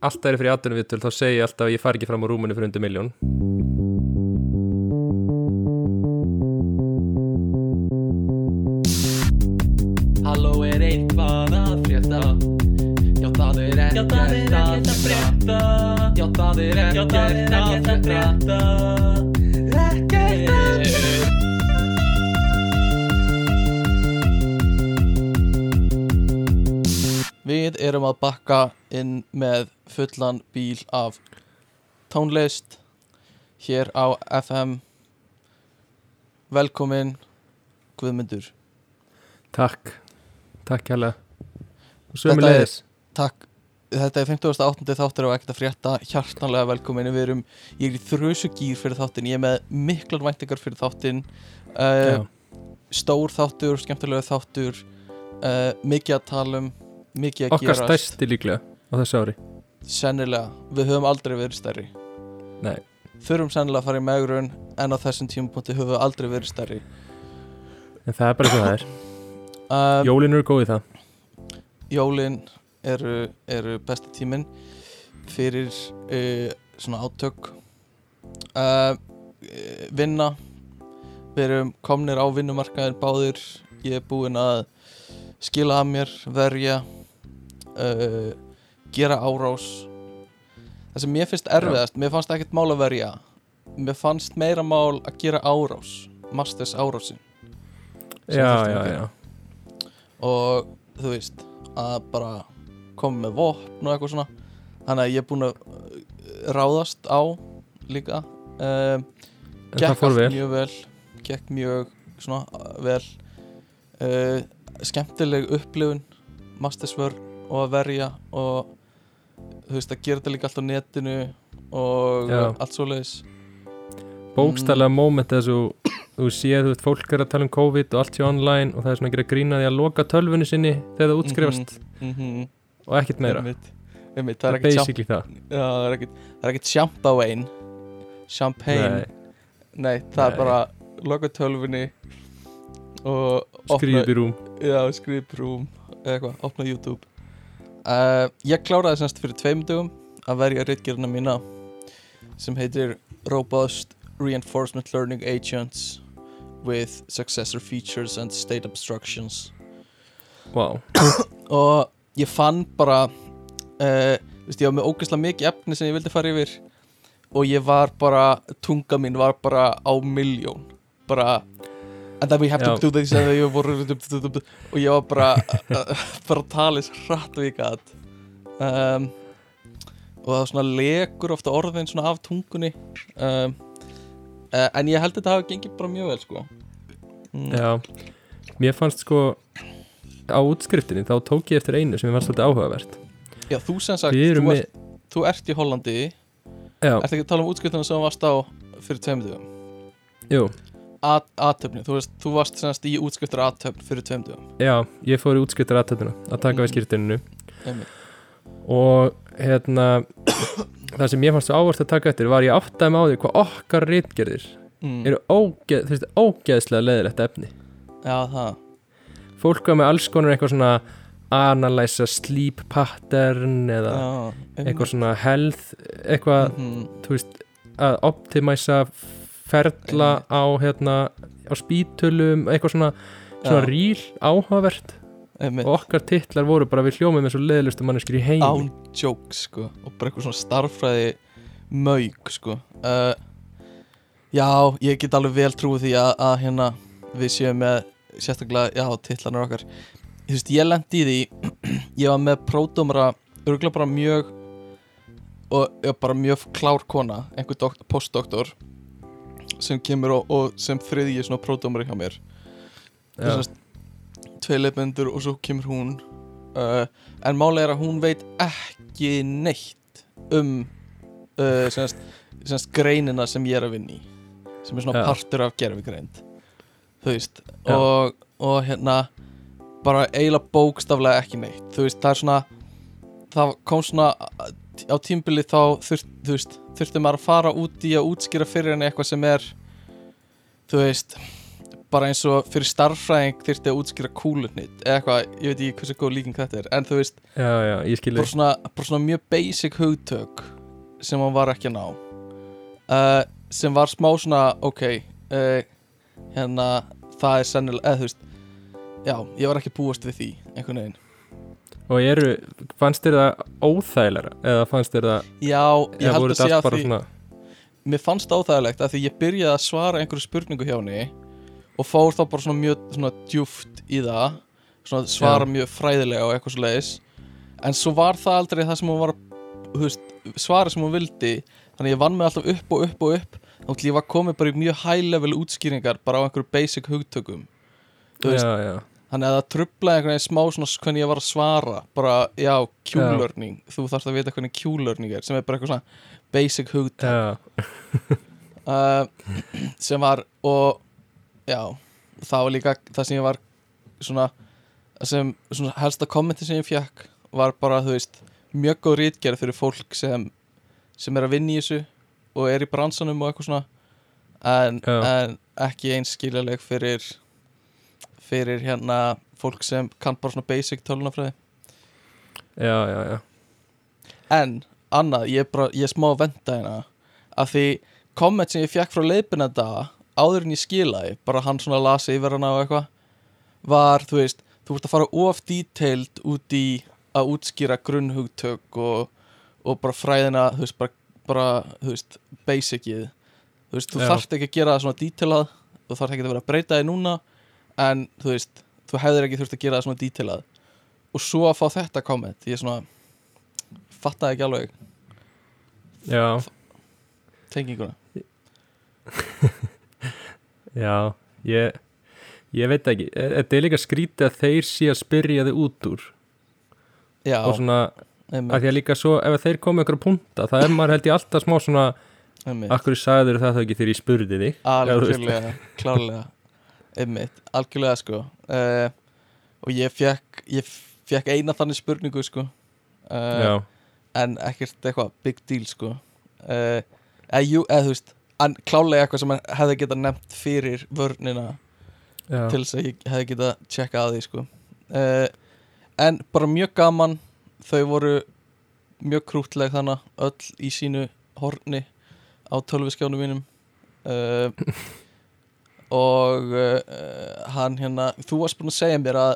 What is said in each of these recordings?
alltaf er fyrir aðdunum viðtöl þá segi ég alltaf að ég fari ekki fram á rúmunni fyrir undir miljón Halló er eitthvað að frétta? Já það er ekkert að frétta. Já það er ekkert að frétta erum að bakka inn með fullan bíl af tónlist hér á FM Velkomin Guðmundur. Takk, takk er- leiðis Takk. Þetta er 58. þáttur og ekkert að frétta. Hjartanlega velkomin. Við erum, ég er í þrjusu gýr fyrir þáttin ég er með miklar væntingar fyrir þáttin uh, stór þáttur, skemmtilega þáttur. Uh, mikið að tala um mikið að Okkar gerast. stærsti líklega á þessu ári. Sennilega, við höfum aldrei verið stærri. Nei, þurfum sennilega að fara í megrun en á þessum tímapunkti höfum við aldrei verið stærri. En það er bara svo það er. Um, Jólin eru góð í það. Jólin eru, eru besti tíminn fyrir uh, svona átök. Uh, vinna. Við erum komnir á vinnumarkaðin báðir. Ég er búinn að skila að mér, verja uh, gera árás. Það sem mér finnst erfiðast mér fannst ekkert mál að verja. Mér fannst meira mál að gera árás Masters árásin Já, já, já. Og þú veist að bara koma með vopn og eitthvað svona. Þannig að ég er búinn að uh, ráðast á líka. Um, gekk allt vel. mjög vel gekk mjög svona uh, vel. Uh, skemmtileg upplifun mastersvör og að verja og þú veist að gera þetta líka allt á netinu og Já. allt svoleiðis. Bókstælega moment þess að þú séð þú veist fólk er að tala um COVID og allt sé online og það er svona að gera grína því að loka tölvunni sinni þegar það útskrifast. Mm -hmm. og ekkert meira. Einmitt, einmitt, Það það er basically það. Já, er það er ekkert champagne champagne. Nei, Nei, það Nei. er bara loka tölfunni og opna, Skrýðið í rúm. Já, skrifa upp rúm. Eða eitthvað, opna YouTube. Uh, Ég kláraði semst fyrir tveim dögum að verja reitgerina mína sem heitir Robust Reinforcement Learning Agents with Successor Features and State Obstructions. Wow, og ég fann bara uh, ég var með ógeðslega mikið efni sem ég vildi fara yfir og ég var bara, tunga mín var bara á miljón bara and then we have Já. to do this and then voru, og ég var bara bara að tala eins hratt og ég gat. Um, og það var svona lekur ofta orðin svona af tungunni. Um, uh, en ég held að þetta hafi gengið bara mjög vel sko. Mm. já. Mér fannst sko á útskriftinni þá tók ég eftir einu sem ég fannst svolítið áhugavert. Já, þú sem sagt, Við þú erum með ert, þú ert í Hollandi. Já, Ertu ekki að tala um útskriftunum sem þú varst á fyrir tveim dögum? jú, Aðtöfni, þú, þú varst semast í útskriftur aðtöfn fyrir tveim dögum. Já, ég fór í útskriftar aðtöðuna að taka við Mhm. Einmitt. og hérna það sem ég fannst svo ávart að taka eftir var ég áttaði með á því hvað okkar rítgerðir mm. eru ógeð, þú veist, ógeðslega leðilegt efni. Já, það. Fólk var með alls konar eitthvað svona analysa sleep pattern eða Já, eitthvað svona health eitthvað, mm þú veist að optimæsa ferla á hérna á spítulum, eitthvað svona svona ríl áhugavert. Og okkar titlar voru bara við hljómið með svo leðilustu manneskir í heimi. Án joke sko. Og bara eitthvað svona starffræði mauk sko. Uh, Já, ég get alveg vel trúið því að, að hérna við séum með sérstaklega, já, titlanar okkar. Þú veist, ég lendi í því ég var með pródómara örgulega bara mjög og bara mjög klár kona einhver dokt, postdoktor sem kemur og, og sem þriðji svona pródómari hjá mér Já. Þessast, tvei leifendur og svo kemur hún uh, en málega er að hún veit ekki neitt um uh, semast, semast greinina sem ég er að vinna í sem er svona Já. partur af gerfigreind þú veist og, og hérna bara eiginlega bókstaflega ekki neitt þú veist það er svona það kom svona á tímbili þá þurft, þurfti maður að fara út í að útskýra fyrir henni eitthvað sem er þú veist bara eins og fyrir starffræðing þyrfti að útskýra kúlunit eða eitthvað, ég veit ekki hversu góð líking þetta er en þú veist, já, já, bara svona, bara svona mjög basic hugtök sem hann var ekki að ná. Uh, sem var smá svona ok uh, hérna það er sennilega, eða þú veist já, ég var ekki búast við því einhvern veginn og eru, fannst þér það óþægilega eða fannst þér það, já, ég held að segja að því svona mér fannst áþægilegt að því ég byrjaði að svara einhverju spurningu hjá henni og fór þá bara svona mjög svona djúft í það svona svara Já. mjög fræðilega og eitthvað svo leiðis en svo var það aldrei það sem hún var veist, svara sem hún vildi. Þannig ég vann mig alltaf upp og upp og upp. Þá til ég var komið bara í mjög high level útskýringar bara á einhverju basic hugtökum. Þú veist, já, já, þannig að það trublaði einhvern veginn smá svona hvernig ég var að svara. Bara, já, Q-learning. Þú þarfst að vita hvernig Q-learning er sem er bara eitthvað svona basic hugtök já, uh, sem var og já, það var líka það sem ég var svona sem svona helsta kommenti sem ég fekk var bara, þú veist, mjög góð rítgerð fyrir fólk sem sem er að vinna í þessu og er í bransanum og eitthvað svona. En, en ekki eins skiljaleg fyrir fyrir hérna fólk sem kann bara svona basic tölunafræði já, já, já. En, annað, ég er bara, ég er smá að venda hérna. Að því komment sem ég fekk frá leiðbynenda áður en ég skilaði, bara hann svona lasi yfir hana og eitthvað var, þú veist, þú ert að fara of detailed út í að útskýra grunnhugtök og, og bara fræðina, þú veist, bara, bara þú veist, basicið. Þú veist, þú þarft ekki að gera það svona detailað þú þarft ekki að vera að breyta því núna en, þú veist, þú hefðir ekki þurft að gera það svona detailað. Og svo að fá þetta komment, ég er svona fattaði ekki alveg já, tenginguna. Já ég, ég veit ekki. E- þetta er líka skrítið að þeir sé að spyrja þig út úr. Já, og svona, einmitt, að því að líka svo ef þeir koma ykkur að punta, það er maður held ég alltaf smá svona, einmitt. akkur sagður það þá ekki þegar ég spurði þig? Veist. algjörlega, klárlega einmitt, algjörlega sko. Uh, og ég fekk ég fekk eina þannig spurningu sko. Uh, en ekkert eitthvað big deal sko. Uh, eða, jú, eða þú veist en klálega eitthvað sem hefði getað nefnt fyrir vörnina já, til þess að ég hefði getað tjekka að því sko. En bara mjög gaman þau voru mjög krútleg þannig öll í sínu horni á tölviskjánum mínum. Uh, og uh, hann hérna þú varst búin að segja mér að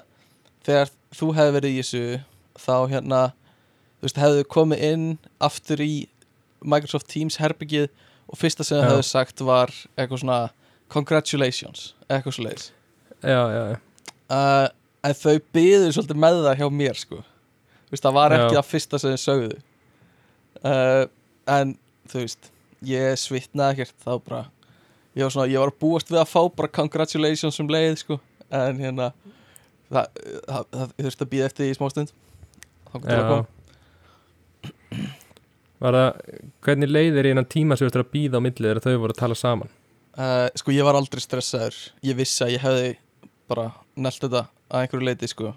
þegar þú hefði verið í þessu þá hérna þú veist hefðu komið inn aftur í Microsoft Teams herbyggið og fyrsta sem það hefðu sagt var eitthvað svona congratulations eitthvað svo leiðis já, já, já. uh, en þau byðu svolítið með það hjá mér sko Þú veist, það var ekki Já. það fyrsta sem þau sögðu uh, en þú veist ég svitnaði ekkert þá bara ég var, svona, ég var búast við að fá bara congratulations um leið sko. En hérna það, það, það þurfti að býða eftir í smástund þá kom til að koma. Var það, hvernig leiðir í einan tíma sem þú eftir að býða á millið þegar þau voru að tala saman? Uh, sko ég var aldrei stressaður. Ég vissi að ég hefði bara nelt þetta að einhverju leiti sko.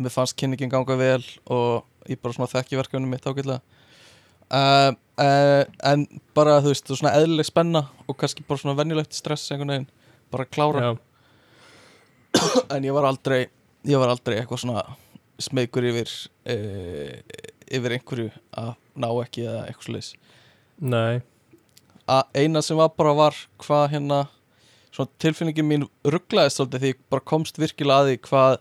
Mér fannst kynningin ganga vel og ég bara svona þekki verkefni mitt ágætlega uh, uh, en bara þú veist, svona eðlileg spenna og kannski bara svona venjulegt stress einhvern veginn, bara klára. Já, en ég var aldrei ég var aldrei eitthvað svona smeykur yfir uh, yfir einhverju að ná ekki eða eitthvað sliðis nei, að eina sem var bara var hvað hérna svona tilfinningin mín rugglaðist svolítið því ég bara komst virkilega að því hvað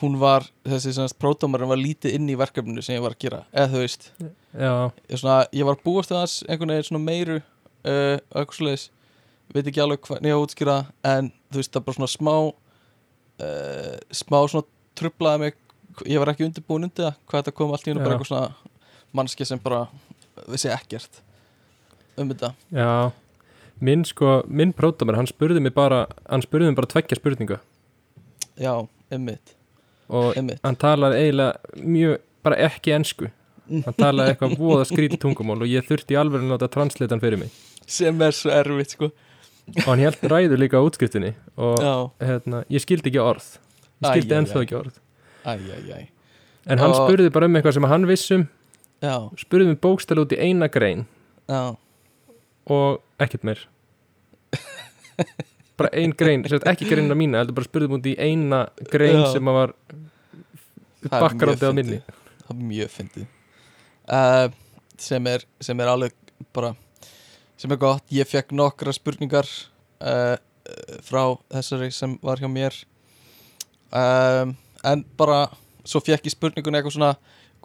hún var, þessi semast pródómarinn var lítið inn í verkefninu sem ég var að gera. Eða þú veist, já, ég, svona, ég var búast við þess einhvern veginn meiru uh, og svoleiðis, veit ekki alveg hvað ég á að útskýra, en þú veist það er bara svona smá uh, smá svona trublaði mig ég var ekki undirbúin undir það, hvað þetta kom allt í hennu bara Já. eitthvað svona mannski sem bara vissi ekkert um þetta. Já. Minn sko, minn pródómar, hann spurði mig bara hann spurði mig bara tveggja spurninga. Já, einmitt, og einmitt. hann talaði eiginlega mjög, bara ekki ensku hann talaði eitthvað voða skrítið tungumál og ég þurfti alveg að láta translita hann fyrir mig. Sem er svo erfitt sko. Og hann held ræður líka á útskriftinni og hérna, ég skildi ekki orð. Ég skildi ennþá ekki orð. Æj, æj, æj en hann Og- spurði bara um eitthvað sem hann vissum já, spurði mig bókstæla út í eina grein. Já, og ekkert meir. Bara ein grein, ekki greinina mína heldur bara spurðum út í eina grein Já. sem var bakkarandi á minni. það er mjög fyndið uh, sem, er, sem er alveg bara sem er gott, ég fekk nokkra spurningar uh, frá þessari sem var hjá mér. Um, en bara svo fekk ég spurningun eitthvað svona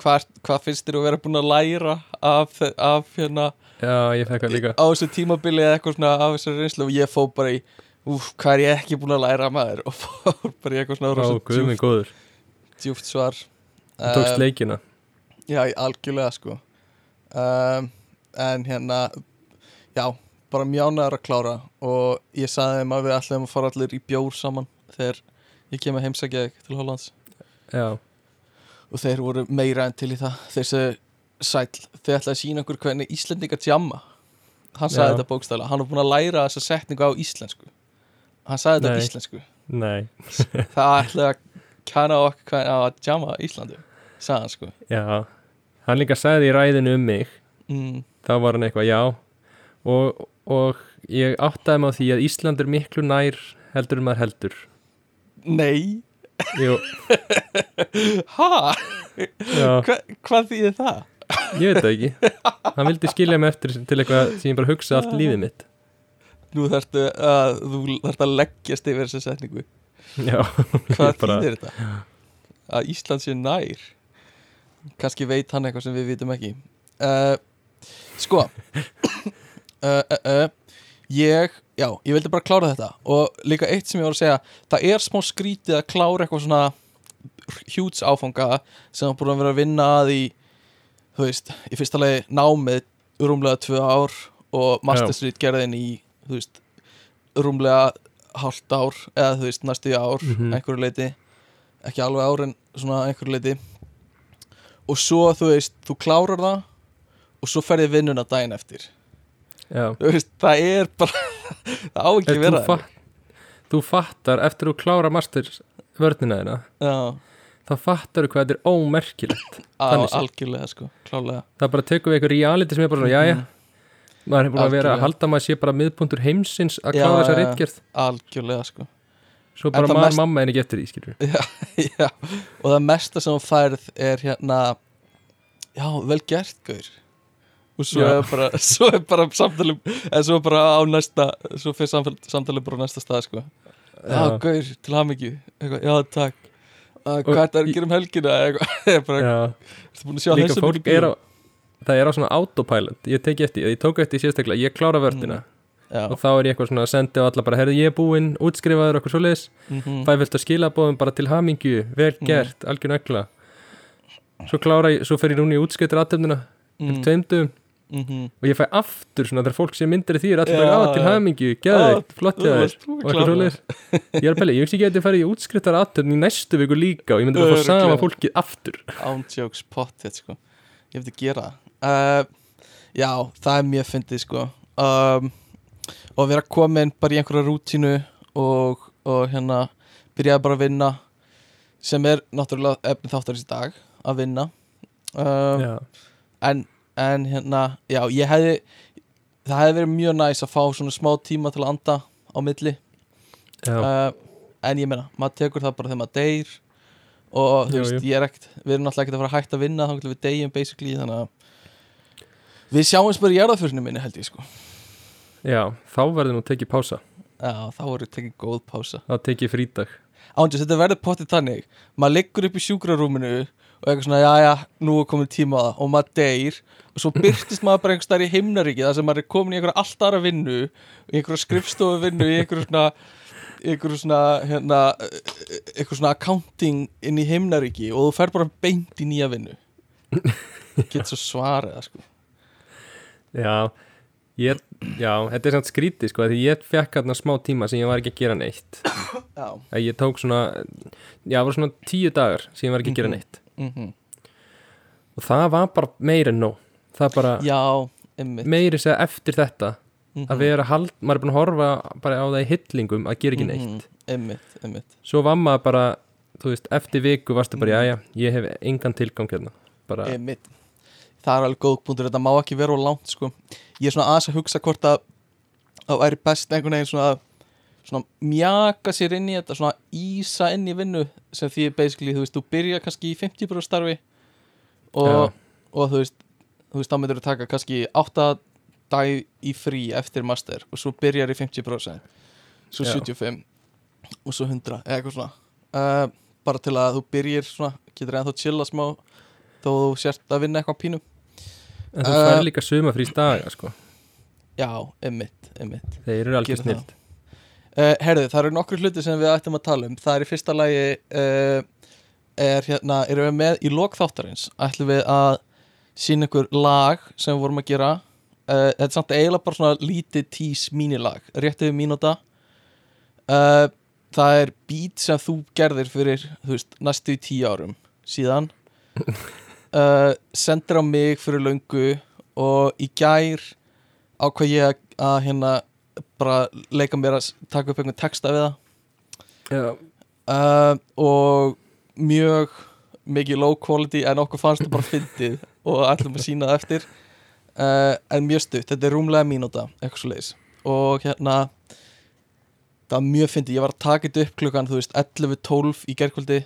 hvað, hvað finnst þér að vera búin að læra af, af hérna Já, ég fekk það líka. á þessu tímabili eða eitthvað svona af þessari reynslu og ég fó bara í úf, hvað er ég ekki búin að læra maður? Og fór bara í eitthvað svona Ó, rosa guð minn djúpt, góður. djúpt svar. Þú tókst leikina Já, algjörlega sko. Um, En hérna Já, bara mjánaður að klára Og ég sagði þeim að við ætlum að fara allir í bjór saman Þegar ég kem að heimsækja þig til Hollands. Já, Og þeir voru meira en til í það. Þeir sagði sæll Þið ætlaði að sína okkur hvernig Íslendingar tjamma Hann sagði Já. þetta bókstæðlega Hann var búin að læra þessa setningu á íslensku. Hann sagði þetta á íslensku. Nei. Það ætlaði að kæna okkur hvernig að jamma á Íslandi Sagði hann sko. Já, hann líka sagði í ræðinu um mig. Mm. þá var hann eitthvað já. Og, og ég áttaði mig á því að Ísland er miklu nær heldur en maður heldur. Nei. Jú, Ha? já, Hva, hvað þýðir það? ég veit það ekki. Hann vildi skilja mig eftir til eitthvað sem ég bara hugsa allt lífið mitt. Nú þarftu að að leggjast yfir þessa setningu. Já, Hvað þýðir þetta? Að Ísland sé nær Kannski veit hann eitthvað sem við vitum ekki. Uh, Sko. Uh, Ég Já, ég vildi bara klára þetta. Og líka eitt sem ég var að segja Það er smá skrítið að klára eitthvað svona Hjúts áfanga Sem hann búin að vera að vinna að í Þú veist, í fyrsta lagi námið Rúmlega tvö ár Og Masterstreet gerðin í Þú veist, rúmlega hálft ár Eða þú veist, næstu í ár Mhm. Einhverju leiti Ekki alveg ár en svona einhverju leiti Og svo, þú veist, þú klárar það Og svo ferði vinnuna daginn eftir. Já. Þú veist, það er bara Það á ekki Ef að vera þú, fatt, þú fattar eftir þú klára masters vörnina þeina Já, þá fattar þú hvað þetta er ómerkilegt. Á, algjörlega sko, klálega það bara tekur við eitthvað reality sem er bara svona, jæja maður er búin að vera að halda að maður sé bara miðpuntur heimsins að klára þessa reitgerð Algjörlega sko svo bara maður mest- mamma en ekki eftir því, skilur Já, og það mesta sem þú færð er hérna Já, vel gert, gaur. Og svo Já. er bara, svo er bara samtalið En svo er bara á næsta Svo fyrir samtal, samtalið bara á næsta stað, sko. Já, Já. gaur, til hamingju. Eitthvað, Já, takk. Uh, Hvað er það að í- gera um helgina? Eitthvað, Já, líka fólk er á það er á svona autopilot, ég teki eftir ég tók eftir sérstaklega, ég klára vörnina Já, og þá er ég eitthvað svona að senda á alla bara, herðu ég er búinn, útskrifaður okkur svoleiðis. Mhm, fæ vilt að skilabóðum bara til hamingju vel Mm. gert, algjör negla. Svo klára ég, svo fer ég núna í útskiptir aðtöfnina, mm, mm. tveimdum mhm. og ég fæ aftur svona þegar fólk sé myndir því er Já, bara, á til já. hamingju, geðveikt, flott búin og að eitthvað klára svoleiðis. Ég er að pæla, ég veist ekki að þetta færi í útskriftar aðtöfn í næstu viku líka og ég myndi bara fá sama fólkið Og að vera komin bara í einhverja rútínu og, og hérna byrjaði bara að vinna sem er náttúrulega efni þáttarins í dag að vinna. Um, en, en hérna já, ég hefði það hefði verið mjög næs að fá svona smá tíma til að anda á milli. Uh, en ég meina, maður tekur það bara þegar maður deyr og þú veist, ég er ekkert við erum náttúrulega ekkert að fara hætta að vinna þá við deyjum basically, þannig að við sjáumst bara í jarðaförinu minni held ég sko já, þá verður nú tekið pása. Já, þá voru tekið góð pása. Þá tekið frídag. Ándjós, þetta verður pottið þannig. Maður liggur upp í sjúkrarúminu og eitthvað svona, já, já, nú er komin tíma það. Og maður deyr. Og svo byrtist maður bara einhvers staðar í himnaríki þar sem maður er komin í einhverja allt aðra vinnu í einhverja skrifstofu vinnu í einhverju svona einhverju svona hérna, einhverju svona accounting inn í himnaríki og þú fer bara beint í nýja vinnu. Get svo svarið það sko. Já, ég, já, þetta er samt skrítið sko, því ég fekk hérna smá tíma sem ég var ekki að gera neitt já, að ég tók svona já, það var svona tíu dagar sem ég var ekki að gera Mhm. neitt mm og það var bara meira en nóg það bara já einmitt meiri segja eftir þetta Mhm. að vera hald, maður er búin að horfa bara á það í hillingum að gera ekki neitt Mhm. einmitt, einmitt svo var maður bara, þú veist, eftir viku varstu bara, Mhm. já, já, ég hef engan tilgang hérna, bara, Einmitt. Það er alveg góð punktur, þetta má ekki vera á langt sko. Ég er svona aðeins að hugsa hvort að það væri best einhvern veginn svona að svona mjaka sér inn í þetta svona ísa inn í vinnu sem því basically, þú veist, þú byrja kannski í 50% starfi og, Já. og þú veist þú veist, þá myndir þú taka kannski 8 dag í frí eftir master og svo byrjar í 50% svo Já. 75 og svo 100 eða eitthvað svona uh, bara til að þú byrjir svona getur ennþá chilla smá þó þú sért að vinna eitthvað pínu En þú fær líka sumafrís daga sko. Já, emmitt, emmitt Þeir eru Gerir snilt uh, herðu, það eru nokkru hluti sem við ættum að tala um. Það er í fyrsta lagi uh, er hérna, erum við með í lokþáttarins ætlum við að sína ykkur lag sem við vorum að gera. Uh, þetta er samt eiginlega bara svona lítið tís mínilag, rétt yfir mínúta. Það er beat sem þú gerðir fyrir þú veist, næstu tíu árum síðan uh, sendir á mig fyrir löngu og í gær ákvað ég að, hérna bara leika mér að taka upp einhvern texta við það. Já, uh, og mjög mikið low quality en okkur fannst það bara fyndið og ætlum að sína það eftir. Uh, en mjög stutt, þetta er rúmlega mínúta eitthvað svo leiðis og hérna það var mjög fyndið, ég var að taka þetta upp klukkan þú veist 11.12 í gerkvöldi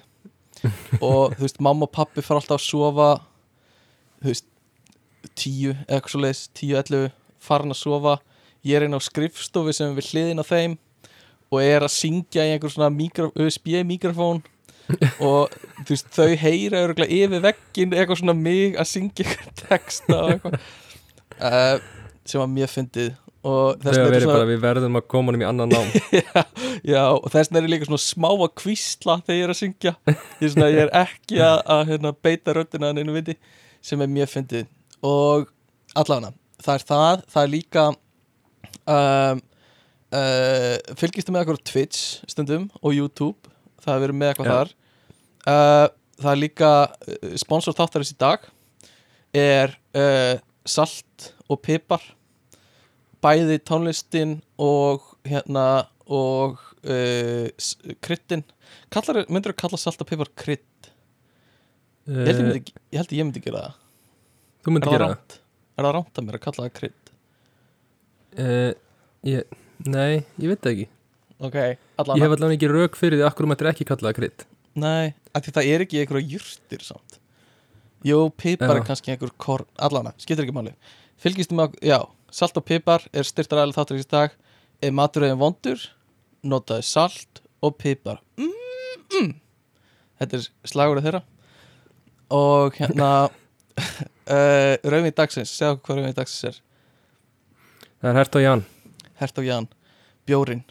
og þú veist mamma og pappi fara alltaf að sofa þú veist 10 eitthvað svo leiðis 10.11 farin að sofa. Ég er einn á skrifstofi sem við hliðin á þeim og er að syngja í einhver svona mikro, USB mikrofón. Og þú veist, þau heyra örgulega yfir veggin eitthvað svona mig að syngja texta og eitthvað. Uh, sem var mjög fyndið þegar er verið svona, bara við verðum að koma honum í annan nám. Já, já, og þess vegna er ég líka svona smá að kvísla þegar ég er að syngja. Ég er, svona, ég er ekki að, að hérna, beita röddina en einu viti sem er mjög fyndið. Og allavega, það er það það er líka um, uh, fylgistu með á Twitch stundum og YouTube? Það er verið með eitthvað Já. þar. Uh, það er líka uh, sponsor þáttarins í dag er uh, salt og pipar bæði tónlistin og hérna og uh, kryddin. Kallar, myndir þú kalla salt og pipar? Ég ég, uh, myndi, ég held ég myndi gera það. Þú myndi gera það? Er það rámt að mér að kalla það krydd? uh, ég, Nei, ég veit það ekki. Ok, Ég hef allavega ekki rauk fyrir því akkur mættir ekki kalla það krydd. Nei, af því það er ekki einhverja jurtir samt. Jú, pipar er kannski einhver korn Allana, skiptir ekki máli Fylgistu með, ok- já, salt og pipar er styrtar aðeins þáttur í dag. Ef maturöðin vondur, notaði salt og pipar. Mm, mm. Þetta er slagurinn þeirra. Og hérna uh, Rauðvín dagsins, segja okkur hvað rauðvín dagsins er. Það er hært á Jan. Hert og Jan, bjórin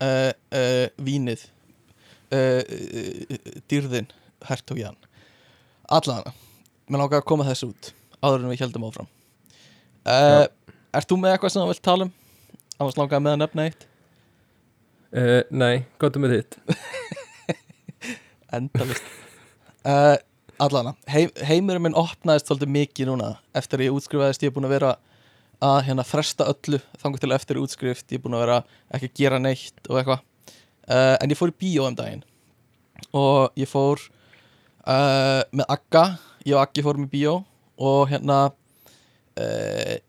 uh, uh, Vínið uh, uh, Dýrðin Hert og Jan Allana, mér langar að koma þessu út Áður en við heldum áfram uh, Ert þú með eitthvað sem þú vilt tala um? Annars langar með að nefna eitt? Uh, Nei, gottum með þitt. Endalist uh, Allana, heim, heimurinn minn opnaðist svolítið mikið núna Eftir að ég útskrifaðist. Ég er búin að vera að hérna fresta öllu Þangur til eftir útskrift. Ég er búin að vera ekki að gera neitt og eitthvað. Uh, En ég fór í bíó um daginn. Og ég fór uh, Með Agga. Ég og Aggi fórum í bíó Og hérna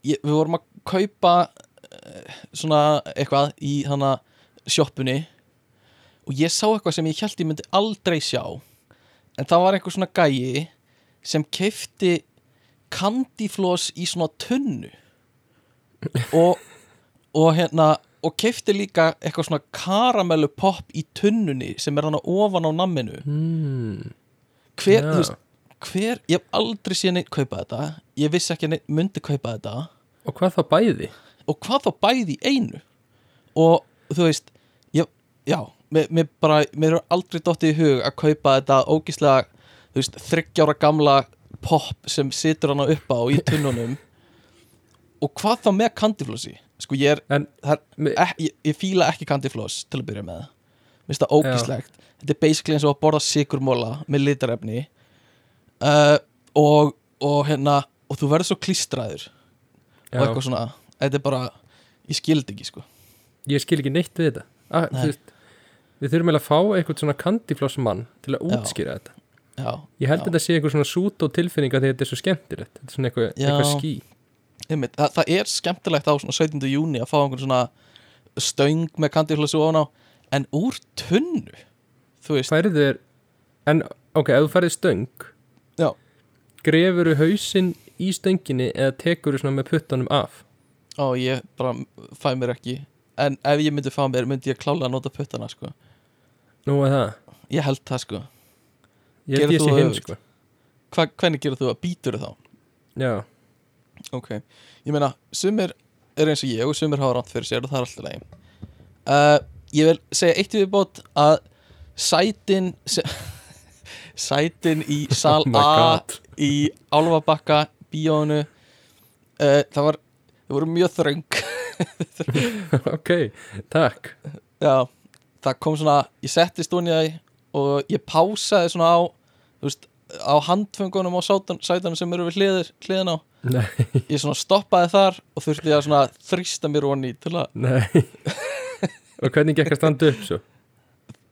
ég, Við vorum að kaupa uh, Svona eitthvað Í hana sjoppunni og ég sá eitthvað sem ég held ég myndi aldrei sjá en það var eitthvað svona gæi sem keifti kandiflós í svona tunnu og, og hérna og keifti líka eitthvað svona karamellu pop í tunnunni sem er hann ofan á namminu hmm. hver, Já. þú veist, hver, ég hef aldrei séð neitt kaupa þetta. Ég vissi ekki að neitt myndi kaupa þetta. Og hvað þá bæði? og hvað þá bæði í einu? Og þú veist ég, já, mér, mér bara mér er aldrei dottið í hug að kaupa þetta ógíslega, þú veist, þryggjára gamla pop sem situr hana upp á í tunnunum. Og hvað þá með kandiflossi sko ég er, En er mi- ek, ég, ég fíla ekki kandifloss til að byrja með. Mér finnst það ógíslegt þetta er basically eins og að borða sigurmóla með litarefni uh, og, og hérna og þú verður svo klístraður og já, eitthvað svona, þetta er bara ég skildi ekki sko ég skil ekki neitt við þetta ah, Nei. veist, Við þurfum eiginlega að fá eitthvað svona kandiflossmann til að Já. útskýra þetta já, Ég held já. að þetta sé eitthvað svona sút og tilfinninga því þetta er svo skemmtilegt Þetta er svona eitthvað, Já. eitthvað ský einmitt, það, er skemmtilegt á svona 17. júni að fá einhvern svona stöng með kandiflossu ofan á en úr tunnu þú veist, færið þér en ok, ef þú færið stöng Já. Grefur þú hausinn í stönginni eða tekur þú svona með puttunum af? Á ég bara fæ mér ekki. En ef ég myndi fá mér myndi ég klálega að nota puttana sko. Nú er það, ég held það sko. Ég held þú sé hinn sko. Hva, hvernig gerir þú að býtur þá? já, ok, ég meina sumir er eins og ég og sumir hafa rátt fyrir sér og það er alltaf leið uh, ég vil segja eitt í viðbót að sætin sætin í sal Oh A. í Álfabakka bíónu uh, það var það voru mjög þröng. Ok, takk. Já, það kom svona ég settist hún í það og ég pásaði svona á veist, á handföngunum á sátan, sætanum sem eru við hliðir, hliðin á. Nei, ég svona stoppaði þar og þurfti að svona þrýsta mér onni til að nei. Og hvernig gekk að standa upp svo?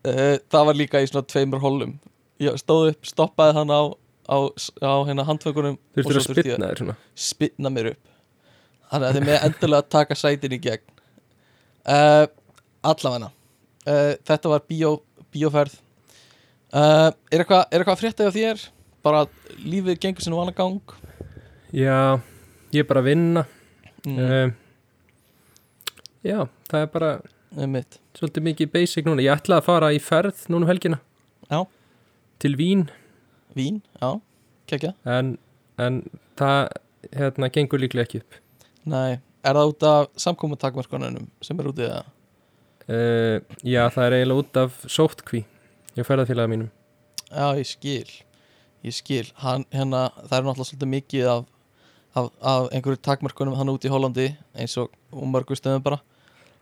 Uh, það var líka í svona tveimur holum ég stóð upp, stoppaði hann á á, á hérna handföngunum og svo að þurfti ég svona? Spinna mér upp. Þannig að þið með endilega að taka sætin í gegn. Uh, allavegna uh, þetta var bíó, bíóferð. Uh, er eitthvað eitthvað að frétta hjá þér? Bara lífið gengur sinni vana gang? Já, ég er bara að vinna. Mm, já, það er bara svolítið mikið basic núna. Ég ætlaði að fara í ferð núna um helgina. Já. til Vín vín, já, kekja en, en það hérna gengur líklega ekki upp. Nei, er það út af samkomutakmarkonunum sem er út í það uh, já, það er eiginlega út af sóttkví ég ferðarfélaga mínum. Já, ég skil ég skil, hann, hérna, það er náttúrulega svolítið mikið af, af, af einhverju takmarkunum hann út í Hollandi eins og um mörgu stöðum bara.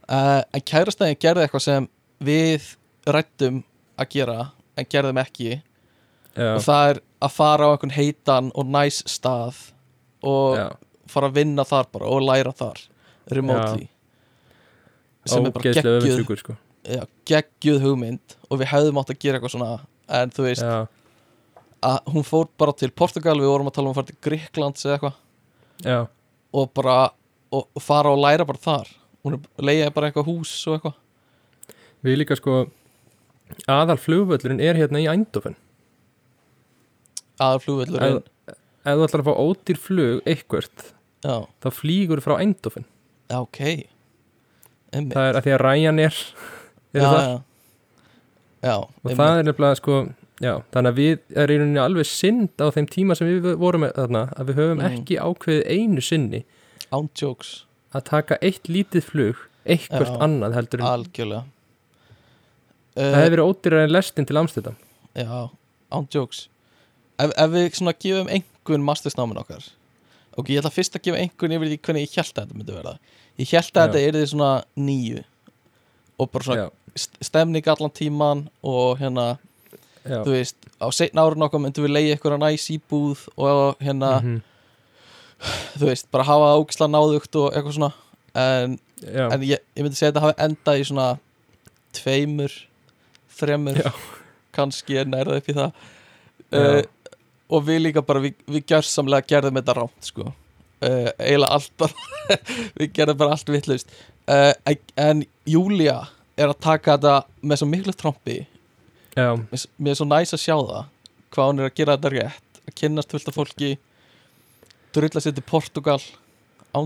Uh, en kærastæðin gerði eitthvað sem við rættum að gera en gerðum ekki og það er að fara á einhvern heitan og næs stað og já, fara að vinna þar bara og læra þar remotely. Sem er bara geggjuð öfundsjúkur sko. Já, geggjuð hugmynd og við hefðum átt að gera eitthvað svona en þú veist já, að hún fór bara til Portugal við vorum að tala um að fara til Gríklands eða eitthvað. Og bara og, og fara og læra bara þar. Hún leiði bara eitthvað hús og eitthvað. Við líka sko aðal flugvöllurinn er hérna í Eindhoven aðal flugvöllurinn ef þú ætlar að fá ódýr flug eitthvert já, þá flýgur frá Eindhoven. Já, ok. Einmitt. það er að því að Ryanair já, er það já, já og einmitt. það er nefnilega sko já, þannig að við er í rauninni alveg synd á þeim tíma sem við vorum með þarna að við höfum Mm. ekki ákveðið einu sinni án jokes, að taka eitt lítið flug eitthvert Já. annað heldur en algjörlega. Það uh, hefði verið ódýrar en lestin til Amsterdam. Já, án jokes ef, ef við svona gefum einhvern mastersnámin okkar ok, ég ætla fyrst að gefa einhvern yfir því hvernig ég held að þetta myndi verða. Ég held að þetta er því svona nýju og bara svona já, st- stemning allan tíman og hérna, já, þú veist á setna árun okkar myndum við leiði eitthvað næs íbúð og hérna, mhm, þú veist, bara hafa ógisla náðugt og eitthvað svona. En, en ég, ég myndi segja að þetta hafi endað í svona tveimur þremur, Já. kannski er nærða upp í það. Uh, og við líka bara, við, við gjörsamlega gerðum þetta rámt sko. Uh, eiginlega allt bara við gerðum bara allt vitlaust. Uh, en, en Júlia er að taka þetta með svo miklu trompi. Já, mér mér er svo næs að sjá það hvað hún er að gera þetta rétt. Að kynnast fullt af fólki drulla sér til Portugal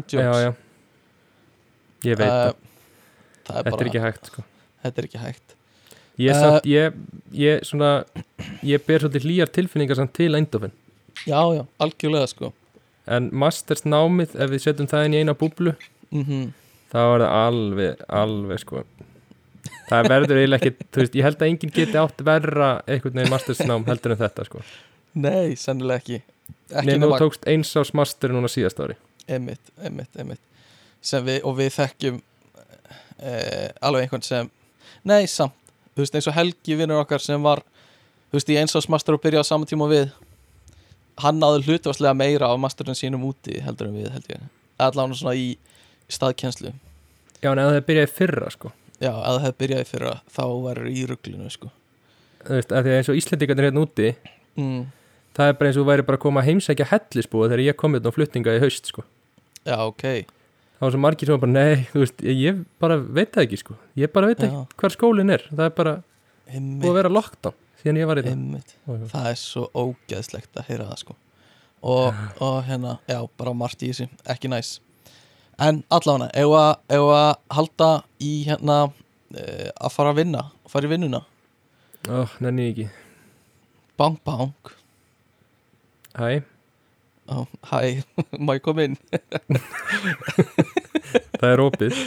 já ég veit það, það er þetta bara, er ekki hægt sko. Þetta er ekki hægt ég, Eh, samt, ég, ég svona ég ber svolítið hlýjar tilfinningar samt til Eindhoven. Já, já, algjörlega sko. En masters námið, ef við setjum það inn í eina búblu mm þá er það alveg, alveg sko. Það verður eiginlega ekki veist, ég held að enginn geti átt verra einhvern veginn masters nám heldur en þetta sko. Nei, sennilega ekki. Ekki þú nema tókst eins ás master núna síðast ári. Einmitt, einmitt. Sem við, og við þekkjum eh, alveg einhvern sem nei, samt, þú veist, eins og Helgi vinnur okkar sem var, þú veist, í eins og master og byrja á saman tíma við hann náði hlutvarslega meira af masterinn sínum úti heldur en við, held ég. Allan svona í staðkenslu já, en ef það byrjaði fyrra sko. Já, að það hefði byrjaði fyrra þá verður í ruglinu, sko. Þú veist, að því að eins og Íslendingarnir hérna úti mm, það er bara eins og væri bara að koma að heimsækja hellisbúa þegar ég kom hérna á flutninga í haust sko. Já, ok það var svo margir sem bara, nei, þú veist ég, bara veit það ekki, sko. Ég bara veit ekki hvar skólinn er. Það er bara búið að Einmitt, vera lockdown síðan ég var í það. Einmitt. Það er svo ógeðslegt að heyra það sko. Og, og hérna, já, bara margt í þessu. Ekki næs. En allavega, ef að, halda í hérna uh, að fara að vinna, fara í vinnuna? Ó, nenni ég ekki. Bang bang. Hæ, Ó, hæ, má ég koma inn? Það er opið.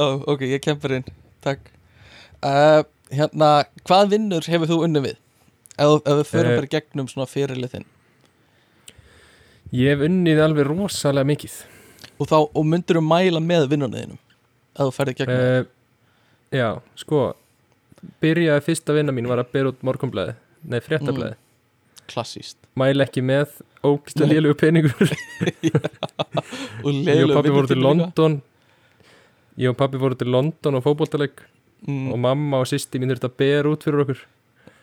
Ó, ok, ég kempur inn, takk. Uh, hérna, hvað vinnur hefur þú unni við? Ef, þú- förum Eh, bara gegnum svona fyrirlið þinn Ég hef unnið alveg rosalega mikið. Og þá, og myndur þú mæla með vinnunni þínum ef þú ferði gegnum uh, Já, sko Byrjaði fyrsta vinna mín var að byrja út morgunblæði Nei, fréttablæði klassíst Mæla ekki með ógstu lélugu peningur. Og Ég og pappi voru til. London. Ég og pappi voru til London og fótboltaleg mm. og mamma og sýsti mín þurfti að bera út fyrir okkur.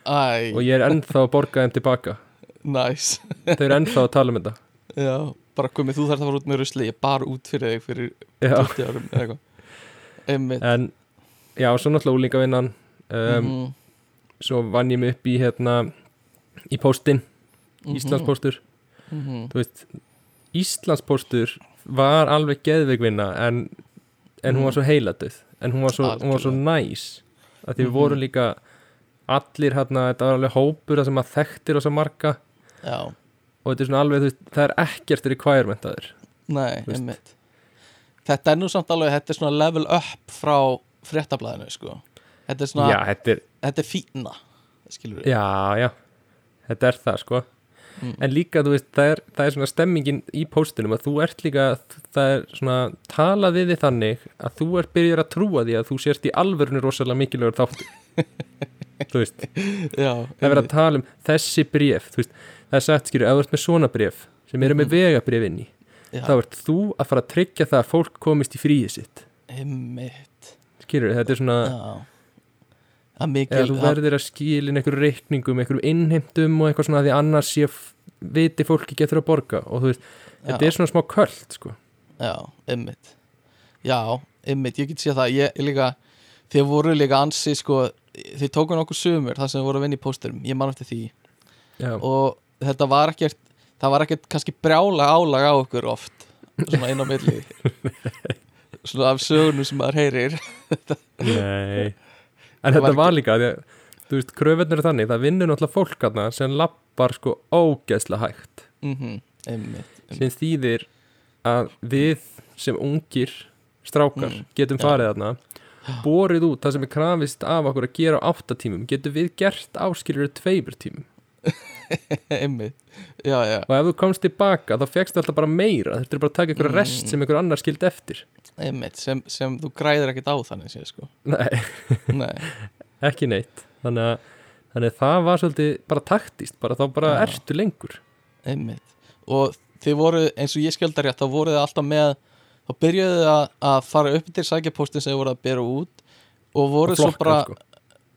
Æ, og ég er ennþá að borga þeim tilbaka. Næs Þau eru ennþá að tala um þetta. Já, bara komið þú þarf að fara út með rusli ég bar út fyrir þig fyrir Já, 20 árum eða eitthvað. En já, svo náttúrulega úlingavinnan um, Mhm, Svo vann ég mig upp í hérna í póstinn, mhm, Íslandspóstur. Mhm. þú veist Íslandspóstur var alveg geðveikvinna en, en hún var svo heiladöð en hún var svo, hún var svo næs að því við Mhm. vorum líka allir hérna, þetta var alveg hópur sem að þekktir og svo marga. Já, og þetta er svona alveg, veist, það er ekkert requirement að þér. Nei, einmitt. Þetta er nú samt alveg, þetta er svona level up frá fréttablaðinu, sko. Þetta er svona, Já, þetta er, þetta er fína Skilur við já, já þetta er það, sko. Mm. en líka, þú veist, það er, það er svona stemmingin í póstinum að þú ert líka það er svona talað við þig þannig að þú ert byrjar að trúa því að þú sérst í alvörinu rosalega mikilvægur þáttu þú veist, Já, það er verið að tala um þessi bréf, þú veist, það er sagt skilur, ef þú ert með svona bréf sem eru með vegabrif inn í, já, þá ert þú að fara að tryggja það að fólk komist í fríið sitt. Skilur, þetta er svona Já Er mikil eða þú verður að skilin einhverju reikningum, einhverju innheimtum og eitthvað svona því annars sé viti fólki getur að borga. Og þú veist, þetta Já. er svona smá köld sko. Já, ymmit Já, ymmit, ég get séð það. Ég, líka, þið voru líka ansi sko, þið tóku nokkuð sumur þar sem þið voru að vinna í pósturum, ég man eftir því. Já, og þetta var ekkert það var ekkert kannski brjála álag á okkur oft, svona inn á milli. Svona af sögunum sem maður heyrir. Nei en þetta var líka að, þú veist, kröfunir er þannig, það vinnur náttúrulega fólk aðna sem lappar sko ógeðslega hægt. Mm Ymmit, sem þýðir að við sem ungir strákar Mm, getum farið þarna borið út það sem er krafist af okkur að gera á áttatímum, getum við gert áskilur tveimur tímum ymmit Já, já, og ef þú komst tilbaka þá fegst alltaf bara meira. Þetta er bara að taka ykkur Mm. rest sem ykkur annar skildi eftir. Ymmit sem, sem þú græðir ekkert á þannig séð sko. Nei, Nei, ekki neitt. Þannig að, þannig að það var svolítið bara taktist, bara þá bara Já. ertu lengur. Einmitt. og þið voru eins og ég skjöldar rétt þá voru þið alltaf með þá byrjuðu þið að, að fara upp til sækjapostin sem þið voru að bera út og voru og svo flokkan bara sko.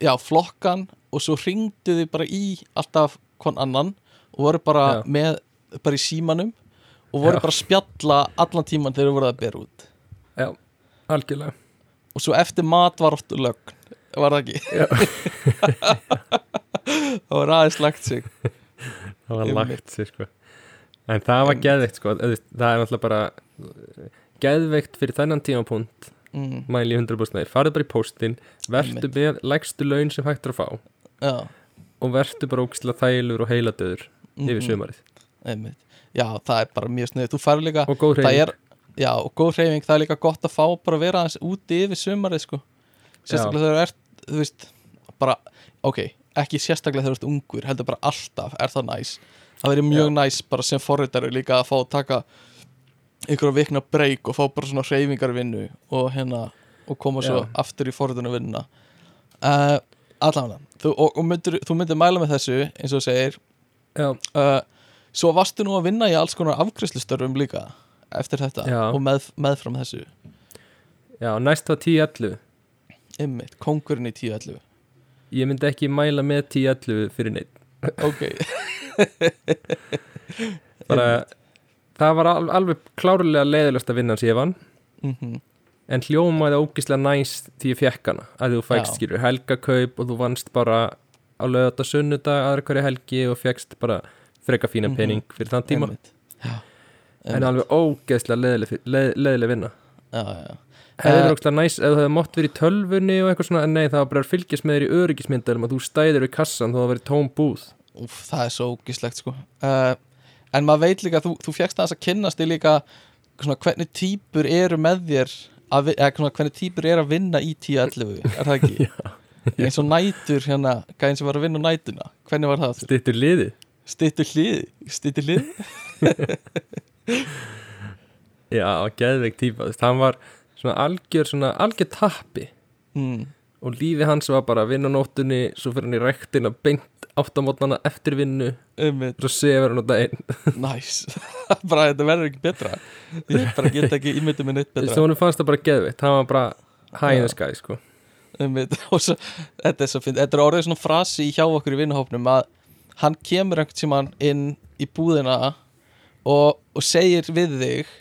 já, flokkan og svo ringdu þið bara í alltaf kon annan og voru bara Já. með bara í símanum og voru Já. bara að spjalla allan tíman þegar þið voru að bera út. Já, algjörlega. Og svo eftir mat var oft lögn var það ekki? Það var aðeins lagt sig. Það var lagt sér sko. En það var geðveikt sko. Það er náttúrulega bara geðveikt fyrir þennan tímapunkt mm, mæli 100% nei, farið bara í vertu Einmitt. með lægstu laun sem hægt er að fá já, og vertu bara ógislega þælur og heiladöður yfir mhm, sumarið. Einmitt. já, það er bara mjög snið þú færðu líka og góð er, já, og góð hreyfing. Það er líka gott að fá bara að vera aðeins úti yfir sumarið sko. Sérstaklega þegar þú ert, þú veist bara, ok, ekki sérstaklega þegar þú ert ungur heldur bara alltaf, er það næs. Það verður mjög Já. næs bara sem forritari líka að fá að taka einhverja vikna breyk og fá bara svona hreyfingar vinnu og hérna og koma svo Já. aftur í forritinu vinnuna uh, allavega. Þú, og, og myndir, þú myndir mæla með þessu eins og segir uh, svo varstu nú að vinna í alls konar afgriðslustörfum líka eftir þetta Já. og með, meðfram þessu. Já, næst var 10-11 ymmit, kongurinn í 10-11 ég myndi ekki mæla með 10-11 fyrir neitt ok, bara, það var al alveg klárlega leiðilegsta vinnan sem ég vann mm en hljómaði ógislega næst því ég fekk hana að þú fækst skilur helgakaup og þú vannst bara á lögat og sunnudag aðra hverju helgi og fekst bara freka fína Mhm. pening fyrir þann tíma. En alveg ógeðslega leðileg, leð, vinna. Já. hefði Eh, ógeðslega næst ef þú hefði mátt verið í tölvunni og eitthvað svona en nei það var bara að fylgjast með þér í öryggismyndarum að þú stæðir við kassan þó það verið tóm búð. Úf, það er svo ógislegt sko. Uh, En maður veit líka, þú, þú fjækst það að kynnast í líka svona, hvernig típur eru með þér að, eða svona, hvernig típur eru að vinna í 10-11 er það ekki? eins og nætur hérna, gæðin sem var að vinna á nætuna hvernig var það? stittur liði Stittur hlið Stittur hlið? já, geðveik veist, hann var svona algjör, svona algjör tappi Mm, og lífi hans var bara að vinna nóttunni svo fyrir hann í rektina beint áttamótnana eftir vinnu. Um, svo sefur hann á daginn. Næs bara þetta verður ekki betra. Ég bara get ekki ímyndið mér neitt betra. Svo hann fannst það bara geðveitt, hann var bara high in the sky sko. Einmitt, og svo, þetta, er svo finn, þetta er orðið svona frasi hjá okkur í vinnuhópnum að hann kemur einhvern tímann inn í búðina og, og segir við þig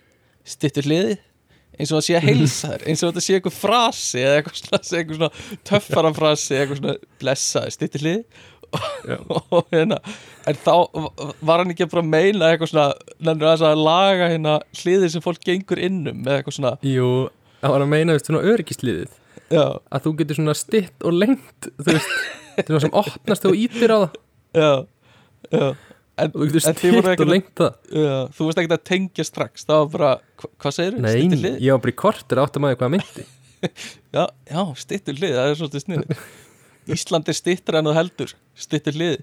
stittur hliði eins og það sé að heilsa þér eins og þetta sé eitthvað frasi eða eitthvað svona, eitthvað svona töffara frasi eitthvað svona blessaði Já. og hérna en þá var hann ekki bara að meina eitthvað svona nefnir að, að laga hérna hliðið sem fólk gengur innum með eitthvað svona jú, hann var að meina veist, svona öryggisliðið. Já, að þú getur svona stitt og lengt þú veist, er svona sem opnast og ítir á það. Já, já en, þú getur En þið voru stitt ekki- og lengt það. Já, þú veist ekki að tengja strax. Það var bara, hva, hvað segir þú? nei, ég var bara í kortir átt að maður hvað myndi Já, já, stittur hlið, það er svolítið snið Ísland er stittur en þú heldur. Stittur hlið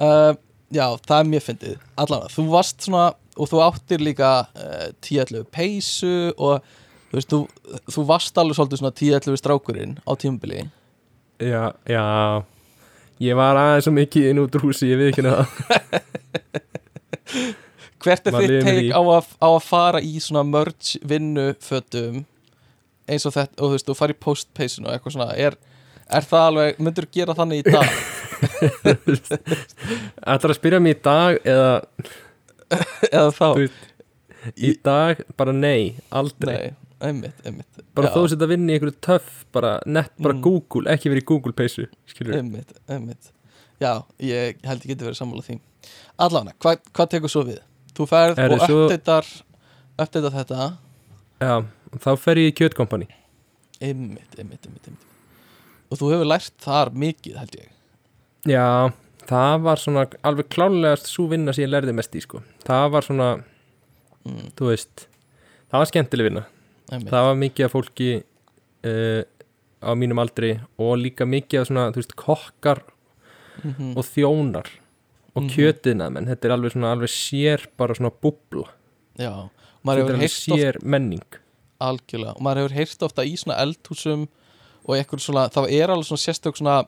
uh, Já, það er mjög fyndið. Allavega, þú varst svona og þú áttir líka uh, 10-11 peysu og þú veist, þú, þú varst alveg svolítið svona 10-11 strákurinn á tímubili já, já ég var aðeins svo mikið inn út úr húsi ég við ekki það Hvert er þitt teik á, á að fara í svona merch vinnufötum eins og þetta, og þú veist, þú fara í postpeysinu og eitthvað svona, er, er það alveg myndur þú gera þannig í dag? ætlar að spyrja mig í dag eða eða þá? Veist, í dag bara nei, aldrei. Nei, einmitt, einmitt. Bara þó að þetta vinni í einhverju töff bara nett, bara Mm. Google, ekki verið í Google peysu skilur Einmitt, einmitt. Já, ég held ég geti verið sammála því. Allána, hvað hva tekur svo við? Þú ferð Er og svo- uppdeitar uppdeitar þetta. Já, þá fer ég í kjötkompani. Einmitt, einmitt, einmitt, einmitt. Og þú hefur lært þar mikið held ég. Já, það var svona alveg klálegast svo vinna sem ég lærði mest í sko. það var svona, mm, þú veist það var skemmtileg vinna það var mikið af fólki uh, á mínum aldri og líka mikið af svona, þú veist, kokkar mm og þjónar og Mhm. kjötiðna menn, þetta er alveg svona alveg sér bara svona búbla. Já, þetta er alveg sér menning. Algjörlega. Og maður hefur heyrt ofta í svona eldhúsum og eitthvað svona, það er alveg svona sérstök svona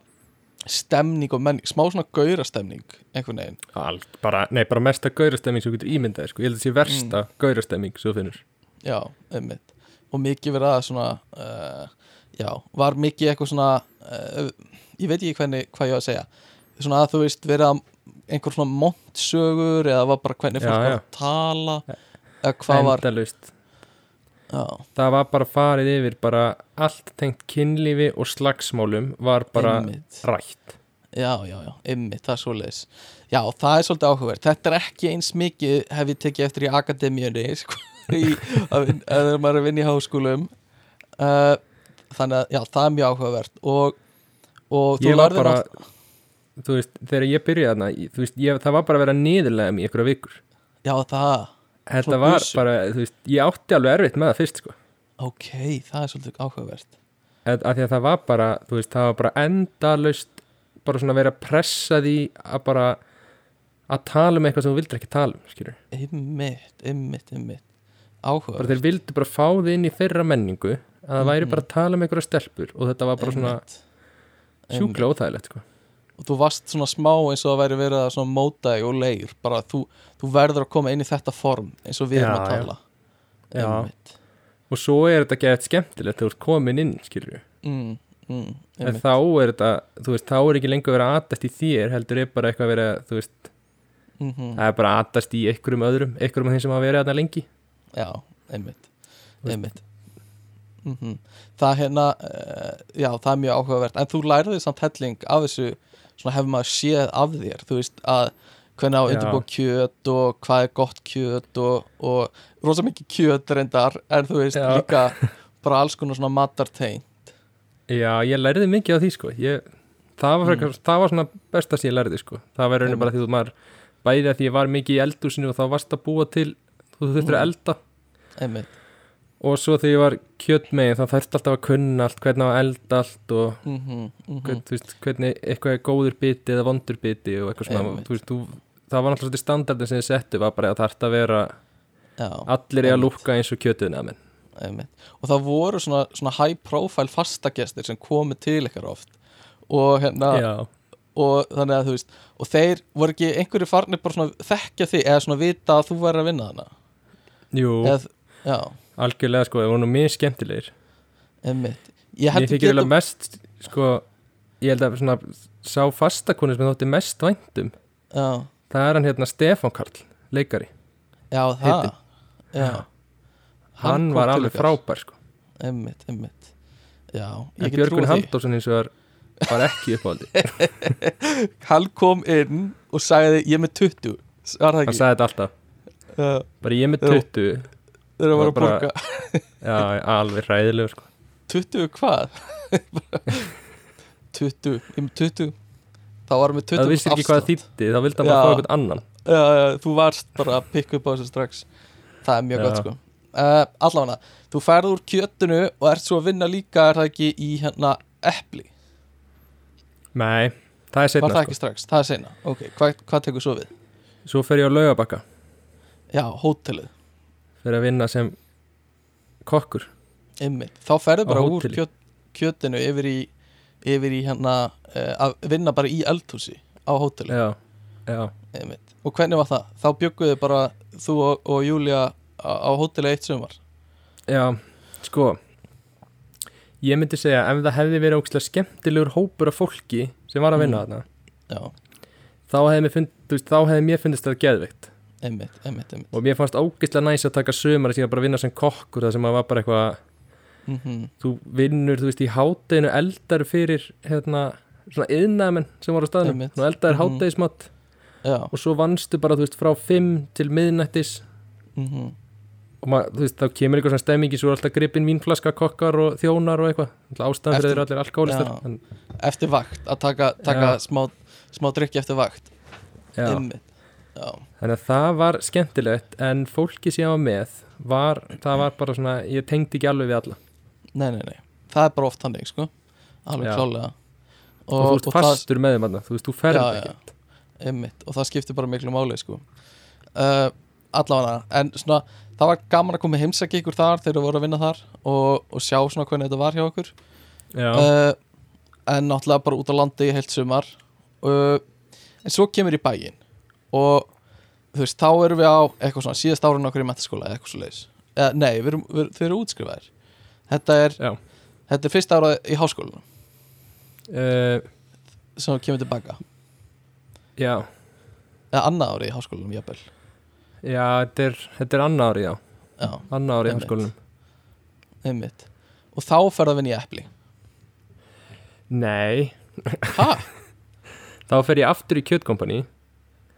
stemning og menning, smá svona gaurastemning einhvern veginn. Alg, bara, nei, bara mesta gaurastemming sem þú getur ímyndaði sko. ég held að þetta sé versta mm. gaurastemming sem þú finnur. Já, einmitt og mikið verið að svona uh, já, var mikið eitthvað svona uh, ég veit ekki hvernig, hvað ég á að segja. Svona að þú veist verið að einhver svona montsögur eða var bara hvernig fólk var að tala eða hvað var það var bara farið yfir bara allt tengt kynlífi og slagsmálum var bara einmitt. rætt. Já, já, já, einmitt, það er svoleiðis. Já, það er svolítið áhugavert. Þetta er ekki eins mikið hef ég tekið eftir í akademíunni sko, þegar maður er að vinna í háskólum uh, þannig að já, það er mjög áhugavert. Og, og þú bara nátt- þú veist, þegar ég byrjaði þarna þú veist, ég, það var bara að vera niðurlega í einhverja vikur. Já, það, þetta var busu. bara, þú veist, ég átti alveg erfitt með það fyrst sko. Ok, það er svolítið áhugavert. Að, að því að það var bara, þú veist, það var bara endalaust bara svona að pressa því að bara að tala um eitthvað sem þú vildir ekki tala um skilur. Einmitt, einmitt, einmitt Áhugavert þeir vildu bara fá þið inn í þeirra menningu að það væri Mhm. bara að tala um einhverja stelpur og þetta var bara svona sjúklega óþægilegt sko. Og þú varst svona smá eins og að væri verið að svona móta þig og leir Bara þú, þú verður að koma inn í þetta form eins og við erum Já, að já. tala Já. Einmitt og svo er þetta gett skemmtilegt þú ert komin inn skilur mm, mm, en þá er þetta, þú veist, þá er ekki lengur að vera að atast í þér, heldur er bara eitthvað að vera þú veist, Mhm. það er bara að atast í einhverjum öðrum, einhverjum af þeim sem hafa verið þarna lengi já, einmitt einmitt. Mm það hérna uh, já, það er mjög áhugavert. En þú læriði samt helling af þessu svona hefur maður séð af þér. Þú veist að hvernig á að Já. undirbúa kjöt og hvað er gott kjöt og, og rosa mikið kjöt reyndar en þú veist Já. líka bara alls konar svona matartein Já, ég lærði mikið á því sko. Ég, það, var Mm. frekar, það var svona besta sem ég lærði sko. Það var raunin bara því þú maður bæði að því ég var mikið í eldúsinu og þá varst að búa til þú þurftir að Mm. elda. Einmitt. Og svo þegar ég var kjötmegin þá þurfti alltaf að kunna allt hvernig að elda allt og mm -hmm, hvern, þú veist, hvernig eitthvað er góður biti eða vondur biti og eitthvað svona. Þú veist, þú, það var náttúrulega standardin sem ég setti var bara að það þarf að vera já, allir í að lúkka eins og kjötuðina menn einmitt. Og það voru svona, svona high profile fastagestir sem komu til ykkar oft. Og hérna Já, og þannig að þú veist og þeir voru ekki einhverju farnir bara svona þekkja þig eða svona vita að þú verður að vinna þarna jú, já, algjörlega sko, það voru mjög skemmtilegir. Einmitt. Ég held eiginlega getum mest sko, ég held að svona sá fastakonu sem þótti mest væntum já, það er hann hérna Stefán Karl, leikari. Já, það. Já, hann, kom var alveg frábær sko. einmitt, einmitt. Já, ég en get Björgun Halldórsson eins og var, var ekki uppáhaldi. Hann kom inn og sagði ég er með 20 var það hann sagði þetta alltaf, bara ég með Jú. 20 þeir eru að vera var að borga. Já, alveg ræðilegur sko. 20 hvað? 20, ég með 20 þá varum við 20 það vissi ekki hvað það þýtti, þá vildi bara Já. fá eitthvað annan. Já, já, þú varst bara að pikka upp á þessu strax. Það er mjög gott sko. Uh, allavega, þú færð úr kjötinu og ert svo að vinna líka, er það ekki í hérna epli, nei, það er var setna það sko. ekki strax? Það er seinna, ok, hvað, hvað tekur svo við? Svo fer ég á laugabakka já, hótelið, fyrir að vinna sem kokkur. Ymmið þá ferðu bara úr kjöt, kjötinu yfir í yfir í hérna uh, að vinna bara í eldhúsi á hóteli já, já, Einmitt. Og hvernig var það? Þá bjögguðu bara þú og, og Júlia á, á hóteli eitt sumar. Já sko ég myndi segja ef það hefði verið ógstlega skemmtilegur hópur af fólki sem var að vinna Mm. þarna Já, þá hefði mér, fundist það geðveikt einmitt, einmitt, einmitt. Og mér fannst ógeðslega næs að taka sömur að síðan bara vinna sem kokkur það sem að var bara eitthvað mm þú vinnur, þú veist, í hátteginu eldar fyrir, hérna svona yðnamenn sem voru á staðnum. Og eldar Mhm. háttegismat Já, og svo vannstu bara, þú veist, frá 5 til miðnættis. Mm og maður, þú veist, þá kemur eitthvað svona stemmingi svo er alltaf gripin vínflaska, kokkar og þjónar og eitthvað, ástæðan fyrir Eftir- þeir eru allir alkoholistar en, eftir vakt að taka, taka smá, smá drykki eftir vakt. Einmitt þannig að það var skemmtilegt en fólki sem ég var með var, það var bara svona, ég tengdi ekki alveg við alla. Nei, nei, nei. Það er bara oft þannig, sko. Alveg klálega og, þú veist fastur með þeim þú veist, þú ferð Já, ekki já, einmitt. Og það skiptir bara miklu máli, sko. Uh, Allavega, en svona Það var gaman að koma í heimsæki ykkur þar þegar þú voru að vinna þar og, og sjá svona hvernig þetta var hjá okkur. Uh, en náttúrulega bara út á landi heilt sumar. Uh, en svo kemur í bæinn og þú veist, þá erum við á eitthvað svona síðast árun okkur í mentaskóla eða eitthvað svo leiðis eða, nei, við erum, við, þau eru útskrifaðir. Þetta er, já. þetta er fyrsta árað í háskólanum. Uh, sem kemur tilbaka. já, eða annað árið í háskólanum, jafnvel. Já, þetta er, þetta er annað ári, já. Já, annað ári í háskólanum. Einmitt. Og þá fer það að vinna í epli? Nei, ha? þá fer ég aftur í kjötkompani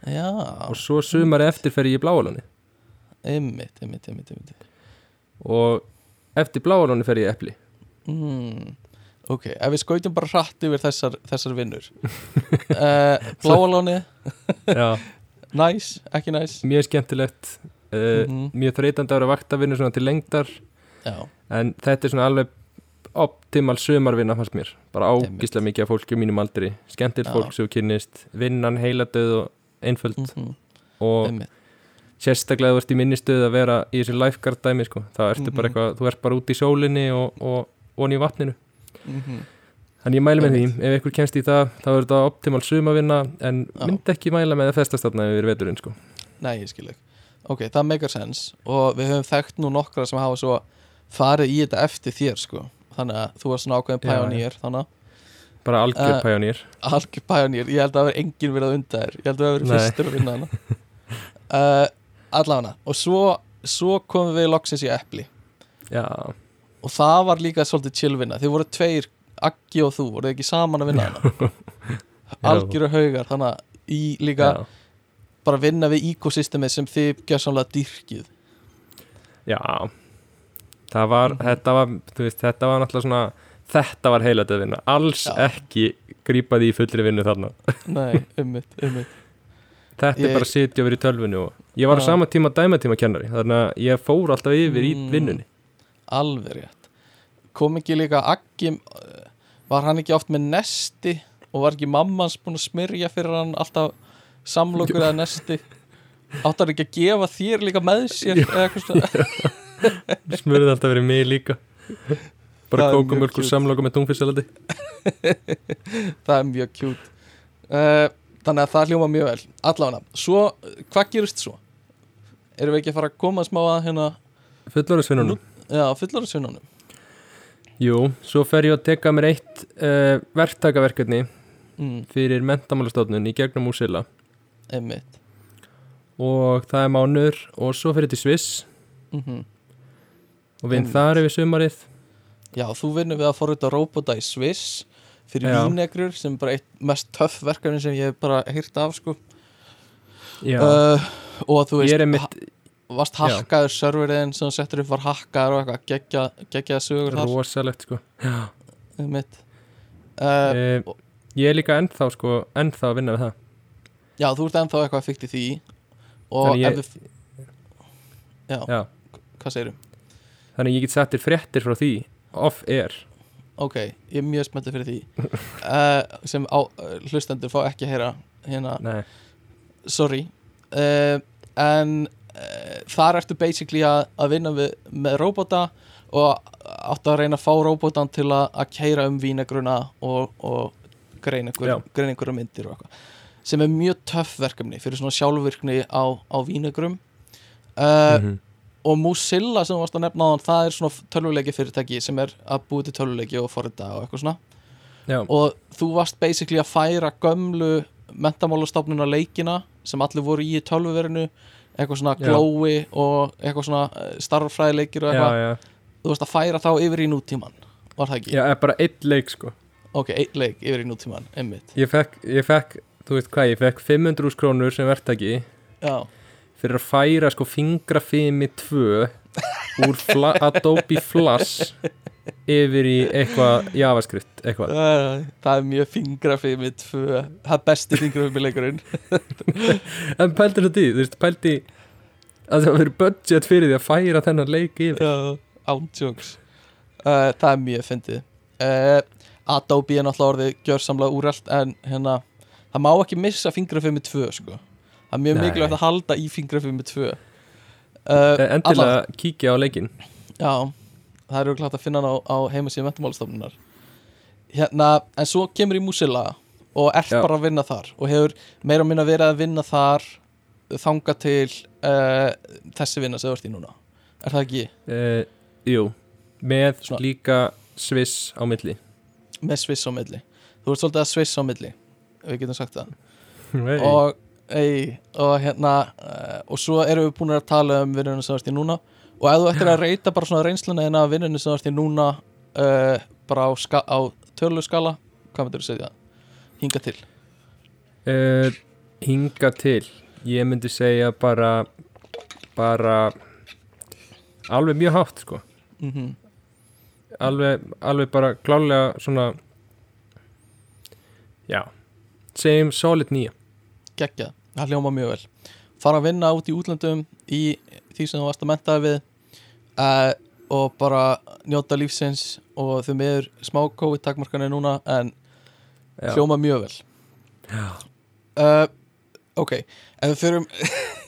já, og svo sumari eftir fer ég í bláalóni. Einmitt, einmitt, einmitt, einmitt. og eftir bláalóni fer ég í epli. Mm, ok, ef við skautum bara hratt yfir þessar, þessar vinnur. Uh, Bláalóni. Næs, ekki næs mjög skemmtilegt. Uh, Mhm. mjög þreytandi ára vaktavinnu svona til lengdar. Já, en þetta er svona alveg optimal sumarvinna fannst mér. Bara ágislega mikið af fólki á mínum aldri. Skemmtilegt Já. fólk sem þú kynnist. Vinnan heiladöð og einföld. Mm og einmitt. sérstaklega þú ert í minni stöð að vera í þessu lifeguard dæmi sko. þá ertu Mhm. bara eitthvað, þú ert bara út í sólinni og, og, og í vatninu. Mm Þannig ég mæli með því, ef ykkur kemst í það þá er þetta optimal sumavinna en Já. myndi ekki mæla með að festast þarna yfir veturinn sko. Nei, ég skil ekki Ok, það meikar sens og við höfum þekkt nú nokkra sem hafa svo farið í þetta eftir þér sko. Þannig að þú var svona ákveðin pæjonýr Þannig bara algjör Eh, pæjonýr að algjör pæjonýr Ég held að það hafi enginn verið að unda þér. Ég held að það Nei. fyrstur að vinna hana. Uh, Allavega. Og svo svo komum við loksins í epli. Já, og það var líka svolítið chillvinna. Þið voru tveir, Aggi og þú voru ekki saman að vinna hana? Algjöru haugar, þannig að í líka já, bara vinna við ekosystemið sem þið gjörsamlega dýrkið. Já. Það var, Mhm. þetta var veist, þetta var náttúrulega svona þetta var heilat að vinna, alls Já. ekki grípa því í fullri vinnu þarna. Nei, ummitt, ummitt þetta Ég- er bara að sitja vera í tölvunni og ég var á sama tíma dæmatíma kennari þannig að ég fór alltaf yfir í Mm. vinnunni. Alveg rétt. Kom ekki líka uh, var hann ekki oft með nesti og var ekki mammans búin að smyrja fyrir hann alltaf samlokur eða nesti? Áttar ekki að gefa þér líka með sér smurði alltaf verið mig líka bara kókumölkur samloka með tungfisalati það er mjög kjút uh, þannig að það hljóma mjög vel. Allavega, svo, hvað gerist svo? erum við ekki að fara að koma smá að hérna, fullorðisvinnunum já, fullorðsvinnunum Jú, svo fer ég að teka mér eitt uh, verktakaverkefni mm, fyrir mentamálastofnun í gegnum Úsila einmitt. Og það er mánuður og svo fer ég til Sviss. Mm og vinn þar yfir sumarið Já, þú vinnur við að forrita robota í Sviss fyrir vínegrur sem er bara eitt mest töff verkefni sem ég hef bara heyrt af sko. Uh, og þú veist einmitt ha varst hakkaður serveriðin sem settur upp var hakkaður og eitthvað geggja, geggjaða sögur þar. Rosalegt sko. Mitt uh, uh, ég er líka ennþá sko ennþá að vinna við það. Já, þú ert ennþá eitthvað fyrkt í því. Og ég- ef við Já, Já, hvað segirum? þannig ég get sett þér fréttir frá því off-air Ok, ég er mjög spenntið fyrir því. Uh, sem á, hlustendur fá ekki að heyra hérna. Nei, sorry. Uh, en uh, þar ertu basically að, að vinna við, með robota og áttu að reyna að fá robotan til að, að keira um vínegruna og, og greina einhverja myndir og eitthvað sem er mjög töff verkefni fyrir svona sjálfvirkni á, á vínegrum uh, mhm. Og Mozilla sem þú varst að nefna á hann það er svona tölvuleiki fyrirtæki sem er að búi til tölvuleiki og forrita og eitthvað svona. Já, og þú varst basically að færa gömlu mentamálastofnuna leikina sem allir voru í tölvuverinu eitthvað svona glói og eitthvað svona eh, starffræðileikir og eitthvað. Já, þú varst að færa þá yfir í nútíman var það ekki? já, bara eitt leik sko. Ok, einn leik yfir í nútíman, einmitt. Ég fekk, ég fekk, þú veist hvað, ég fekk 500 krónur sem verktaki. Já, fyrir að færa sko fingrafimi 2 úr fla, Adobe Flash yfir í eitthvað javascript, eitthvað. Það, er mjög fingrafið með tvö, það er besti fingrafið með leikurinn en pældi þetta í, þú veist, pældi að það verið budget fyrir því að færa þennan leik yfir. Ántjóks uh, það er mjög fyndið. Uh, Adobe er náttúrulega orðið gjörsamlega úrælt en hérna, það má ekki missa fingrafið með tvö sko það er mjög Nei. mikilvægt að halda í fingrafið með tvö. Uh, endilega kíkja á leikin Já, það eru klátt að finna hann á, á heimasíðu mentamálastofnunar Hérna, en svo kemur í Mozilla og ert Já. bara að vinna þar og hefur meira og minna verið að vinna þar þanga til uh, þessi vinna sem þú ert í núna. Er það ekki? uh, jú, með Svona- líka Sviss á milli. Með Sviss á milli. Þú ert svolítið að Sviss á milli við getum sagt það. Og, ei, og hérna uh, og svo erum við búin að tala um vinnunum sem ert í núna. Og ef þú ættir að reyta bara svona reynsluna en að vinnunum sem ert í núna uh, bara á, á tölu skala hvað myndir þú segja? Hinga til. Uh, hinga til. Ég myndi segja bara bara alveg mjög hátt sko. Mm alveg, alveg bara klálega svona já segjum solid nýja geggjað, það hljóma mjög vel. Fara að vinna út í útlöndum í því sem þú varst að mentaði við uh, og bara njóta lífsins og þau meður smá COVID takmarkanir núna en Já. hljóma mjög vel. Já. uh, ok, ef við förum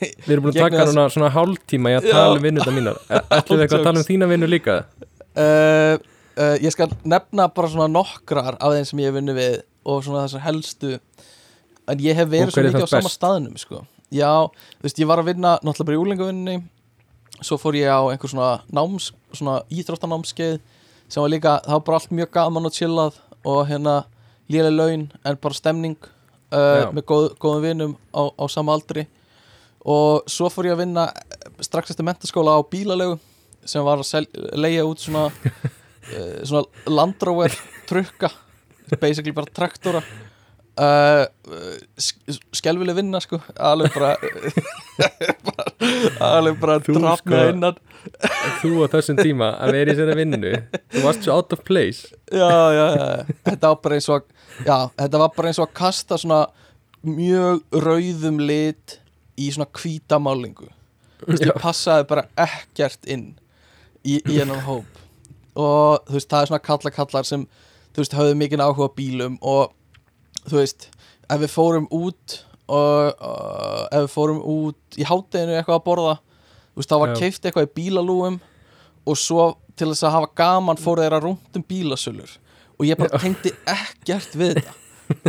við erum búin að taka núna svona hálftíma í að tala um vinnunda mínar. Ætlum við eitthvað að tala um þína vinnu líka? Uh, ég skal nefna bara svona nokkrar af þeim sem ég hef vinni við og svona þessar helstu en ég hef verið svo mikið á sama staðnum sko. já, þú veist, ég var að vinna náttúrulega bara í úlingavinni svo fór ég á einhver svona náms svona íþróttanámskeið sem var líka, það var bara allt mjög gaman og chillað og hérna lélega laun en bara stemning uh, með góð, góðum vinum á, á sama aldri. Og svo fór ég að vinna strax eftir mentaskóla á bílalegu sem var að leia út svona uh, svona Land Rover trukka basically bara traktora uh, skelvileg vinna sko. Alveg bara, alveg bara Þú, drafna sko. innan Þú á þessum tíma að vera í þessari vinnu Þú varst svo out of place. Já, já, já, þetta var og að þetta var bara eins og að kasta svona mjög rauðum lit í svona veist, ég passaði bara ekkert inn í, í hennan hóp. Og þú veist, það er svona kalla kallar sem, þú veist, höfðu mikið áhuga bílum og þú veist, ef við fórum út og, og ef við fórum út í hátteginu eitthvað að borða þú veist, þá var keift eitthvað í bílalúum og svo til þess að hafa gaman fóru þeirra rúmt um bílasölur. Og ég bara tengdi ekkert við þetta.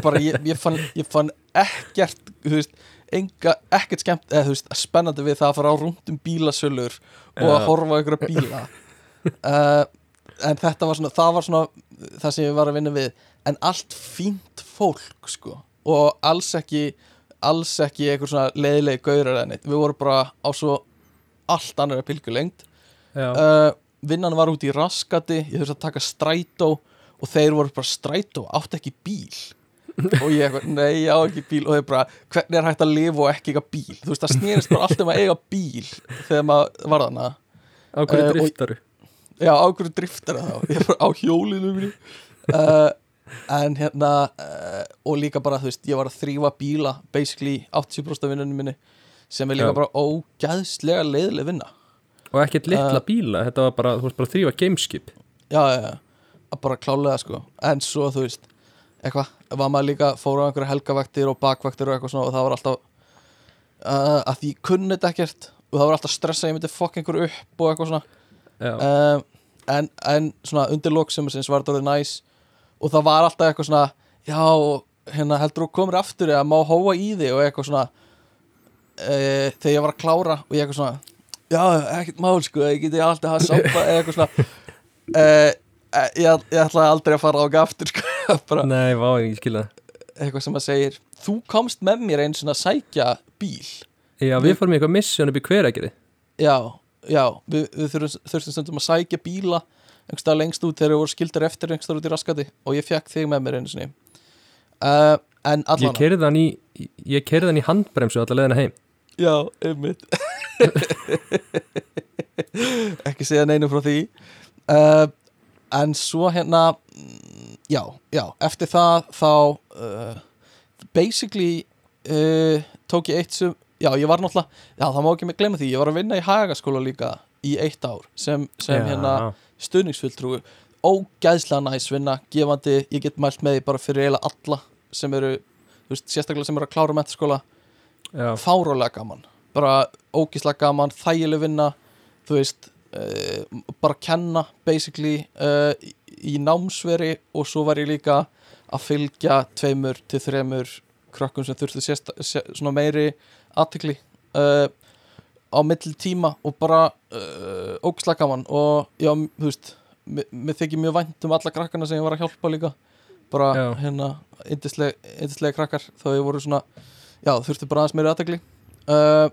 Bara ég, ég, fann, ég fann ekkert þú veist, enga, ekkert skemmt eða þú veist, spennandi við það að fara á rúmt um bílasölur og að horfa ykkur bíla. Uh, en þetta var svona það var svona það sem ég var að vinna við en allt fínt fólk sko. Og alls ekki alls ekki einhver svona leiðilegi gaurar eða neitt, við vorum bara á svo allt annar pilgulengd. Já, uh, vinnan var út í raskati ég þurfti að taka strætó og þeir voru bara strætó, átti ekki bíl? Og ég eitthvað, nei, ég á ekki bíl. Og þeir bara, hvernig er hægt að lifa og ekki eiga bíl? Þú veist, það snýrist bara allt um að eiga bíl þegar maður var þarna. Á hverju eh, og- driftaru? Já, á hverju driftar það þá? Ég er bara á hjólinu mínu. Uh, en hérna uh, og líka bara, þú veist, ég var að þrýfa bíla basically 80% af vinnunum minni sem er líka Já. bara ógæðslega leiðileg vinna. Og ekkert litla Eh. bíla, þetta var bara, þú varst bara að þrýfa gameskip. Já, já, já, að bara klálega sko. En svo þú veist, eitthvað var maður líka, fór á einhverja helgavaktir og bakvaktir og eitthvað svona og það var alltaf uh, að því ég kunni þetta ekkert og það var alltaf stressa ég myndi fokk einhverju upp og eitthvað svona. Um, en, en svona undir loksumarsins var þetta orðið næs og það var alltaf eitthvað svona já, hérna heldur þú komir aftur eða má hóa í þig og eitthvað svona uh, þegar ég var að klára og ég eitthvað svona já, ekkert mál sko, ég geti alltaf hafa sápa eða eitthvað svona. Uh, ég, ég ætlaði aldrei að fara á aftur sko, bara. Nei, vá, ég skilja eitthvað sem að segir þú komst með mér einn svona að sækja bíl. Já, við fórum í eitthvað mission upp í hveragerði. Já, já, við, við þurfum, þurftum stundum að sækja bíla einhverstað lengst út þegar við voru skildar eftir einhverstað út í raskati og ég fekk þig með mér einu sinni. Uh, En Ég allan í ég kerði hann í handbremsu alla leiðina heim. Já, einmitt. Ekki segja neinu frá því. Uh, En svo hérna Já, já, eftir það þá uh, basically uh, tók ég eitt sem Já, ég var náttúrulega, já það má ekki með glemma því Ég var að vinna í hagaskóla líka í eitt ár sem, sem Já. hérna stuðningsfulltrúi. Ógæðslega næs vinna, gefandi. Ég get mælt með því bara fyrir eiginlega alla sem eru, þú veist, sérstaklega sem eru að klára mentaskóla Já, fárólega gaman. Bara ógíslega gaman, þægileg vinna þú veist uh, bara kenna basically uh, í, námsveri og svo var ég líka að fylgja tveimur til þremur krökkum sem þurftu sérst, sér, meiri aðtikli uh, á milli tíma og bara uh, ógíslega gaman. Og já, þú veist mér, þykir mjög vænt um alla krakkana sem ég var að hjálpa líka. Bara Já. hérna yndislega, krakkar. Þá ég voru svona já, þurftu bara aðeins meiri aðtekli uh,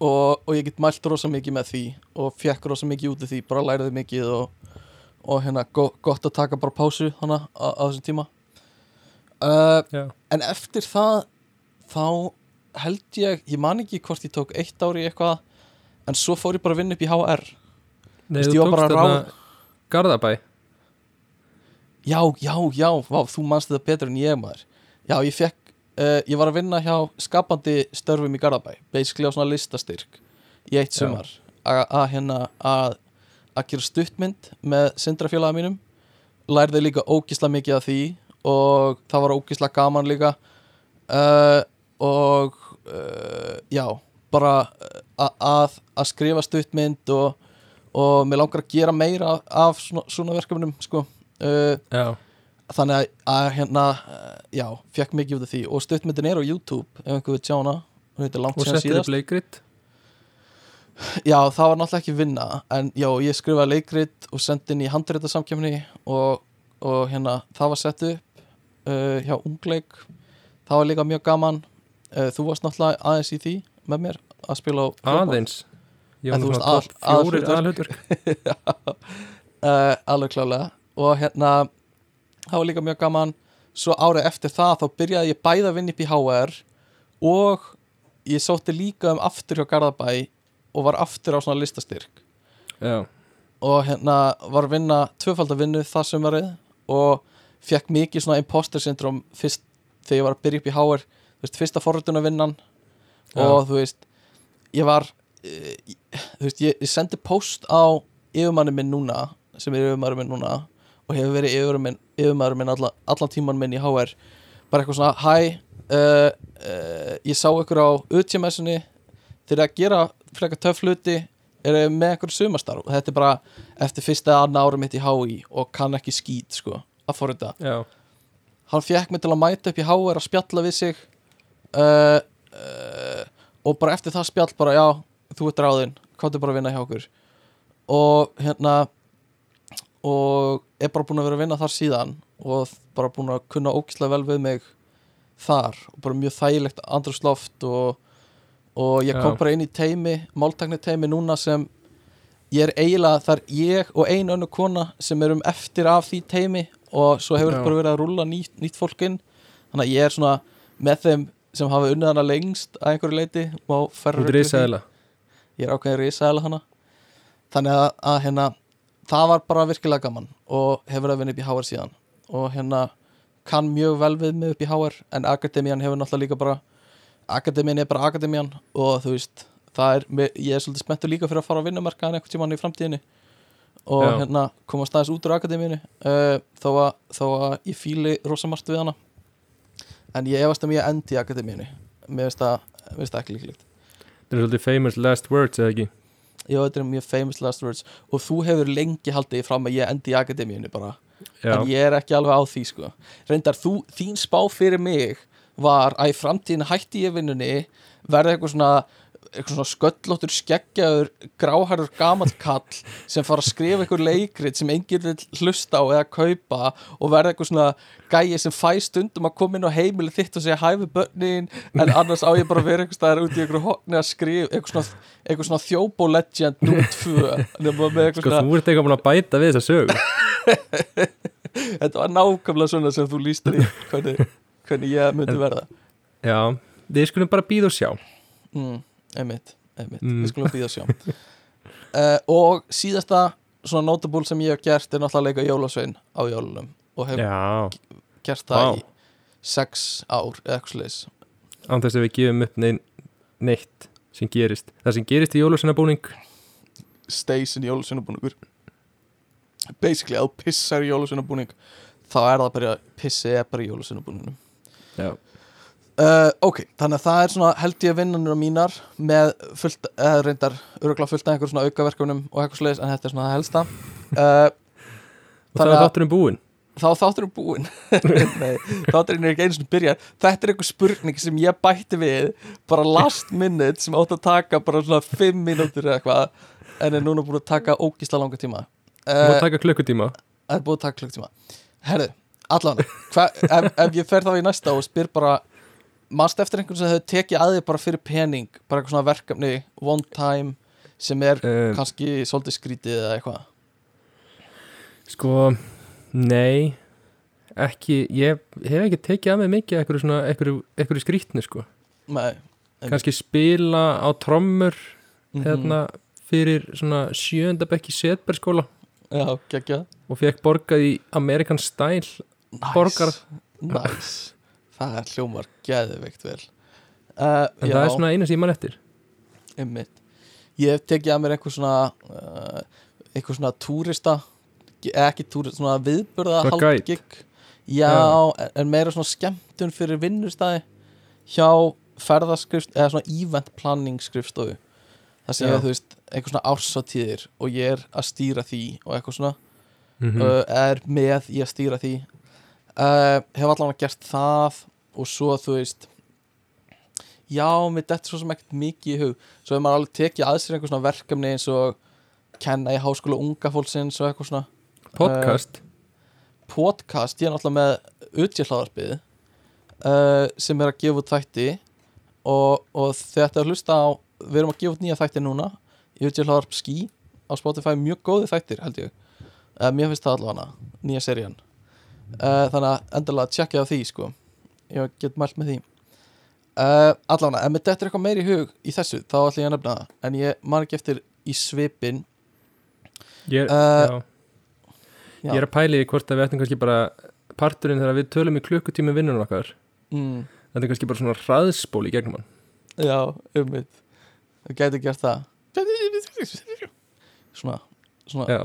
og, og ég get mælt rosa mikið með því og fekk rosa mikið út af því. Bara læriði mikið og, og hérna go, gott að taka bara pásu hana á, þessum tíma. Uh, en eftir það þá held ég, ég man ekki hvort ég tók eitt ári eitthvað en svo fór ég bara að vinna upp í HR Nei, Veist, þú tókst að þarna Garðabæ. Já, já, já, vá, þú manst þetta betur en ég maður. Já, ég fekk, uh, ég var að vinna hjá skapandi störfum í Garðabæ basically á svona listastyrk í eitt sumar. Að hérna að gera stuttmynd með syndrafélaga mínum lærði líka ógisla mikið af því og það var ógisla gaman líka. Uh, og uh, já, bara uh, að, að skrifa stuttmynd og, og mér langar að gera meira af svona, svona verkefnum sko. Uh, þannig að, að hérna já, fekk mikið út af því. Og stuttmyndin er á YouTube ef einhver vil sjá hana. Hún heitir langt og síðan settir síðast. upp leikrit? Já, það var náttúrulega ekki vinna en já, ég skrifaði leikrit og sendi inn í handreitasamkjöfni og, og hérna, það var sett upp uh, hjá Ungleik. Það var líka mjög gaman þú varst náttúrulega aðeins í því með mér að spila á aðeins. Ég En var þú nú veist, svona að- topp fjórir aðalhlutverk. aðhlutverk uh, alveg klálega og hérna það var líka mjög gaman. Svo árið eftir það þá byrjaði ég bæði að vinna upp í HR og ég sótti líka um aftur hjá Garðabæ og var aftur á svona listastyrk. Já, og hérna var að vinna tvöfald að vinnu það sömarið og fekk mikið svona imposter syndrom fyrst þegar ég var að byrja upp í HR veist, fyrsta forrönduna vinnan og þú veist ég var eh, þú veist, ég, ég sendi post á yfirmanni minn núna sem er yfirmanni minn núna og hefur verið yfirmanni minn, yfirmanni minn alla, allan tíman minn í HR bara eitthvað svona, hæ uh, uh, ég sá ykkur á UTMS-unni þeir að gera frekar töff hluti. Eru með einhverju sumastarf og þetta er bara eftir fyrsta annað ára mitt í HÍ og kann ekki skít sko, að forrita. Já, hann fekk mig til að mæta upp í HR að spjalla við sig uh, uh, og bara eftir það spjall bara já, þú ert ráðinn hvað er bara að vinna hjá okkur. Og hérna og er bara búin að vera að vinna þar síðan og bara búin að kunna ógislega vel við mig þar og bara mjög þægilegt andrúsloft og, og ég kom Já. bara inn í teimi máltakni teimi núna sem ég er eiginlega, það er ég og ein önnu kona sem erum eftir af því teimi og svo hefur þetta bara verið að rúlla nýtt, nýtt fólk inn. Þannig að ég er svona með þeim sem hafa unnið hana lengst að einhverju leiti má því. risaðila ég er ákveðin risaðala hana þannig að, að hérna það var bara virkilega gaman og hefur að vinna upp í HR síðan. Og hérna kann mjög vel við mig upp í HR en Akademian hefur náttúrulega líka bara Akademian er bara Akademian og þú veist er, ég er svolítið spenntur líka fyrir að fara á vinnumarkaðan einhvern tímann í framtíðinni og Já. hérna komast aðeins út úr Akademíinu uh, þó, að, þó að ég fíli rosa margt við hana en ég efast um ég endi í Akademíinu mér finnst það, mér ekki líklegt. Það er svolítið famous last words, eða ekki? Já, þetta er mjög famous last words. Og þú hefur lengi haldið fram að ég endi í akademíunni bara, Já, en ég er ekki alveg á því sko. reyndar þú, þín spá fyrir mig var að í framtíðin hætti ég vinnunni verði eitthvað svona eitthvað svona sköllóttur skeggjaður gráhærður gamall kall sem fara að skrifa eitthvað leikrit sem enginn vil hlusta á eða kaupa og verði eitthvað svona gæi sem fæ stundum að koma inn á heimili þitt og segja hæfi börnin en annars á ég bara að vera eitthvað staðar út í eitthvað hotni að skrifa eitthvað svona, eitthvað svona þjóbo legend nú tvö nema með eitthvað sko þú ert eitthvað búin að bæta við þessa sögu. Þetta var nákvæmlega svona sem þú lístir í hvernig, hvernig ég myndi verða. Já, við skulum bara býða og sjá. Mm, Einmitt, einmitt, Mm. við skulum býða sjá. Uh, Og síðasta svona notable sem ég hef gert er náttúrulega að leika jólasvein á jólunum og hef Já, gert það Vá. í sex ár eða eitthvað sliðis þess að við gefum upp nein, neitt sem gerist. Það sem gerist í jólusinabúning Stays-in jólasveinabúningur. Basically, að þú pissar í jólasveinabúning þá er það bara, pissi er bara í jólasveinabúningnum. Já, Uh, ok, þannig að það er svona held ég vinnanur mínar með fullt, eða reyndar öruglega fullt af einhver svona aukaverkunum og eitthvað sliðis en þetta er svona það helsta. Uh, og það er þátturinn búinn. Þá þáttur er búinn. Nei, þátturinn er ekki einu svona byrjað. Þetta er einhver spurning sem ég bætti við bara last minute sem átt að taka bara svona 5 mínútur eða eitthvað en er núna búin að taka ógísla langa tíma. Þú má uh, taka klukkutíma? Það er búin að taka klukktíma Herðu, allan hva, ef, ef ég fer þá í næsta og spyr bara Manst eftir einhvern sem hefur tekið að þig bara fyrir pening Bara eitthvað svona verkefni One time Sem er um, kannski svolítið skrítið eða eitthvað? Sko, nei ekki, ég hef ekki tekið að mig mikið eitthvað svona, eitthvað, skrítni sko. Nei kannski spila á trommur Mhm. hérna fyrir svona sjöndabekki geggja og fekk borgað í American Style nice. Borgar. Nice Það er hljómar geðveikt vel. Uh, en það er svona eina sem ég man eftir. Einmitt. Ég hef tekið að mér einhver svona uh, einhver svona túrista ekki túrista, svona viðburða guide. haldgig. Já, en- meira svona skemmtun fyrir vinnustæði hjá ferðaskrift eða svona event planning skrifstofu. Það Já. ég, þú veist, einhver svona ársatíðir og ég er að stýra því og eitthvað svona mm uh, er með í að stýra því uh, hef allan gert það og svo þú veist já, mér dettur svo sem ekkert mikið í hug. Svo hefur maður alveg tekið að sér einhver svona verkefni eins og kenna í háskóla unga fólksins og eitthvað svona. Podcast? Podcast, ég er náttúrulega með utjálhlaðarpið uh, sem er að gefa út þætti og, og þetta að hlusta á við erum að gefa út nýja þættir núna hlaðar skí á Spotify mjög góði þættir held ég. Uh, mér finnst það allavega nýja serían uh, þannig að endilega tjekkja á því sko. Ég get mælt með því. Uh, allavega, ef mér dettur eitthvað meir í hug í þessu þá ætla ég að nefna það. En ég man ekki eftir í svipin ég, Uh, ég er að pæla í hvort að við ættum kannski bara parturinn þegar við tölum í klukkutími vinnunum okkar. Mm, þetta er kannski bara svona hraðspól í gegnum hann. Já, um mitt það gæti gert það. Svona svona, Já.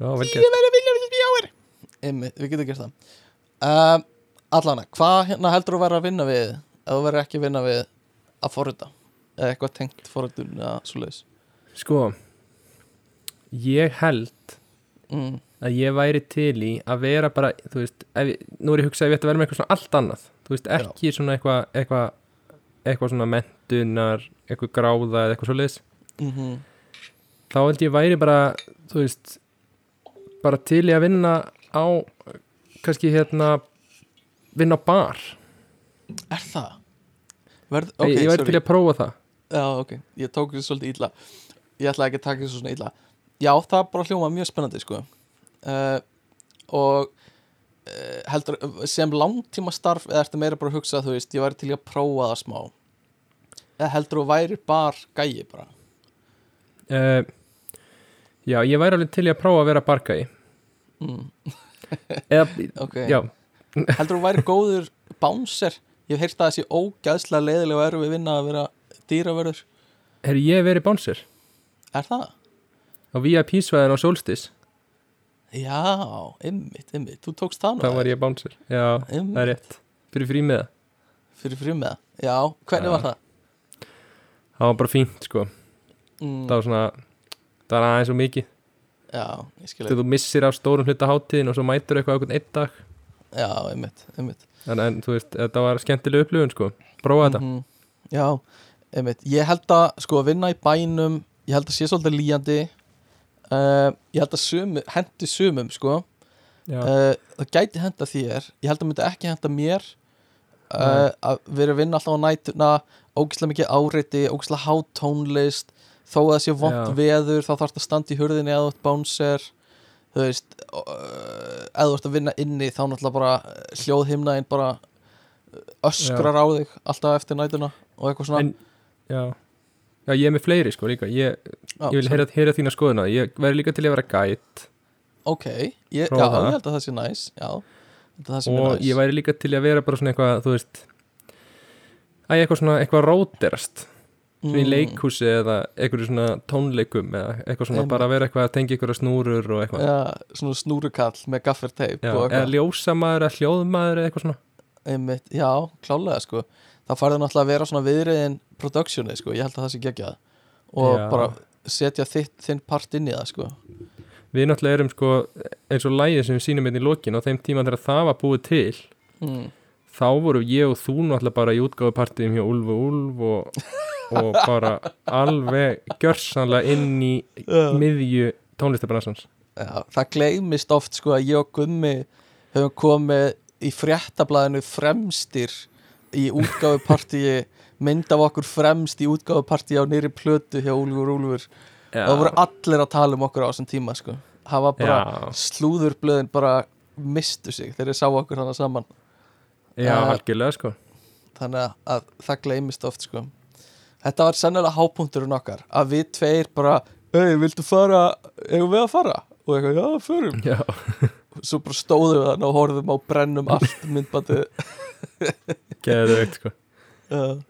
svona já, vel gert. Einmitt, við getum gert það. Um, Allana, hvað hérna heldur þú að vera að vinna við ef þú verður ekki að vinna við að forrita? Eða eitthvað tengt forritun eða svoleiðis? Sko ég held mm, að ég væri til í að vera bara, þú veist, ef, ég- nú er ég að hugsa að ég ætti að vera með eitthvað svona allt annað þú veist, ekki svona eitthvað eitthvað eitthvað svona mentunar eitthvað gráða eða eitthvað svoleiðis. Mm þá held ég væri bara, þú veist bara til í að vinna á kannski hérna vinna á bar. Er það? Verð, okay, ég, ég væri til í að prófa það. Já, ok, ég tók þessu svolítið illa. Ég ætlaði ekki að taka þessu svona illa. Já, það bara hljóma mjög spennandi sko. Uh, Og uh, heldur, sem langtíma starf eða ertu meira bara að hugsa þú veist, ég væri til í að prófa það smá? Eða heldur þú væri bara gæi bara? Uh, já, ég væri alveg til í að prófa að vera bargæi mm, eða, Ok, já, heldur þú væri góður bouncer? Ég hef heyrt að þessi ógæðslega leiðilega og erfið vinna að vera dýravörður. Herri ég verið bánsir Er það? á VIP-svæðin á Solstis. Já, ymmit, ymmit, þú tókst það nú þá var ég bánsir, já, Einmitt. það er rétt. Fyrir frí með það, Fyrir það. Já, hvernig Já. var það? það var bara fínt sko. Mm, það var svona, það var aðeins og mikið. Já, ég skil þegar þú missir af stórum hluta hátíðin og svo mætur eitthvað okkur einn dag. Já, ymmit, ymmit en, en þú veist, þetta var skemmtileg upplifun sko. Prófa þetta, Mhm. Já, einmitt. Ég held að sko að vinna í bænum Ég held að sé svolítið líjandi. Uh, Ég held að sumu, hendi sumum sko. Uh, Það gæti henda þér. Ég held að myndi ekki henda mér uh. Að vera að vinna alltaf á nætuna Ógislega mikið áreiti, ógislega hátónlist Þó að það sé vont Já. veður Þá þarf það að standa í hurðinni eða þú ert bánser Þú veist Eða þú ert að vinna inni Þá náttúrulega bara hljóðhimnaðin bara öskrar á þig alltaf eftir nætuna og eitthvað svona. En já. Já, ég er með fleiri sko líka. Ég, Já, ég vil heyra, heyra þína skoðuna ég væri líka til að vera gæt ok, ég, já, það. ég held að það sé næs já, ég að það sé og næs. ég væri líka til að vera bara svona eitthvað þú veist Æ, eitthvað svona, eitthvað róterast í Mm, leikhúsi eða eitthvað svona tónleikum eða eitthvað svona Einmitt. bara að vera eitthvað að tengja ykkur snúrur og eitthvað. Já, svona snúrukall með gafferteip eða eitthvað. ljósamaður eða hljóðmaður eða eitthvað svona. Einmitt, já, klálega sko. Það farið náttúrulega að vera svona viðriðin productioni sko, ég held að það sé geggjað. Og Já. bara setja þitt, þinn part inn í það sko. Við náttúrulega erum sko eins og lægið sem við sýnum hérna í lokin á þeim tíma þegar það var búið til mm. þá voru ég og þú náttúrulega bara í útgáfupartíum hjá Úlf og Úlf og, og bara alveg gjörsanlega inn í miðju tónlistabransans Já, það gleymist oft sko að ég og Gummi höfum komið í fréttablaðinu fremstir í útgáfupartíi mynd af okkur fremst í útgáfupartíi á nýri plötu hjá Úlfur Úlfur. Já, það voru allir að tala um okkur á þessum tíma sko. Það var bara já, slúðurblöðin bara mistu sig þegar ég sá okkur hana saman. Já, Eh, algjörlega sko. Þannig að, að það gleymist oft sko þetta var sennilega hápunkturinn okkar að við tveir bara Ei, viltu fara, eigum við að fara? Og eitthvað, já, förum. Já, svo bara stóðum við þannig og horfðum á brennum allt myndbandið. Geðveikt sko. Uh,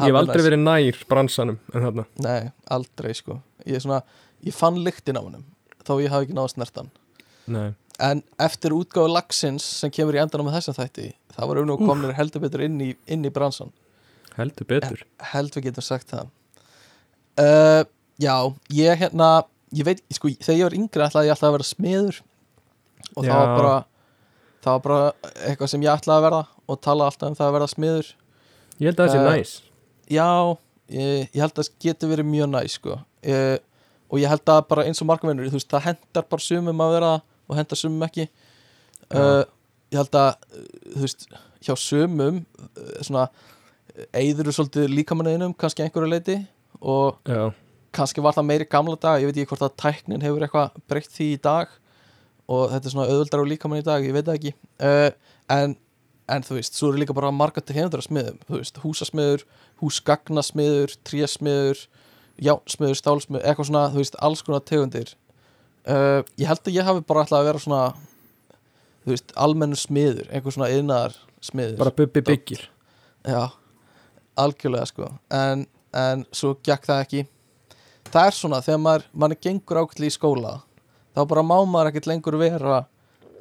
ég hef aldrei verið nær bransanum en þarna. Nei, aldrei sko. Ég, svona, ég fann lyktin á honum þó ég hafi ekki náða snertan Nei. En eftir útgáfu lagsins sem kemur í endanum með þessum þætti það var og komnir heldur betur inn í, inn í bransan heldur betur. Held við getum sagt það. Uh, Já, ég hérna ég veit, sko, þegar ég var yngri ætlaði ég alltaf að vera smiður. Og það Já. var bara það var bara eitthvað sem ég ætlaði að verða og tala alltaf um það að verða smiður. Ég held að það sé Eh, næs. Já, ég, ég held að það geti verið mjög næ sko. ég, og ég held að bara eins og markavinnur þú veist, það hendar bara sumum að vera það og hendar sumum ekki. Uh, ég held að uh, þú veist, hjá sumum uh, svona eyður svolítið líkamanniðinum kannski einhverju leiti og já, kannski var það meiri gamla dag ég veit ekki hvort að tæknin hefur eitthvað breytt því í dag og þetta er svona auðvöldar og líkamann í dag, ég veit það ekki. Uh, en, en þú veist, svo eru líka bara marga til hefndur að smiðum, þú veist, húsasmiður húsgagnasmiður, trésmiður jásmiður, stálsmiður eitthvað svona, þú veist, alls konar tegundir. Uh, ég held að ég hafi bara ætlað að vera svona þú veist, almennu smiður, einhver svona yðnaðar smiður bara bubbi byggir. Já, algjörlega sko. En, en svo gekk það ekki. Það er svona, þegar maður, maður gengur ákveðli í skóla þá bara má maður ekkert lengur vera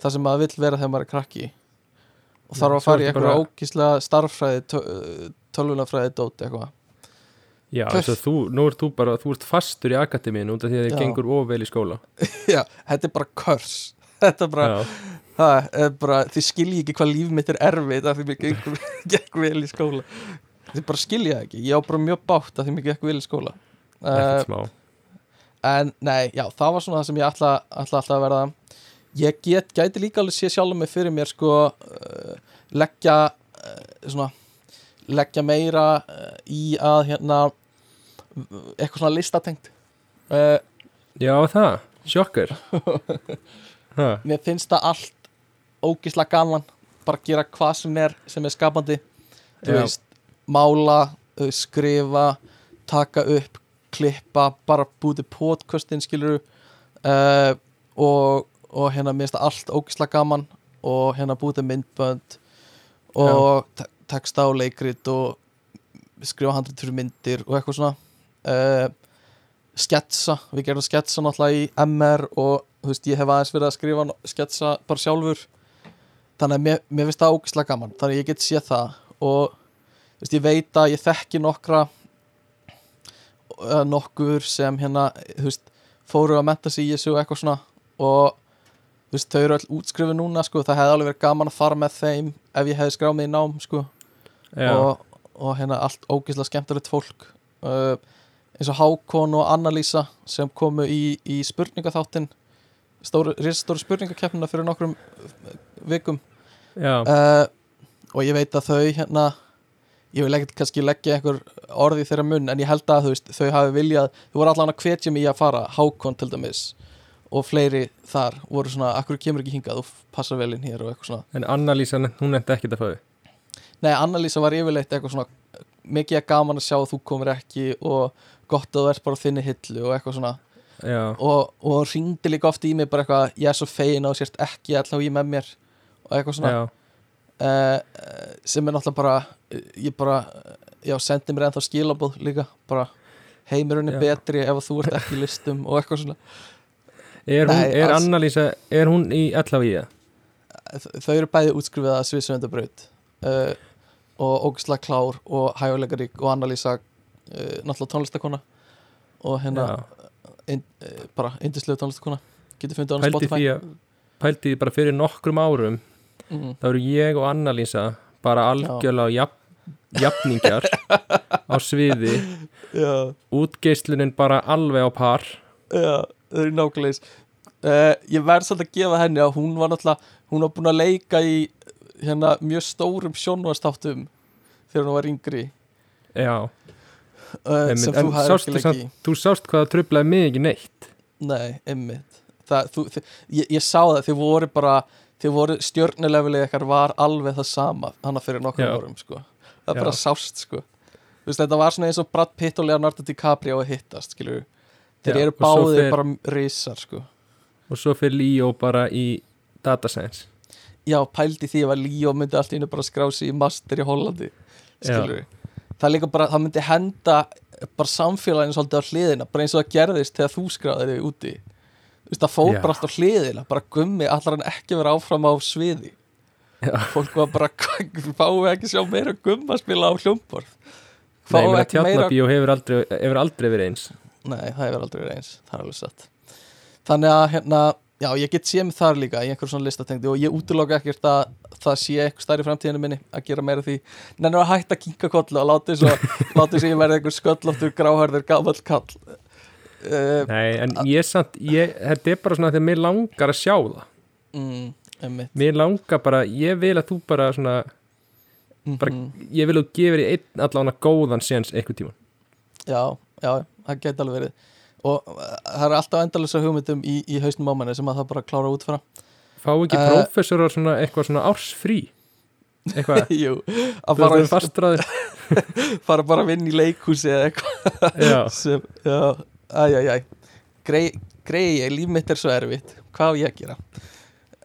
það sem maður vill vera þegar maður er krakki. Og þarf að fara í eitthvað ógíslega starffræði tölvunafræði dót eitthvað. Já, þess að þú, nú ert þú bara þú ert fastur í akademíinu út af því að þið gengur ofvel í skóla. Já, þetta er bara körs. Þetta er bara, það er bara þið skilji ekki hvað líf mitt er erfitt af því mér gengur, gekk vel í skóla þið bara skilja það ekki, ég á bara mjög bátt af því gekk vel í skóla. Uh, En nei, já, það var svona það sem ég ætla, ætla alltaf að verða. Ég get, gæti líka alveg sé sjálfum mig fyrir mér sko uh, leggja uh, svona leggja meira í að hérna eitthvað svona listatengt já, það, sjokkar. Ha, Mér finnst það allt ógislega gaman bara að gera hvað sem er sem er skapandi. Þú veist, mála skrifa, taka upp klippa, bara búið til podcastin skilur uh, og, og hérna það allt ógislega gaman og hérna búið til myndbönd og te texta og leikrit og skrifa handrið fyrir myndir og eitthvað svona. Uh, sketsa, við gerum sketsa náttúrulega í MR og þú veist, ég hef aðeins verið að skrifa sketsa bara sjálfur. Þannig að mér, mér finnst það ógislega gaman þannig að ég get séð það og veist, ég veit að ég þekki nokkra uh, nokkur sem hérna veist, fóru að menta sig í þessu og eitthvað svona og veist, þau eru all útskrifið núna sko, það hefði alveg verið gaman að fara með þeim ef ég hefði skráð mig í nám sko. Og, og hérna allt ógeðslega skemmtilegt fólk. Uh, eins og Hákon og Annalísa sem komu í, í spurningaþáttin stóru, risastóru spurningakeppnina fyrir nokkrum vikum. Uh, og ég veit að þau hérna ég vil ekkert kannski leggja einhver orði þeirra munn en ég held að veist, þau hafi viljað þau voru allan að hvetja mig í að fara Hákon til dæmis og fleiri þar voru svona, akkur kemur ekki hingað? Þú passar vel inn hér og eitthvað svona. En Anna-Lísa, hún nefndi ekkert að þau Nei, Annalísa var yfirleitt eitthvað svona mikið að gaman að sjá að þú komir ekki og gott að þú ert bara á þinni hillu og eitthvað svona. Já, og, og ringdi líka oft í mig bara eitthvað ég er svo fegin og sért ekki alltaf ég með mér og eitthvað svona. Já, uh, sem er náttúrulega bara eh, ég bara, já, sendi mér ennþá skilabóð líka, bara heimurinn Já. betri ef þú ert ekki listum og eitthvað svona, er, er Anna-Lísa er hún í allavega Þ- þau eru bæði útskrifið að sviðsöndabraut uh, og ógislega klár og hæguleikarík og Annalísa uh, náttúrulega tónlistakona og hérna in, bara indislega tónlistakona getur fundið á hann Spotify. því bara fyrir nokkrum árum mm, þá eru ég og Anna-Lísa bara algjörlega jafn, jafningjar á sviði. Já, útgeislunin bara alveg á par. Já, þau eru nákvæmleis uh, ég verð svolítið að gefa henni að hún var náttúrulega hún var búin að leika í hérna mjög stórum sjónvastáttum þegar hún var yngri. Já, uh, en þú sástu í. þú sást hvað það trublaði mig ekki neitt. Nei, einmitt. Það, þú, þi, ég, ég sá það, þið voru bara þið voru stjörnulefileg ykkar var alveg það sama hana fyrir nokkrum árum sko. það Já. bara sást sko. Veist, þetta var svona eins og Brad Pitt og Leonardo DiCaprio að hittast skilur þeir eru báðir fer- bara risar sko. og svo fyrir Líó bara í data science já, pældi því að Líó myndi allt í einu bara skrá sig í master í Hollandi skilur það er líka bara, það myndi henda bara samfélaginu svolítið á hliðina bara eins og það gerðist þegar þú skráðir þig úti það Já. bara allt á hliðina bara gummi, allar hann ekki vera áfram á sviði. Já. fólk var bara fáum við ekki sjá meira gumma spila á hljómborð? Að ekki meira tjarnabíó hefur aldrei, hefur aldrei verið eins. Nei, það hefur aldrei verið eins, það er alveg satt. Þannig að hérna já, ég get séð mig þar líka í einhver svona listatengdi og ég útiloka ekkert að það sé eitthvað stærri framtíðinu minni að gera meira því. Nennir að hætta að kinka kollu og láta þess að ég verði einhver sköllóttur gráhærður gamall kall uh, Nei, en ég samt, ég, þetta er bara svona þegar mér langar að sjá það. Mm, Mér langar bara, ég vil að þú bara svona bara, Mhm. ég vil þú gefur í einn allan að góðan séns einhvern tíma Já, já, það geti alveg verið. Og uh, það er alltaf endalisa hugmyndum í, í hausnum á manni sem að það bara klára út frá. Fá ekki Eh. prófessorar svona eitthvað svona ársfrí eitthvað, Jú, að fara, erum fastræðir fara bara að vinna í leikhúsi eða eitthvað já, sem, já, æjæjæj grei, grei líf mitt er svo erfitt. Hvað á ég að gera?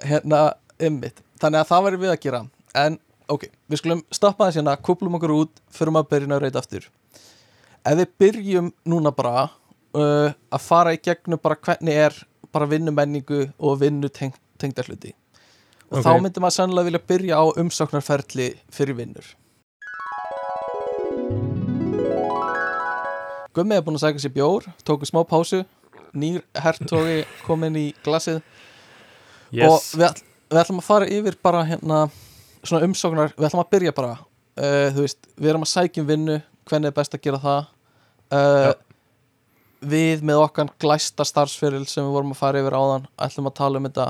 Hérna, ymmit, þannig að það verður við að gera. En, ok, við skulum stoppa þess hérna, kuplum okkur út fyrir maður byrjun að reyta aftur. Ef við byrjum núna bara uh, að fara í gegnum bara hvernig er bara vinnumenningu og vinnu teng, tengdarhluti og Ok. þá myndi maður sannlega vilja byrja á umsóknarferli fyrir vinnur Gummi er búinn að sækja sér bjór tóku smá pásu nýr hertógi komin í glasið. Og yes. við, ætl, við ætlum að fara yfir bara hérna svona umsóknar, við ætlum að byrja bara uh, þú veist, við erum að sækja um vinnu hvernig er best að gera það? Uh, við með okkar glæsta starfsferil sem við vorum að fara yfir áðan ætlum að tala um þetta.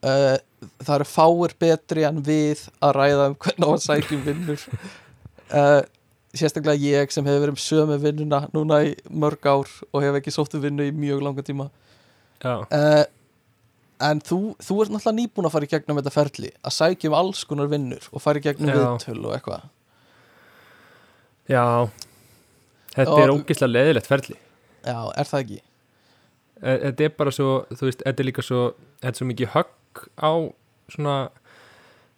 Uh, það eru fáir betri en við að ræða um hvernig á að sækja um vinnur sérstaklega ég sem hefur verið um sömu vinnuna núna í mörg ár og hef ekki sóttu vinnu í mjög langa tíma. Já, uh, en þú, þú ert náttúrulega nýbúin að fara í gegnum þetta ferli að sækja um alls konar vinnur og fara í gegnum Já. viðtöl og eitthvað. Já. Þetta Og- er ógislega leðilegt ferli. Já, er það ekki? E- þetta er bara svo, þú veist, þetta er líka svo þetta er svo mikið högg á svona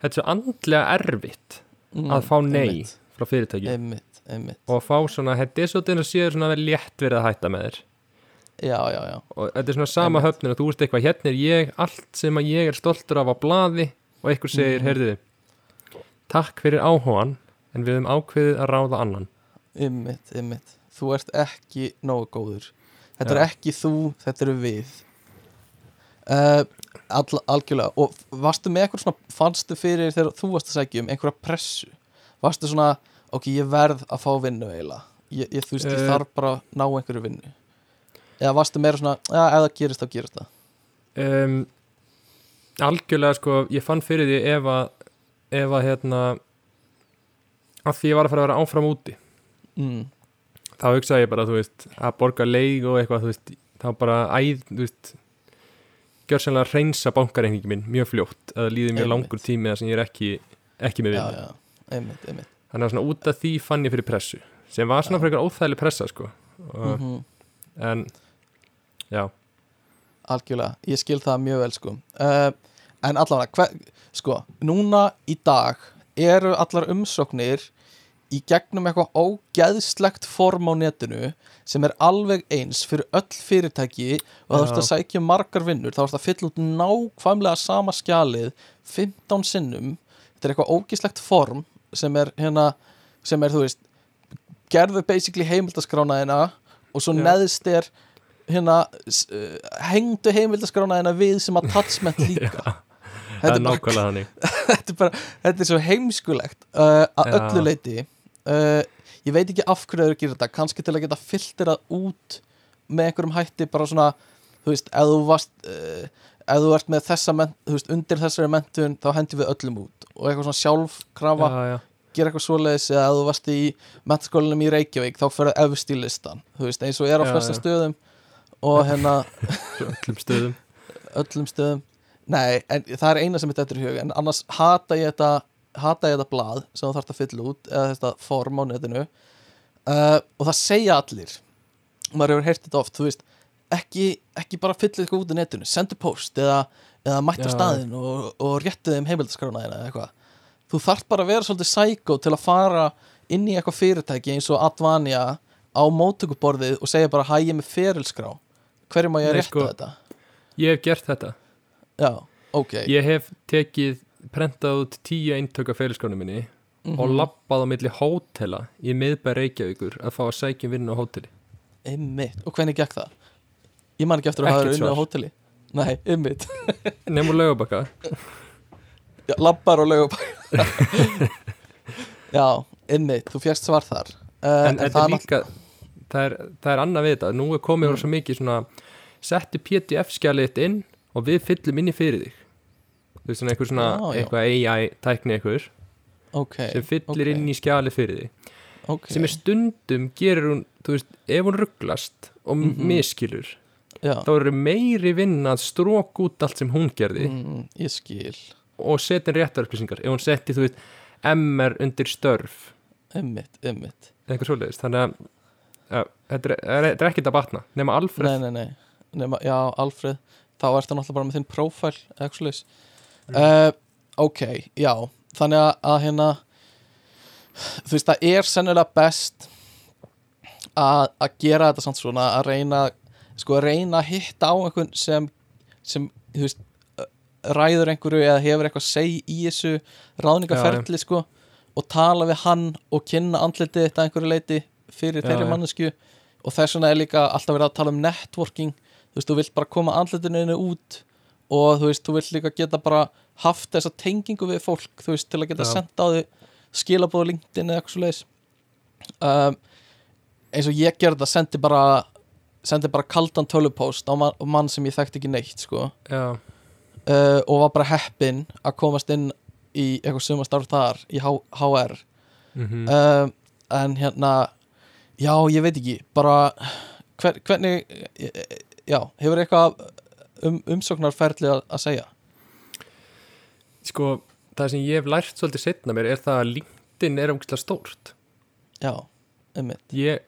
þetta er svo andlega erfitt Mm, að fá nei. einmitt, frá fyrirtæki. Einmitt, einmitt. og að fá svona, þetta er svo til að séu svona að vera létt verið að hætta með þér. Já, já, já, og þetta er svona sama Einmitt. höfnin og þú veist eitthvað, hérna er ég allt sem að ég er stoltur af á blaði og einhver segir, Mhm. heyrðu takk fyrir áhugan en við höfum ákveðið að ráða annan. Einmitt, einmitt. Þú ert ekki nógu góður. Þetta Já. er ekki þú, þetta eru við. Uh, all, algjörlega. Og varstu með eitthvað svona fannstu fyrir þegar þú varst að sækja um einhverja pressu? Varstu svona, ok, ég verð að fá vinnu eiginlega. Ég, ég, þú veist, ég Eh. þarf bara að ná einhverju vinnu. Eða varstu meira svona, ef það gerist þá gerist það. Um, algjörlega sko ég fann fyrir því ef að ef að hérna að því ég var að fara að vera áfram úti. Mm. þá hugsaði ég bara, þú veist, að borga leig og eitthvað, þú veist, þá bara æð, þú veist gjörsanlega að reynsa bankareikningi minn mjög fljótt. Að það líði mjög Einmitt. langur tími þar sem ég er ekki, ekki með vinnu. einmitt, einmitt þannig að svona út af því fann ég fyrir pressu sem var svona frekar óþægileg pressa sko. Og, mm en já, algjörlega, ég skil það mjög vel sko. Uh, en allavega sko, núna í dag eru allar umsóknir í gegnum eitthvað ógeðslegt form á netinu sem er alveg eins fyrir öll fyrirtæki og það ert að sækja um margar vinnur þá ert að fylla út nákvæmlega sama skjalið 15 sinnum. Þetta er eitthvað ógeðslegt form sem er hérna, sem er þú veist gerðu basically heimildaskránaðina og svo neðst er hérna uh, hengdu heimildaskránaðina við sem attachment líka. Það þetta, er nákvæmlega þannig. Þetta, er bara, þetta er svo heimskulegt uh, að öllu leiti uh, ég veit ekki af hverju þau gerir þetta kannski til að geta filterað út með einhverjum hætti bara svona þú veist, ef þú varst ef þú ert með þessa ment, þú veist, undir þessari mentun þá hendi við öllum út. Og eitthvað svona sjálfkrafa já, já, gera eitthvað svoleiðis eða ef þú varst í mentaskólanum í Reykjavík þá fyrir efst í listan þú veist, eins og er á já. stöðum. Og hérna öllum stöðum. Öllum stöðum. Nei, en það er eina sem mitt eftir í hug en annars hata ég þetta hata ég þetta blað sem þú þarfst að fylla út eða þetta form á netinu. Uh, og það segja allir. Maður hefur heyrt þetta oft, þú veist ekki, ekki bara fylla eitthvað út á netinu sendu post eða, eða mættu staðin og, og réttu þeim heimildaskránaðina eða eitthvað. Þú þarft bara að vera svolítið psycho til að fara inn í eitthvað fyrirtæki eins og Advania á móttökuborðið og segja bara hæ ég með ferilskrá. Hverju má ég Nei, rétta sko. þetta? ég hef gert þetta. Já, ok. Ég hef tekið prentað út tíu eintöka fyrirskránu minni Mhm. og lappað á milli hótela í miðbæ Reykjavíkur að fá að sækja um vinnu á hóteli. Einmitt, og hvernig gekk það? Ég man ekki eftir að hafa verið unni á hóteli. Nei, einmitt. Nefnum lögabakka Já, Labbar og lögum Já, einmitt, þú fjast svar þar. Uh, en, þetta er líka það er, það er annað við þetta, nú er komið mm. svo mikið svona, settu PDF skjalið þitt inn og við fyllum inn í fyrir þig. Þú veist svona einhver svona Já, já. eitthvað AI tækni einhver ok sem fyllir ok, inn í skjali fyrir því ok, sem er stundum gerur hún, þú veist, ef hún rugglast og Mhm. miskilur já, þá eru meiri vinna að strók út allt sem hún gerði. Mm, ég skil. Og setja réttar upplýsingar. Ef hún setti, þú veist, MR undir störf. Einmitt eða eitthvað svoleiðist, þannig að þetta, er, er, er ekkert að batna. Nema Alfred nei, nei, nei, Nema, já, Alfred þá ertu náttúrulega bara með þinn prófæl actually Mm. uh, ok, já. Þannig að, að hérna þú veist, það er sennilega best að, að gera þetta samt svona að reyna sko að reyna að hitta á einhvern sem, sem þú veist ræður einhverju eða hefur eitthvað að segja í þessu ráðningaferli sko og tala við hann og kynna andlitið þetta einhverju leiti fyrir Já, þeirri mannesku og þess vegna er líka alltaf verið að tala um networking. Þú veist, þú vilt bara koma andlitinu einu út og þú veist, þú vilt líka geta bara haft þessa tengingu við fólk þú veist, til að geta Já. senda á því skilabóðu LinkedIn eða eitthvað svo leiðis um, eins og ég gerði þetta sendi bara sendi bara kaldan tölupóst á mann, mann sem ég þekkti ekki neitt sko. Uh, og var bara heppinn að komast inn í eitthvað sumastarf þar í H HR mm uh, en hérna já, ég veit ekki, bara hver, hvernig eh, já, hefur eitthvað um, umsóknarferli að, segja? Sko það sem ég hef lært svolítið setna mér er það að LinkedIn er umkvæmlega stórt. Já, einmitt, ég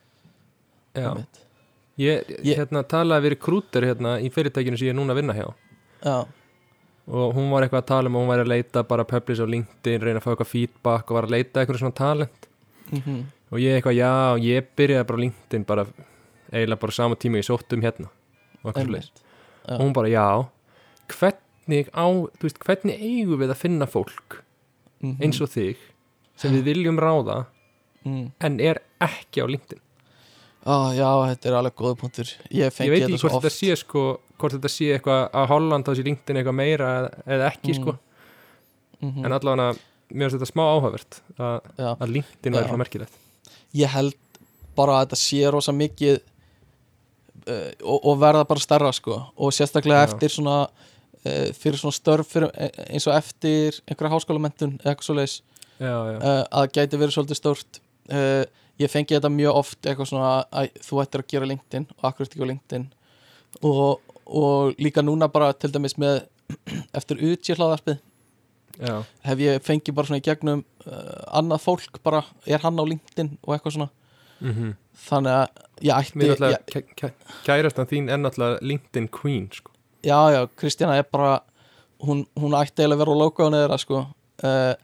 já, einmitt. Ég, Ég- hérna talaði við rekrúter hérna í fyrirtækinu sem ég er núna að vinna hjá. Já, og hún var eitthvað að tala um að hún væri að leita bara publish á LinkedIn, reyna að fá eitthvað feedback og var að leita eitthvað svona talent. Mm og ég eitthvað, já, ég byrjaði bara LinkedIn bara, eiginlega bara sama tíma ég sótt um hérna og og hún bara, já hvernig á, þú veist, hvernig eigum við að finna fólk Mhm. eins og þig sem við viljum ráða mm. en er ekki á LinkedIn Ó, já, þetta er alveg góða punktur ég ég veit ekki svo hvort þetta sé sko hvort þetta sé eitthvað að Holland á sér LinkedIn eitthvað meira eða- eða ekki Mm. sko Mhm. en allavega, mér finnst þetta smá áhugavert að, LinkedIn Já. svona merkilegt ég held bara að þetta sé rosa mikið uh, og, og verða bara stærra sko og sérstaklega Já. eftir svona uh, fyrir svona störf fyrir, e- eins og eftir einhverja háskólamentun eða eitthvað svoleiðis já, já, uh, að gæti verið svolítið stórt uh, ég fengi þetta mjög oft eitthvað svona að þú ættir að gera LinkedIn og akkur ekki á LinkedIn? Og, og líka núna bara til dæmis með eftir UT hlaðarpið hef ég fengið bara svona í gegnum uh, annað fólk bara, er hann á LinkedIn og eitthvað svona. Mm þannig að ég ætti kæ- kæ- kærastan þín er náttúrulega LinkedIn Queen sko. Já, já, Kristjana er bara hún, hún ætti eiginlega að vera á logoðan eða sko. Uh,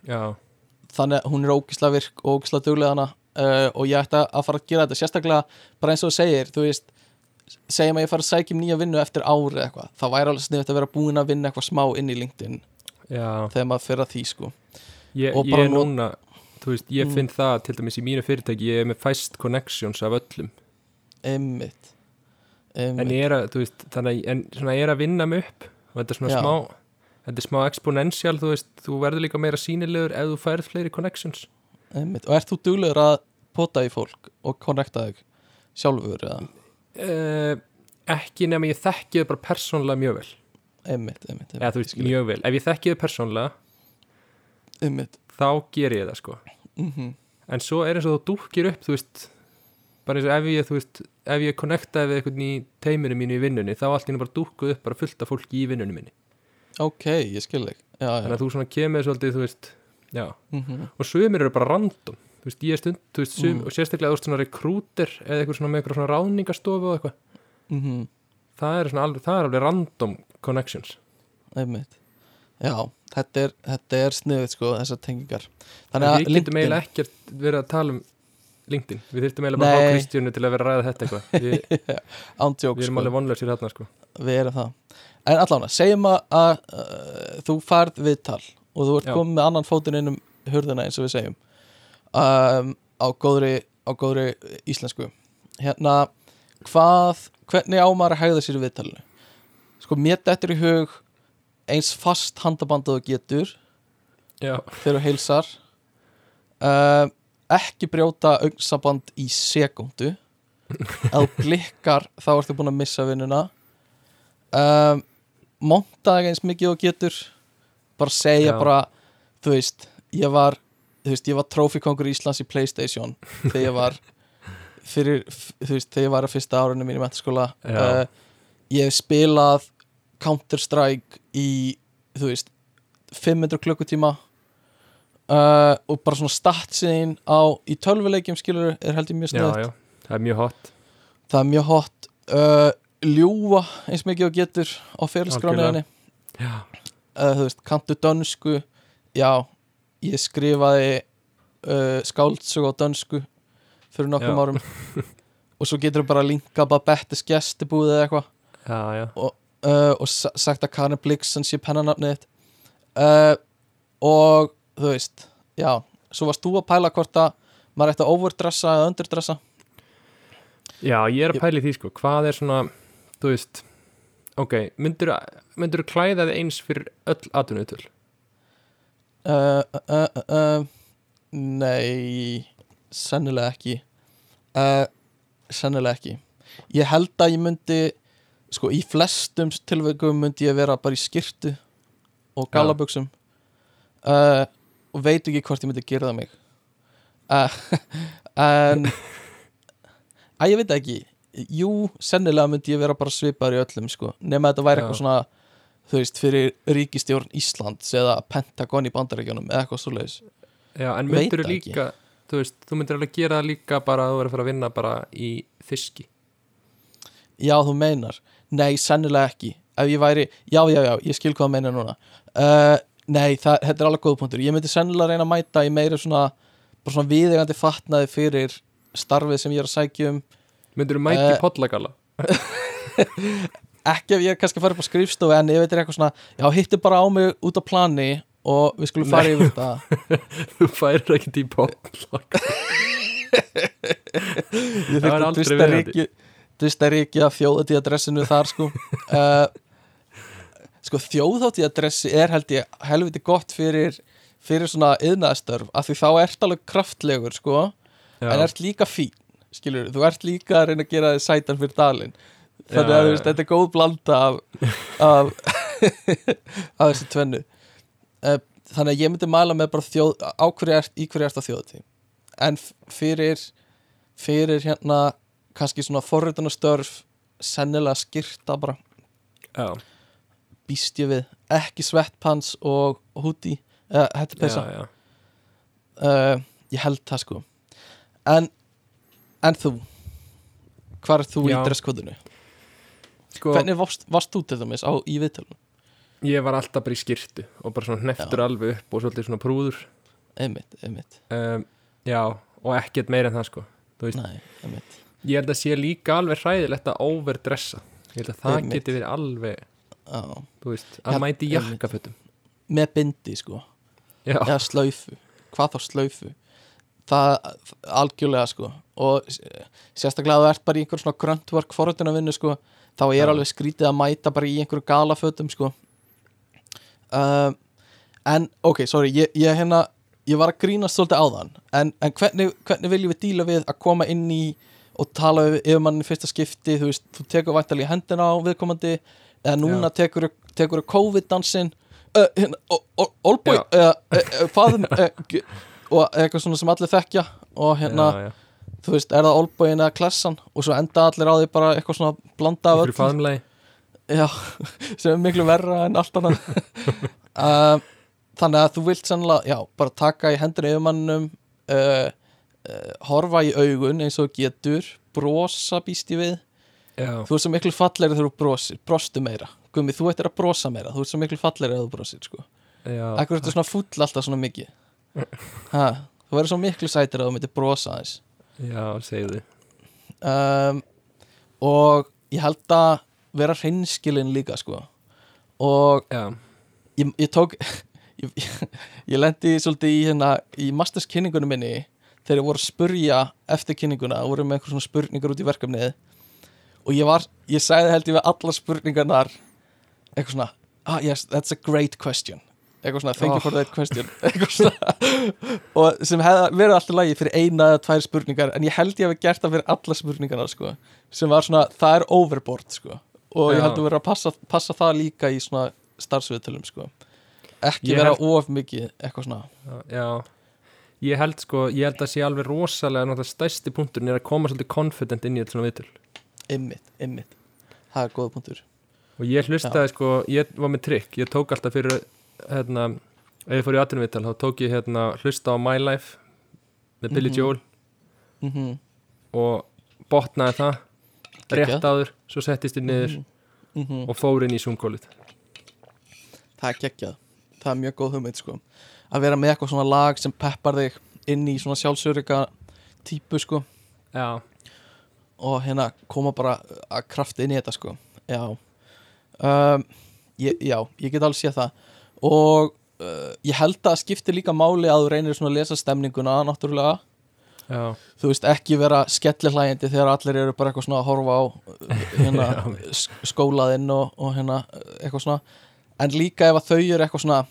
þannig að hún er ógislega virk og ógislega duglega hana uh, og ég ætti að fara að gera þetta. Sérstaklega bara eins og þú segir, þú veist segjum að ég fara að sækja um nýja vinnu eftir ári eitthvað, það væri alveg sniðvægt að vera búin að vinna eitthvað smá inn í LinkedIn já. þegar maður fer að því sko. Ég, ég er núna þú veist, ég Mm. finn það til dæmis í mínu fyrirtæki ég er með fæst connections af öllum. Einmitt, en ég er að, þú veist, þannig en svona ég er að vinna mig upp og þetta er svona Já. smá þetta er smá exponential, þú veist, þú verður líka meira sínilegur ef þú færð fleiri connections. Einmitt. Og ert þú duglegur að pota í fólk og connecta þig sjálfur eða? Uh, ekki nema ég þekki þau bara persónlega mjög vel. Einmitt, einmitt, eða þú veist, mjög vel, ef ég þekki þau persónlega einmitt. þá ger ég það sko. Mm en svo er eins og þú dúkkir upp, þú veist bara eins og ef ég, þú veist ef ég connectaði við einhvern í teiminu mínu í vinnunni þá allt henni bara dúkkuð upp bara fullt af fólki í vinnunni minni. Ok, ég skil þig. Þannig að þú svona kemur svolítið, þú veist já, Mm og sömur eru bara random þú veist, ég er stund, þú veist, sum, Mm. og sérstaklega þú veist svona rekrúter eða eitthvað svona með eitthvað svona ráðningastofu og eitthvað, -hmm. það er svona alveg, það er alveg random connections. Einmitt. Já, þetta er, þetta er sniðið sko, þessar tengingar. En við getum eiginlega ekkert verið að tala um LinkedIn, við þurftum eiginlega bara að fá Nei. Kristjánu til að vera að ræða þetta eitthvað. Við, ándjók við erum sko, alveg vonlausir þarna sko. Við erum það. En allána, segjum að, að uh, þú færð viðtal og þú ert Já. komið með annan fótinn inn um hurðina eins og við segjum um, á góðri á góðri íslensku. Hérna, hvað hvernig á maður að hegða sér viðtalinu? Sko, mér dettur í hug eins fast handaband og getur já, þegar þú heilsar. Uh, ekki brjóta augsaband í sekundu ef þú blikkar þá ertu búin að missa vinnuna. Um, monta þig eins mikið og getur. Bara segja Já. bara þú veist, ég var þú veist, ég var trófikongur Íslands í Playstation þegar ég var fyrir, þú veist, þegar ég var að fyrsta árunum mín í mentaskóla. Já. uh, ég hef spilað Counter Strike í þú veist 500 klukkutíma. Uh, og bara svona statsin á í tölvuleikjum skilur er held ég mjög já, snöð já, það er mjög hot. Það er mjög hot. Uh, ljúa eins mikið og getur á uh, þú veist, kantu dönsku já, ég skrifaði uh, skáldsög á dönsku fyrir nokkrum árum. Og svo getur þú bara að linka bara Bettis gestibúð eða eitthvað. Já uh, og sa- sagt að Karin Blixen sé pennanafnið þitt. Uh, og þú veist, já. Svo varst þú að pæla hvort að maður ætti að overdressa eða underdressa? Já, ég er að pæla í því sko, hvað er svona, þú veist, ok, myndur þú klæða þig eins fyrir öll atvinnuðutöl? Uh, uh, uh, nei sennilega ekki. Uh, sennilega ekki. Ég held að ég myndi sko í flestum tilveikum myndi ég vera bara í skyrtu og gallabuxum. Uh, og veit ekki hvort ég myndi gera það mig. Uh, en að ég veit ekki. Jú, sennilega myndi ég vera bara svipaður í öllum sko, nema þetta væri eitthvað svona þú veist, fyrir ríkistjórn Íslands eða Pentagon í bandaríkjunum eða eitthvað svoleiðis. Já, en myndur þú líka, þú veist, þú myndur alveg gera það líka bara að þú verður að fara að vinna bara í fiski. Já, þú meinar. Nei, sennilega ekki. Ef ég væri, já, já, já, ég skil hvað það meina núna. Uh, Nei, það, þetta er alveg góð punktur. Ég myndi sennilega reyna að mæta í meira svona bara svona viðegandi fatnaði fyrir starfið sem ég er að sækja um. Myndur þú mæti uh? Ekki ef ég er kannski að fara upp á skrifstofu en ég veit er eitthvað svona, já, hittu bara á mig út á plani og við skulum fara yfir þetta. Þú færir ekki í pollagala. Ég þurfti Tvista viðeigandi. ríki Tvista ríki að þjóðatíðadressinu þar sko. Uh, Sko þjóðatíðadressi er held ég helviti gott fyrir fyrir svona yðnaðstörf af því þá ert alveg kraftlegur sko. Já, en ert líka fín skilur, þú ert líka að reyna að gera þið sætan fyrir dalinn þannig að veist, þetta er góð blanda af af, af þessu tvennu. Uh, þannig að ég myndi mæla með bara þjóð á hverju ert, í hverju ert á þjóðatíð en fyrir fyrir hérna kannski svona forritunastörf sennilega skyrta bara. Já, býst ég við, ekki svettpants og húti, eða hætti já, peysa já. uh, ég held það sko. En, en þú? Hvar er þú Já. í dresskóðinu? Sko, hvernig varst, varst þú til dæmis á, í viðtölunum? ég var alltaf bara í skirtu og bara svona hneftur alveg upp og svolítið svona prúður. einmitt, einmitt, Um, já, og ekkert meira en það sko. Nei, einmitt ég held að sé líka alveg hræðilegt að overdressa. Ég held að það Einmitt. geti verið alveg, Já. þú veist, að Ja, mæti jakkafötum. með bindi sko Já, eða slaufu, hvað þá slaufu það algjörlega sko og sérstaklega að þú ert bara í einhver svona gruntwork forröndunarvinnu sko þá er Já. alveg skrítið að mæta bara í einhverju galafötum sko um, en ok, sorry ég, ég hérna, ég var að grínast svolítið áðan en, en hvernig, hvernig viljum við díla við að koma inn í og tala við yfirmannin í fyrsta skipti þú veist, þú tekur væntalega hendina á viðkomandi eða núna tekur tekur COVID-dansinn uh, hérna, Já. uh, uh, faðum uh, g- og eitthvað svona sem allir þekkja og hérna, já, já. Þú veist, er það Olbúin eða klessan og svo enda allir á því bara eitthvað svona blanda af Ykkur faðumlegi. Já, sem er miklu verra en allt annað. Uh, Þannig að þú vilt sannlega, já, bara taka í hendina yfirmannum uh, uh, horfa í augun eins og getur brosa býst ég við. Já, þú ert svo miklu fallegri þegar þú brosir brostu meira, Gumi, þú ættir að brosa meira. Þú ert svo miklu fallegri þegar þú brosir sko. Akkur ertu svona fúll alltaf svona mikið? Ha, Þú verður svo miklu sætir að þú myndir brosa aðeins Já, segðu um, og ég held að vera hreinskilin líka sko. Og ég, ég tók ég, ég lendi svolítið í hérna í masters kynningunum minni þegar ég voru að spurja eftir kynninguna voru með einhver svona spurningar út í verkefnið. Og ég var, ég sagði held ég við allar spurningarnar eitthvað svona ah yes, that's a great question eitthvað svona, thank you for that question. Og sem hefði verið alltaf lagi fyrir eina eða tvær spurningar en ég held ég hefði gert það fyrir alla spurningarna sko, sem var svona, það er overboard sko, og ég Já. held að vera að passa, passa það líka í svona starfsviðtölum sko. Ekki Ég vera held- of mikið eitthvað svona. Já, ég held sko, ég held að sé alveg rosalega náttúrulega stærsti punkturinn er að koma svolítið confident inn í þetta svona viðtöl. Ymmit, ymmit Það er góða punktur. Og ég hlustaði sko, ég var með trikk. Ég tók alltaf fyrir hérna, ef ég fór í atvinnumviðtal þá tók ég hérna hlusta á My Life með Billy Mhm. Joel. Mm og botnaði það Geggjað. rétt áður, svo settist ég niður -hmm. og fór inn í Zoom-kólið Það er geggjað. Það er mjög góð hugmynd sko. Að vera með eitthvað svona lag sem peppar þig inn í svona sjálfsörygga típu sko. Já, og hérna koma bara að krafti inn í þetta sko. Já. Um, ég, Já, ég get alveg séð það og uh, ég held að skipti líka máli að þú reynir svona að lesa stemninguna náttúrulega. Já, þú veist ekki vera skellihlægjandi þegar allir eru bara eitthvað svona að horfa á uh, hérna skólaðinn og, og hérna uh, eitthvað svona. En líka ef að þau eru eitthvað svona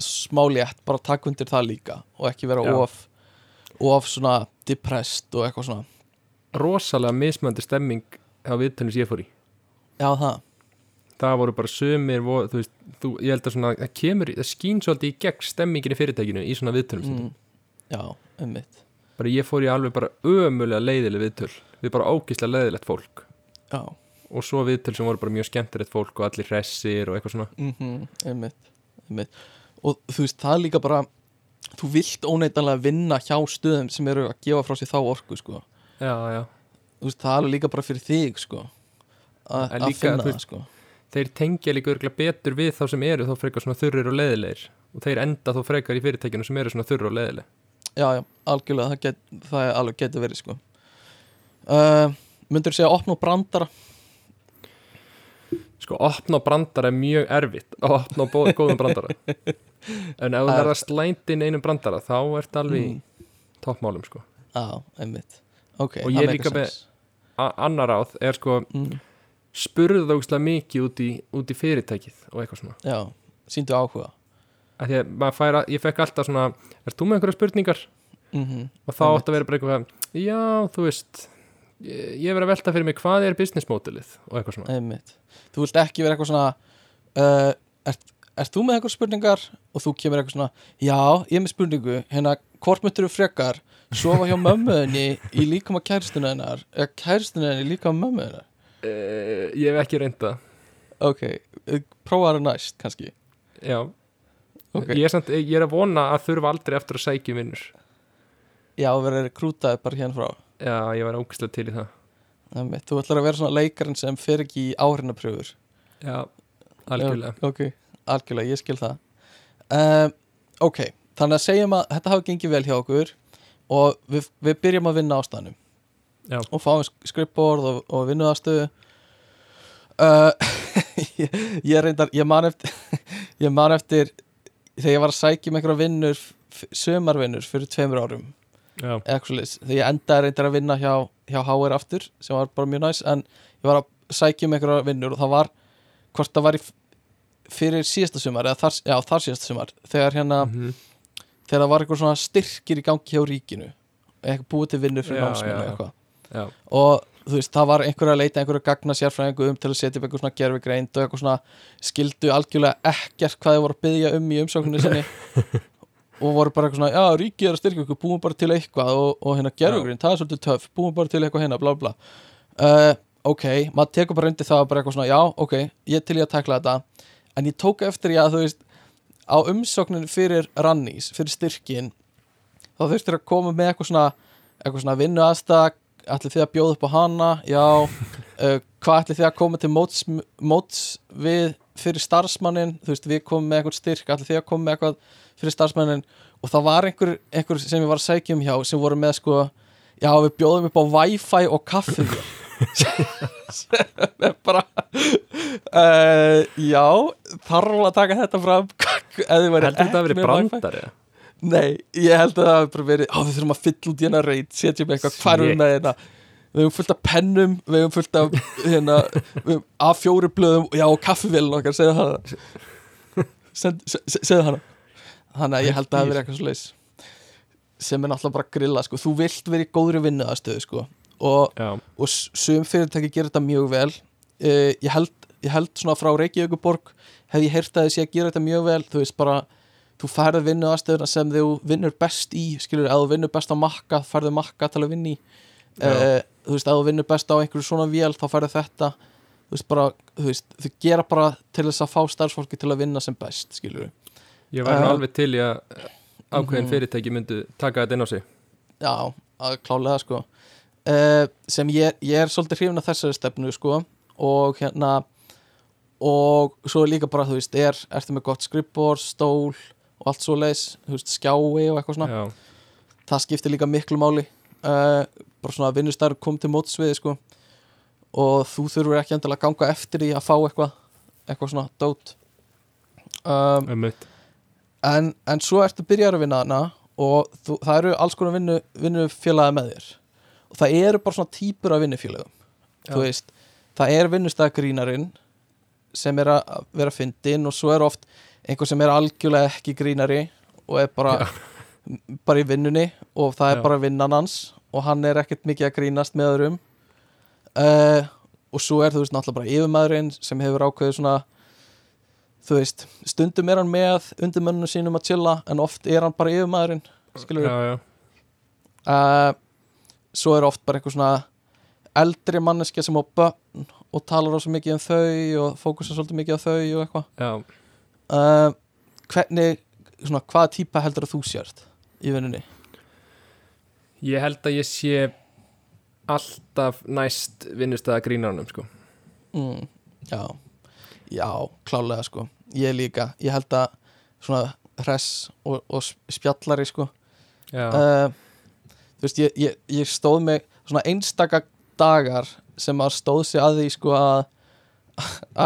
smálétt, bara takk undir það líka og ekki vera of of svona depressed og eitthvað svona. Rosalega mismöndi stemming á viðtölum sem ég fór í. Já það, það voru bara sömur þú veist, þú, ég held að svona, það kemur það skýn svolítið í gegn stemmingin í fyrirtækinu í svona viðtölum mm, já, ummitt bara ég fór í alveg bara ömulega leiðileg viðtöl við bara ógislega leiðilegt fólk. Já, og svo viðtöl sem voru bara mjög skemmtilegt fólk og allir hressir og eitthvað svona. Mhm, ummitt ummitt, og þú veist það er líka bara þú vilt óneitanlega vinna hjá stöðum sem eru að gefa frá sér þá orku sko. Já, já, veist, það er líka bara fyrir þig sko að líka, finna það sko þeir tengja líka örgulega betur við þá sem eru þá frekar svona þurrir og leiðilegir. Og þeir enda þó frekar í fyrirtækinu sem eru svona þurrir og leiðileg já, já, algjörlega, það, get, það alveg getur verið sko. Uh, myndur þú segja opna og brandara? Sko, opna á brandara er mjög erfitt. Að opna á bó- góðum brandara. En ef þú Það er- verða slænt inn einum brandara þá ert alveg Mm. toppmálum sko. Já, einmitt. Ok, Og ég líka með- annar ráð er sko mm, spurðu það ógustlega mikið út í, út í fyrirtækið og eitthvað svona. Já, síndu áhuga. Að að maður fær að, ég fekk alltaf svona er þú með einhverja spurningar? Mm og þá átt að vera bara eitthvað já, þú veist ég, ég verið að velta fyrir mig hvað er business modelið og eitthvað svona. Einmitt. Þú vilt ekki vera eitthvað svona uh, ert, ert þú með eitthvað spurningar? Og þú kemur eitthvað svona já, ég er með spurningu, hérna hvort myndur þú frekar sofa hjá mömmuðinni í líkama kæristuna hennar eða í líkama mömmu hennar uh, ég hef ekki reynda ok, uh, prófa það næst kannski. Já, ok, ég, er samt, ég er að vona að þurfa aldrei eftir að sækja um vinnur. Já, verður rekrútaði bara hérna frá. Já, ég var ógustlega til í það. Einmitt, þú ætlar að vera svona leikarinn sem fer ekki í áhrinnapröfur já, algjörlega. Já, ok, algjörlega, ég skil það. Um, Ok, þannig að segjum að þetta hafi gengið vel hjá okkur og við, við byrjum að vinna ástæðanum Já. og fáum skrippborð og, og vinnuðastöðu uh, ég, ég reyndar ég man eftir ég man eftir þegar ég var að sækja um einhverja vinnur sömarvinnur fyrir tveimur árum svoleiðis. þegar ég endaði reyndar að vinna hjá, hjá HR aftur sem var bara mjög næs en ég var að sækja um einhverja vinnur og það var hvort það var í, fyrir síðasta sumar eða þar, já, þar síðasta sumar þegar hérna, Mhm. þegar það var eitthvað svona styrkir í gangi hjá ríkinu eitthvað búið til vinnur fyrir já. eitthvað já, og þú veist, það var einhverja að leita einhverja gagna sérfræðingu um til að setja upp eitthvað svona gerfi greind og eitthvað svona skildu algjörlega ekkert hvað þið voru að byggja um í umsókninu sinni. Og voru bara eitthvað svona, já, ríkið er að styrkja ykkur búum bara til eitthvað. Og, og hérna gerfi greind, það er svolítið töff, búum bara til eitthvað hérna, bla bla uh, ok, maður tekur bara undir það og bara eitthvað svona, já, ok, ég til ég að takla þetta. En ég tók eftir ég að þú veist á umsókninu fyrir rannís, fyrir styrkin þá þurftir að koma með eitthvað svona eitthvað svona vinnu aðstak ætli þið að bjóða upp á hana? Já, uh, hvað ætli þið að koma til móts, móts við fyrir starfsmannin, þú veist við komum með eitthvað styrk, ætli þið að koma með eitthvað fyrir starfsmannin og það var einhver, einhver sem ég var að sækja um hjá sem voru með sko, já við bjóðum upp á wifi og kaffi. Sem er bara uh, já þarf að taka þetta fram. Heldur heldur þetta að vera brandar eða? Nei, ég held að það hafi bara verið Á, við þurfum að fylla út í hennar reyt Setja með eitthvað, hvað við Shit. með hérna Við hefum fullt af pennum Við hefum fullt af hérna, við hefum A4 blöðum Já, og kaffivélun okkar, segðu hana Send, se, se, Segðu hana Þannig að ég held að það hafi verið eitthvað svo leis Sem er náttúrulega bara að grilla sko. Þú vilt vera í góðri vinnuðastöðu sko. og, og sum fyrirtæki gerir þetta mjög vel uh, ég, held, ég held svona frá Reykjavíkuborg hef ég heyrt að sé að gera þetta mjög vel þú veist bara þú færð vinnu aðstöðuna sem þú vinnur best í skilur, ef þú vinnur best á makka færðu makka til að vinna í. Já. uh, þú veist, ef þú vinnur best á einhverju svona vél þá færðu þetta. Þú veist, bara, þú veist, þau gera bara til þess að fá starfsfólki til að vinna sem best skilur Ég nú Uh, alveg til í að ákveðin mhm. fyrirtæki myndu taka þetta inn á sig. Já, að klálega sko. Uh, sem ég, ég er svolítið hrifin af þessari stefnu sko og hérna og svo líka bara, þú veist, er ertu með gott skrippbor, stól og allt svo leis, skjái og eitthvað svona. Já, það skiptir líka miklu máli. Uh, bara svona að vinnustæður kom til mótsviði sko. Og þú þurfur ekki endilega að ganga eftir því að fá eitthvað eitthvað svona dót. Um, en, en svo ertu byrjar að vinna hana og þú, það eru alls konar vinnu, vinnufélagi með þér. Og það eru bara svona típur af vinnufélagum þú veist, það er vinnustæðagrínarinn sem er að vera fyndin og svo er oft einhver sem er algjörlega ekki grínari og er bara bara í vinnunni og það er Já. bara vinnan hans og hann er ekkert mikið að grínast með öðrum. Uh, og svo er þú veist náttúrulega bara yfirmaðurinn sem hefur ákveðið svona þú veist, stundum er hann með undirmönnum sínum að chilla en oft er hann bara yfirmaðurinn skilur já, uh, svo er oft bara eitthvað svona eldri manneskja sem á börn og talar rosa mikið um þau og fókusa svolítið mikið á þau og eitthvað uh, hvernig, svona, hvaða típa heldur að þú sért í vinnunni? Ég held að ég sé alltaf næst vinnustæða grínarnum sko. Mm, já, já, klálega sko. Ég líka, ég held að svona hress og, og spjallari sko. Já, uh, þú veist, ég, ég, ég stóð mig svona einstaka dagar sem maður stóð sig að því sko að,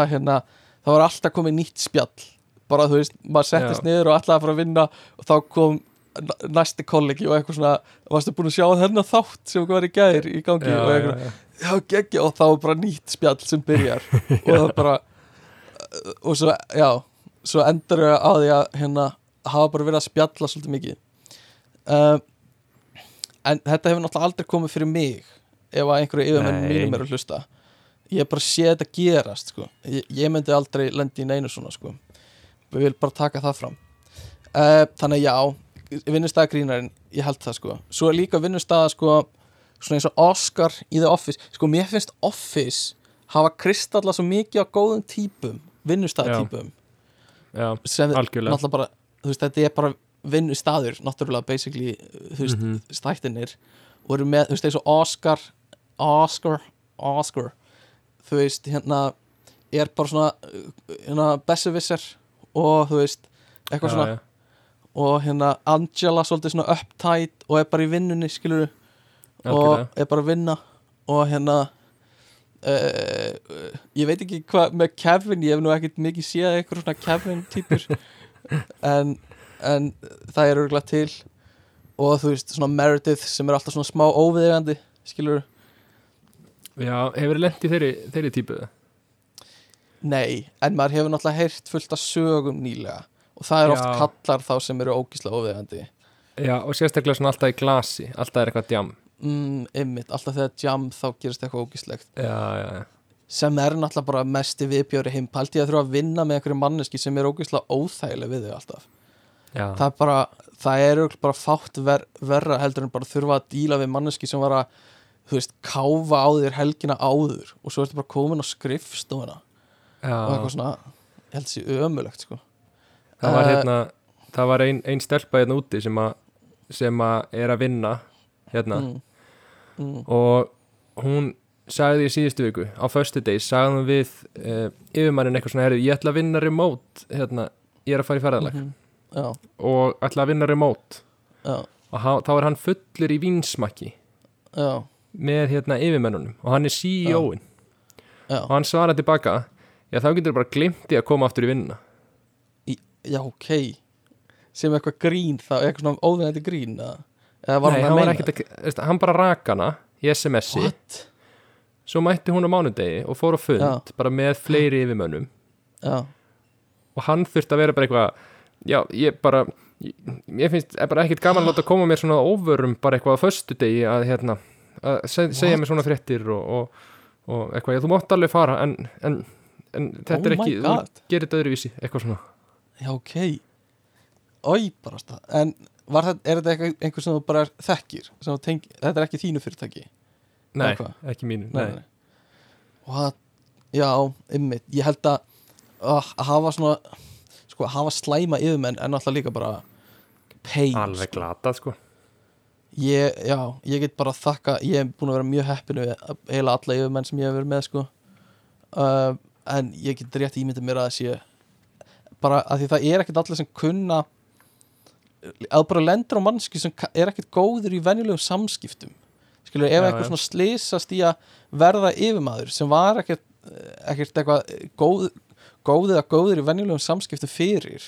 að hérna það var alltaf komið nýtt spjall bara þú veist, maður settist Já. niður og alltaf að fara að vinna og þá kom næsti kollegi og eitthvað svona varstu búin að sjá þennan þátt sem var í gæðir í gangi já, og eitthvað, já. já, geggja og þá er bara nýtt spjall sem byrjar og það bara og svo, já, svo endur við á því að hérna hafa bara verið að spjalla svolítið mikið um, en þetta hefur náttúrulega aldrei komið fyrir mig ef að einhverju yfirmenn mínum er að hlusta ég bara sé þetta gerast sko. ég, ég myndi aldrei lendi í neinu svona sko. Við vil bara taka það fram. Uh, þannig já vinnustæða grínarinn, ég held það sko. Svo er líka vinnustæða sko svona eins og Oscar í The Office. Sko mér finnst Office hafa kristalla svo mikið á góðum típum vinnustæða típum. Já, sem náttúrulega bara, þú veist, þetta er bara vinnustaður, náttúrulega basically, þú veist, mm Mhm. stættinir og eru með, þú veist, eins og Oscar Oscar, Oscar þú veist, hérna er bara svona, uh, hérna Besserwisser og þú veist eitthvað svona, já, og hérna Angela svolítið svona uptight og er bara í vinnunni, skilur og er bara að vinna. Og hérna uh, ég veit ekki hvað með Kevin, ég hef nú ekkert mikið séð eitthvað svona Kevin típur en, en það er örgulega til. Og þú veist svona Meredith sem er alltaf svona smá óviðegandi skilur, Já, hefur þið lent í þeirri, þeirri típu nei en maður hefur náttúrulega heyrt fullt af sögum nýlega. Og það er oft Já. kallar þá sem eru ógíslega óviðegandi Já, og sérstaklega svona alltaf í glasi Alltaf er eitthvað djam. Mm, ymmit, alltaf þegar jam þá gerist eitthvað ógíslegt Já, já, já. Sem er náttúrulega bara mesti viðbjóri heim. Paldi að þurfa að vinna með einhverju manneski sem er ógeðslega óþægileg við þau alltaf. Já, það er bara, það er örugglega bara fátt ver, verra heldur en bara þurfa að díla við manneski sem var að, þú veist, káfa á þér helgina áður. Og svo ertu bara komin á skrifstofuna og eitthvað svona, held þessi ömulegt sko. Það var Eh, hérna Það var ein, ein stelpa hérna úti sem að sem að er að vinna hérna. Mm, mm, og hún sagði í síðustu viku á föstu deg, sagði hún við uh, yfirmannin eitthvað svona, herri, ég ætla að vinna remote hérna, ég er að fara í ferðalag. Mhm, já, og ætla að vinna remote. Já, og ha, þá er hann fullur í vinsmakki með hérna yfirmennunum og hann er CEO-in og hann svaraði tilbaka já þá getur bara glimti að koma aftur í vinna já, ok. Sem eitthvað grín þá, eitthvað svona óvinnandi grín eða, eða var Nei, hann að meina ekkert að, veist, hann bara rak hana í SMS-i what? svo mætti hún á mánudegi og fór á fund Já. bara með fleiri yfirmönnum. Já, og hann þurfti að vera bara eitthvað já, ég bara ég, ég finnst bara ekkert gaman að láta koma mér svona óvörum bara eitthvað á föstu degi að hérna að seg, segja mér svona fréttir og, og, og eitthvað, já, þú mátt alveg fara en, en, en þetta Oh er ekki, þú gerir þetta öðruvísi eitthvað svona. Já, ok. Oi bara stað en þetta, er þetta eitthvað, einhver sem þú bara þekkir sem tengi, þetta er ekki þínu fyrirtæki? Nei, Eða ekki mínu Nei, nei. og það, já, ymmit ég held að, að að hafa svona sko, að hafa slæma yfirmenn er náttúrulega líka bara pain Alveg sko. glatað sko. Ég, já, ég get bara þakka ég hef búin að vera mjög heppinu við heila alla yfirmenn sem ég hef verið með sko. uh, en ég get rétt ímyndið mér að það sé bara að því það er ekkert allir sem kunna að bara lendur á mannski sem er ekkert góður í venjulegum samskiptum. Skilur, ef eitthvað svona slysast í að verða yfirmaður sem var ekkert ekkert eitthvað góð, góð eða góður í venjulegum samskiptum fyrir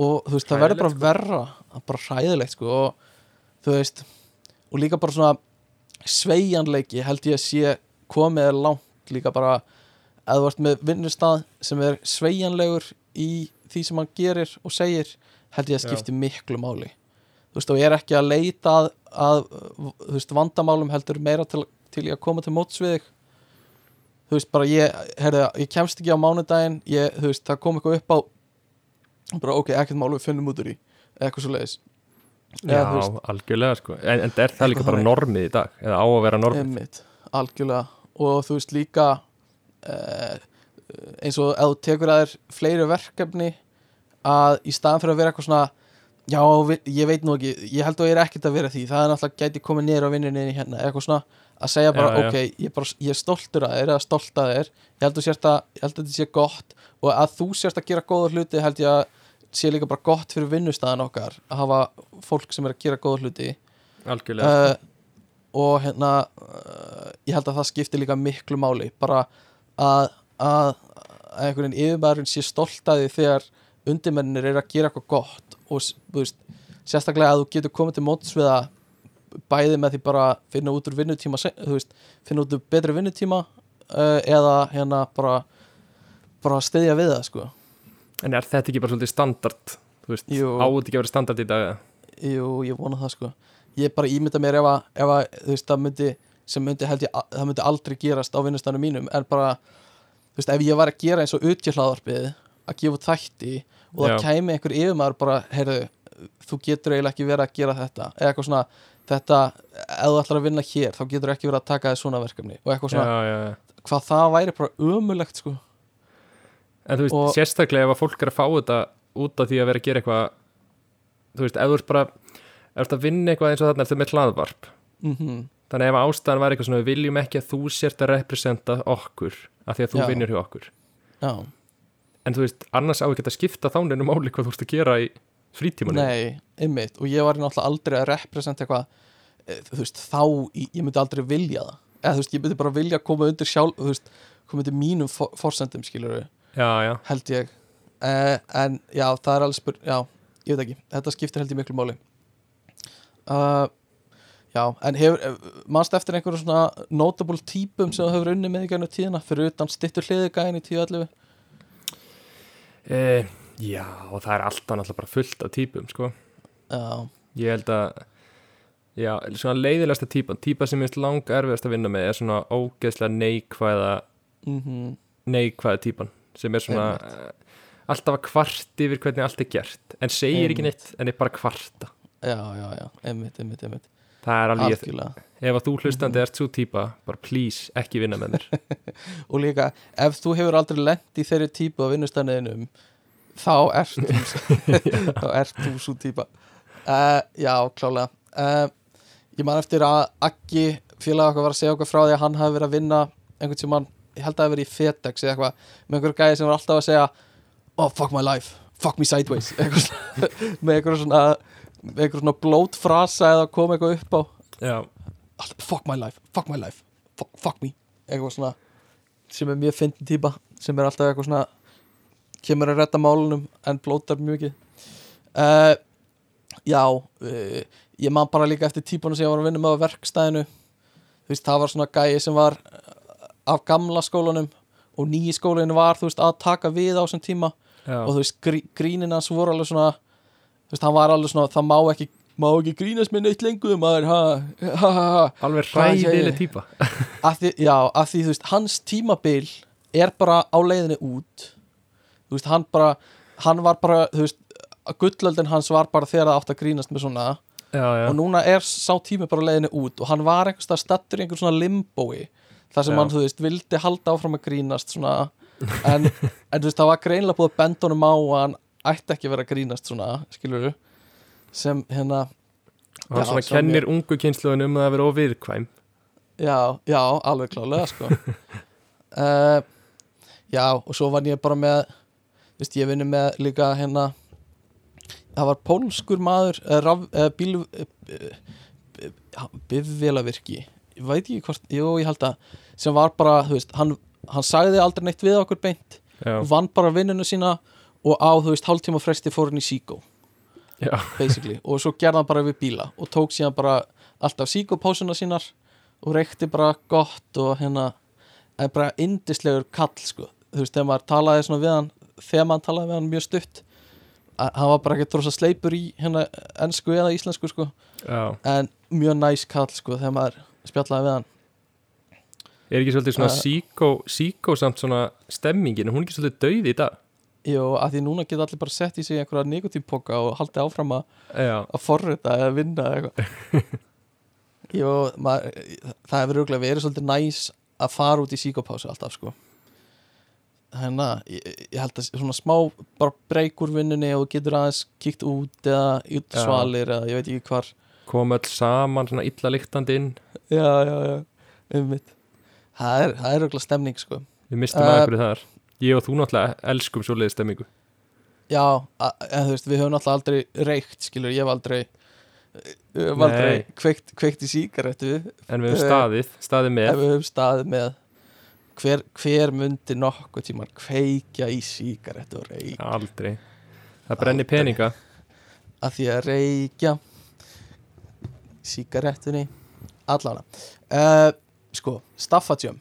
og þú veist, það verður bara Hræðilegt, verra er bara hræðilegt sko og þú veist, og líka bara svona sveigjanleiki held ég að sé komið langt líka bara að þú ert með vinnustað sem er sveigjanlegur í því sem hann gerir og segir held ég að Já. skipti miklu máli. Þú veist, og ég er ekki að leita að, að þú veist, vandamálum heldur meira til, til ég að koma til móts við þig. Þú veist, bara ég herði, ég kemst ekki á mánudaginn ég, þú veist, það kom eitthvað upp á bara ok, ekkert mál við finnum út úr í eitthvað svo leiðis Já, algjörlega sko. En, en er það líka bara normið í dag? Eða á að vera normið? Algjörlega. Og þú veist líka uh, eins og ef þú tekur að þér fleiri verkefni að í staðan fyrir að vera eitthvað svona já, ég veit nú ekki, ég held að ég er ekkert að vera því, það er náttúrulega gæti komið niður á vinninni hérna, eitthvað svona að segja bara, Já, já. ok, ég er, bara, ég er stoltur að þér eða stolt að þér, ég held að, að, ég held að þetta sé gott og að þú sérst að gera góða hluti held ég að sé líka bara gott fyrir vinnustæðan okkar að hafa fólk sem er að gera góða hluti Algjörlega uh, og hérna uh, ég held að það skiptir líka miklu máli bara að, að, að einhverjum yfirmaðurinn sé stolt að því þegar undirmennir er að gera eitthvað gott og veist, sérstaklega að þú getur komið til móts við að bæði með því bara finna út úr vinnutíma veist, finna út úr betri vinnutíma uh, eða hérna bara bara stiðja við það sko En er þetta ekki bara svolítið standard Þú veist, Jú. á þetta ekki að vera standard í dag? Jú, ég vona það sko Ég bara ímynda mér ef að, ef að þú veist, það myndi, sem myndi held ég það myndi aldrei gerast á vinnustanum mínum en bara, þú veist, ef ég var að gera eins og utjöhlaðarpið, að gefa þætti og það kæmi einhver yfirmaður bara, heyrðu, þú getur eiginlega ekki verið að gera þetta, eða eitthvað svona þetta, ef þú ætlar að vinna hér þá getur ekki verið að taka þér svona verkefni og eitthvað svona, já, já hvað það væri bara ömulegt sko. En þú veist, Og- sérstaklega ef að fólk er að fá þetta út af því að vera að gera eitthvað Þú veist, ef þú ert bara Ef þú ert að vinna eitthvað eins og þarna eftir með hlaðvarp mm Þannig ef ástæðan var eitthvað svona Við viljum ekki að þú sért að representa okkur af því að þú Já. vinnur hjá okkur. Já, En þú veist, annars á ekki að skipta þáninu máli hvað þú ert að gera í frítímanum. Nei, einmitt. Og ég var náttúrulega aldrei að representa eitthvað eh, þú veist, þá, ég myndi aldrei vilja það. Eða þú veist, ég myndi bara vilja koma undir sjálf þú veist, koma undir mínum for forsendum skilur Já, já, held ég. Eh, en já, það er alveg spur já, ég veit ekki, þetta skiptir held ég miklu máli. Uh, Já, en hefur, eh, manst eftir einhverjum svona notable típum sem þú hefur unni með í gænum tíðina, fyrir utan stittur hliðigæðin í 10.11 e, já og það er alltaf náttúrulega bara fullt af típum sko. Já, Ég held að Já, svona leiðilegasta típan Típa sem minnst lang erfiðast að vinna með er svona ógeðslega neikvæða mhm. neikvæða típan sem er svona uh, alltaf að kvart yfir hvernig allt er gert en segir ekki Einmitt. neitt en er bara kvarta. Já, já, já, einmitt, einmitt, einmitt það er alveg, Algjörlega. ef að þú hlustandi ert svo típa, bara please, ekki vinna með mér. Og líka ef þú hefur aldrei lent í þeirri típu á vinnustæniðinum þá ert þá ert þú svo típa uh, já, klálega. Uh, ég man eftir að Aggi félag okkar var að segja okkur frá því að hann hafi verið að vinna einhvern sem hann, ég held að það hafi verið í FedEx eða eitthvað, með einhver gæði sem var alltaf að segja oh fuck my life, fuck me sideways. Með einhver svona einhver svona blótfrasa eða koma eitthvað upp á. Já, fuck my life, fuck my life fuck, fuck me, eitthvað svona sem er mjög fyndin típa sem er alltaf eitthvað svona kemur að redda málunum en blótar mjög mikið. Uh, já uh, ég man bara líka eftir típunum sem ég var að vinna með á verkstæðinu. Þú veist, það var svona gæi sem var uh, af gamla skólanum og nýji skólinu var, þú veist, að taka við á þessum tíma. Já, og þú veist, grí, grínin hans voru alveg svona veist, hann var alveg svona, það má ekki má ekki grínast með neitt lengur maður, ha, ha, ha, ha. Alveg ræðileg því, já, að því þú veist, hans tímabil er bara á leiðinni út. Þú veist, hann bara hann var bara, þú veist, gullöldin hans var bara þegar það átt að grínast með svona. Já, já, og núna er sá tími bara leiðinni út og hann var einhvers stað stattur í einhver svona limbói þar sem Já. hann, þú veist, vildi halda áfram að grínast svona. En, en þú veist, það var greinlega búið honum á að hann ætti ekki að vera að grínast svona, skilur sem hérna og Já, svona kennir ungu kynsluðin um að vera óviðkvæm Já, já, alveg klálega sko. Uh, Já, og svo var ég bara með veist, ég vinni með líka hérna það var pólskur maður uh, raf, bíl uh, bifvélavirki. Ég veit ekki hvort, jú, ég held að sem var bara, þú veist, hann, hann sagði aldrei neitt við okkur beint. Já, vann bara vinnunu sína og á, þú veist, hálftíma fresti fór hann í síkó og svo gerði hann bara við bíla og tók síðan bara alltaf síkopásuna sínar og reykti bara gott og hérna en bara indislegur kall sko. Þú veist þegar maður talaði svona við hann þegar maður talaði við hann mjög stutt hann var bara ekki drosa sleipur í hérna ennsku eða íslensku sko. Já. En mjög næs kall sko þegar maður spjallaði við hann. Er ekki svolítið svona síkó síkó samt svona stemmingin? Hún er ekki svolítið dauð í dag Jú, að því núna geta allir bara sett í sig einhverja nikotínpoka og haldið áfram að forrita eða vinna eða eitthvað. Jú, maður, það hefur auðvitað verið svolítið næs að fara út í síkopásu alltaf sko. Þannig að ég, ég held að svona smá bara breyk úr vinnunni og getur aðeins kíkt út eða út svalir eða ég veit ekki hvar. Kom öll saman svona illa lyktandi inn. Já, já, já, einmitt. Það er, er auðvitað stemning sko. Við mistum Uh, uh, aðeins þar ég og þú náttúrulega elskum svoleiði stemmingu. Já, en þú veist, við höfum alltaf aldrei reykt, skilur, ég hef aldrei Við höfum aldrei kveikt, kveikt í síkaretu en við höfum Eh, staðið, staðið með. Ef við höfum staðið með. Hver, hver myndi nokkuð tíman kveikja í síkaretu og reykja aldrei. Það brenni Aldrei. peninga. Að því að reykja síkaretunni allana uh, sko, staffadjum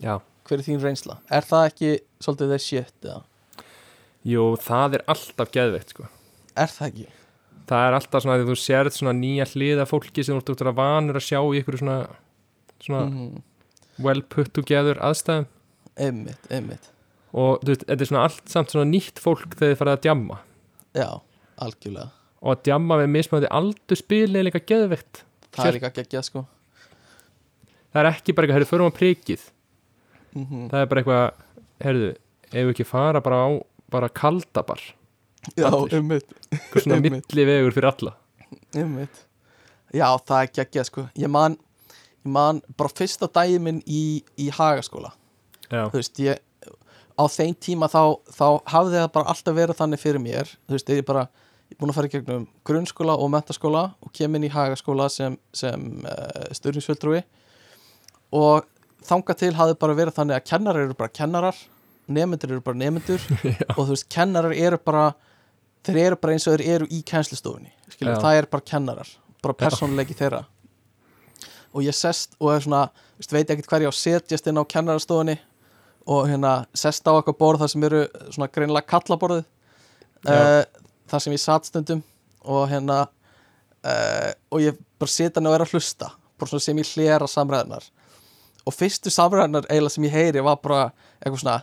já, hver er þín reynsla? Er það ekki svolítið þeir shit eða? jú, það er alltaf geðveikt sko. Er það ekki? það er alltaf svona að þú sérð svona nýja hliða fólki sem þú ert út að vanur að sjá í ykkur svona, svona Mm well put together aðstæðum. Einmitt, einmitt. Og þú veist, þetta er svona allt samt svona nýtt fólk þegar þið farið að djamma. Já, algjörlega. Og að djamma við mismöndi aldur spili er líka geðveikt. Það er líka geggjað sko. Það er ekki bara eitthvað, heyrðu, förum að prikið mm það er bara eitthvað, heyrðu ef við ekki fara bara á bara kaldabar, Já, eitthvað svona milli vegur fyrir alla. Einmitt. Já, það er geggjað sko. Ég man, ég man bara fyrsta daginn minn í, í hagaskóla. Já, þú veist, ég á þeim tíma þá, þá hafði það bara alltaf verið þannig fyrir mér, þú veist, ég er bara ég er búin að fara í gegnum grunnskóla og mentaskóla og kem inn í hagaskóla sem, sem uh, styrningsfjöldrúi og þangað til hafði bara verið þannig að kennarar eru bara kennarar nemyndur eru bara nemyndur og þú veist, kennarar eru bara þeir eru bara eins og þeir eru í Já. það er bara kennarar bara persónuleiki þeirra. Og ég sest og er svona, veist, veit ekkert hver ég á setjast inn á kennarastofunni og hérna sest á eitthvað borð þar sem eru svona greinilega kallaborðið uh, þar sem ég satt stundum og hérna uh, og ég bara sita hann og er að hlusta bara svona sem ég hlera samræðunar og fyrstu samræðunar eiginlega sem ég heyri var bara eitthvað svona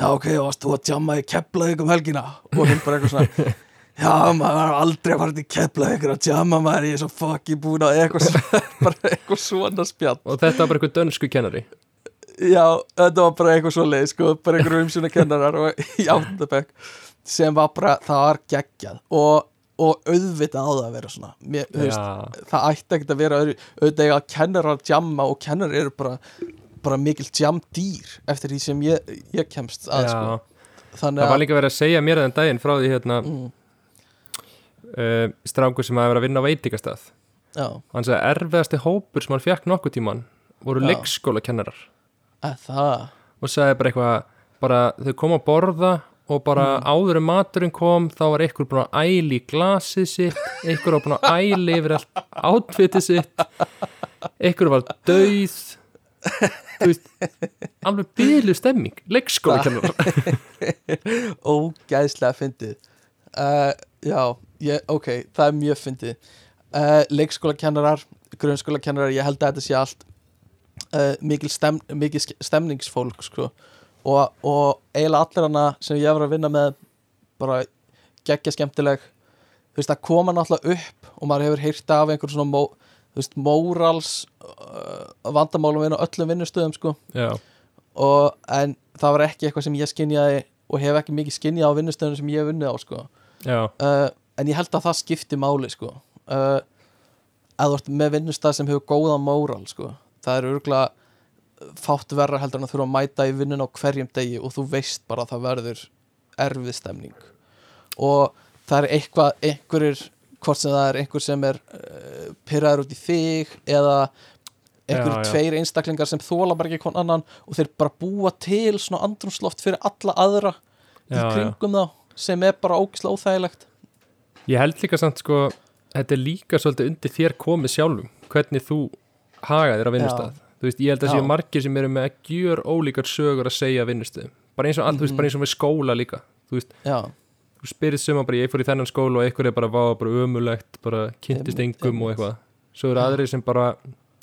já ok, varst þú að tjamma í Keflavík um helgina. Og hún bara eitthvað svona já, maður var aldrei fara til Keflavík að tjamma maður, ég er svo fucking búin að eitthvað, bara eitthvað svona spjall. Og þetta var bara eitthvað dönsku kennari? Já, þetta var bara eitthvað svo leið sko, bara einhverjum umsjóna kennarar og í áttundabæk sem var bara, það var geggjað. Og, og auðvitað á það að vera svona. Mér, veist, það ætti ekkert að vera öðru, auðvitað eiga kennarar djamma og kennarar eru bara, bara mikil djamdýr eftir því sem ég, ég kemst að sko. þannig það var að líka verið að segja mér þann daginn frá því hérna mm, uh, strákur sem hafi verið að vinna á veitingastað. Já, hann sagði að erfiðasti hópur sem hann fekk nokkuð tíman voru leikskóla kennarar að og sagði bara eitthvað bara þau kom að borða og bara Mm. áður en maturinn kom þá var einhver búin að æli í glasið sitt einhver var búin að æli yfir allt átfitið sitt. Einhver var dauð. Þú veist alveg byrlu stemming. Leikskóla kennarar ógæðslega fyndið. Uh, Já, ég, ok, það er mjög fyndið. Uh, Leikskólakennarar, grunnskólakennarar Ég held að þetta sé allt uh, mikil, stem, mikil stemningsfólk sko. Og, og eiginlega allir hana sem ég var að vinna með bara geggja skemmtileg. Þú veist, það koma náttúrulega upp og maður hefur heyrt af einhver svona mó, veist, mórals uh, vandamálum inn á öllum vinnustöðum sko. Og, en það var ekki eitthvað sem ég skinjaði og hef ekki mikið skinjað á vinnustöðum sem ég hef unnið á sko. Uh, en ég held að það skipti máli sko. Uh, að þú ert með vinnustæð sem hefur góðan móral sko. Það er örgulega fátt verra heldur en að þurfa að mæta í vinnun á hverjum degi og þú veist bara að það verður erfið stemning og það er eitthvað einhverjir, hvort sem það er einhver sem er uh, pyrraður út í þig eða einhverjir Já, já. tveir einstaklingar sem þóla bara ekki kon annan og þeir bara búa til svona andrumsloft fyrir alla aðra í Já, já. kringum þá sem er bara ógislega óþægilegt Ég held líka samt sko þetta er líka svolítið undir þér komið sjálfum hvernig þú hagaðir á vinnustað þú veist, ég held að séu margir sem eru með að gjör ólíkar sögur að segja vinnustöðum bara eins og, mm þú veist, bara eins og með skóla líka. Þú veist, Já, þú spyrir suma bara ég fór í þennan skóla og einhver er bara var bara ömulegt bara kynntist engum og eitthvað. Svo eru aðrir sem bara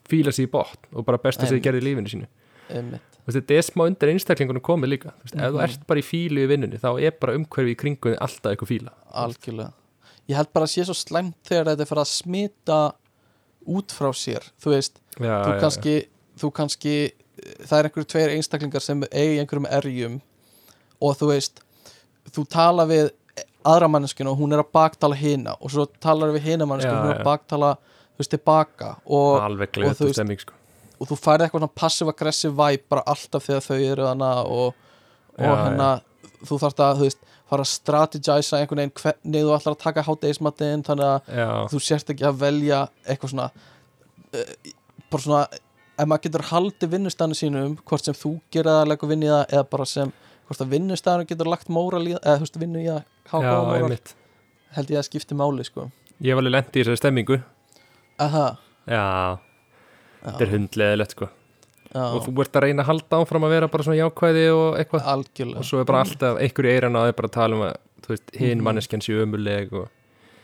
fíla sér í botn og bara besta sér gerði í lífinu sínu. Veist, þetta er smá undir einstaklingunum komið líka. Þú veist, ef þú ert bara í fílu í vinnunni þá er bara umhverfi í kringunni alltaf eitthvað fíla. Algjörlega. Ég held bara að sé svo slæmt þegar þetta er að smita út frá sér þú veist, já, þú já, kannski þú kannski, það er einhverju tveir einstaklingar sem eigi einhverjum erjum og þú veist þú tala við aðra manneskinu og hún er að baktala hina og svo talar við hina manneskinu Já, og hún er já. að baktala þú veist, tilbaka já. og, og þú veist- stemming sko. og þú færði eitthvað svona passive-aggressive vibe bara alltaf þegar þau eru hana og, og Já, hérna þú þarft að, þú veist, fara að strategisa einhvern veginn hvernig þú ætlar að taka hátegismatinn þannig að já, þú sérst ekki að velja eitthvað svona uh, bara svona ef maður getur haldið vinnustæðinu sínum hvort sem þú gerir það að leggja vinni í það eða bara sem hvort að vinnustæðinu getur lagt móral í það eða þú veist vinnu í að hafa góða móral held ég að skipti máli sko. Ég var alveg lent í þessari stemmingu Aha, já, þetta er hundleðilegt sko. já, og þú ert að reyna að halda áfram að vera bara svona jákvæði og eitthvað. Algjörlega. Og svo er bara alltaf einhverju eiran að það er bara að tala um að veist, hinn Mhm. manneskjan sé ömuleg og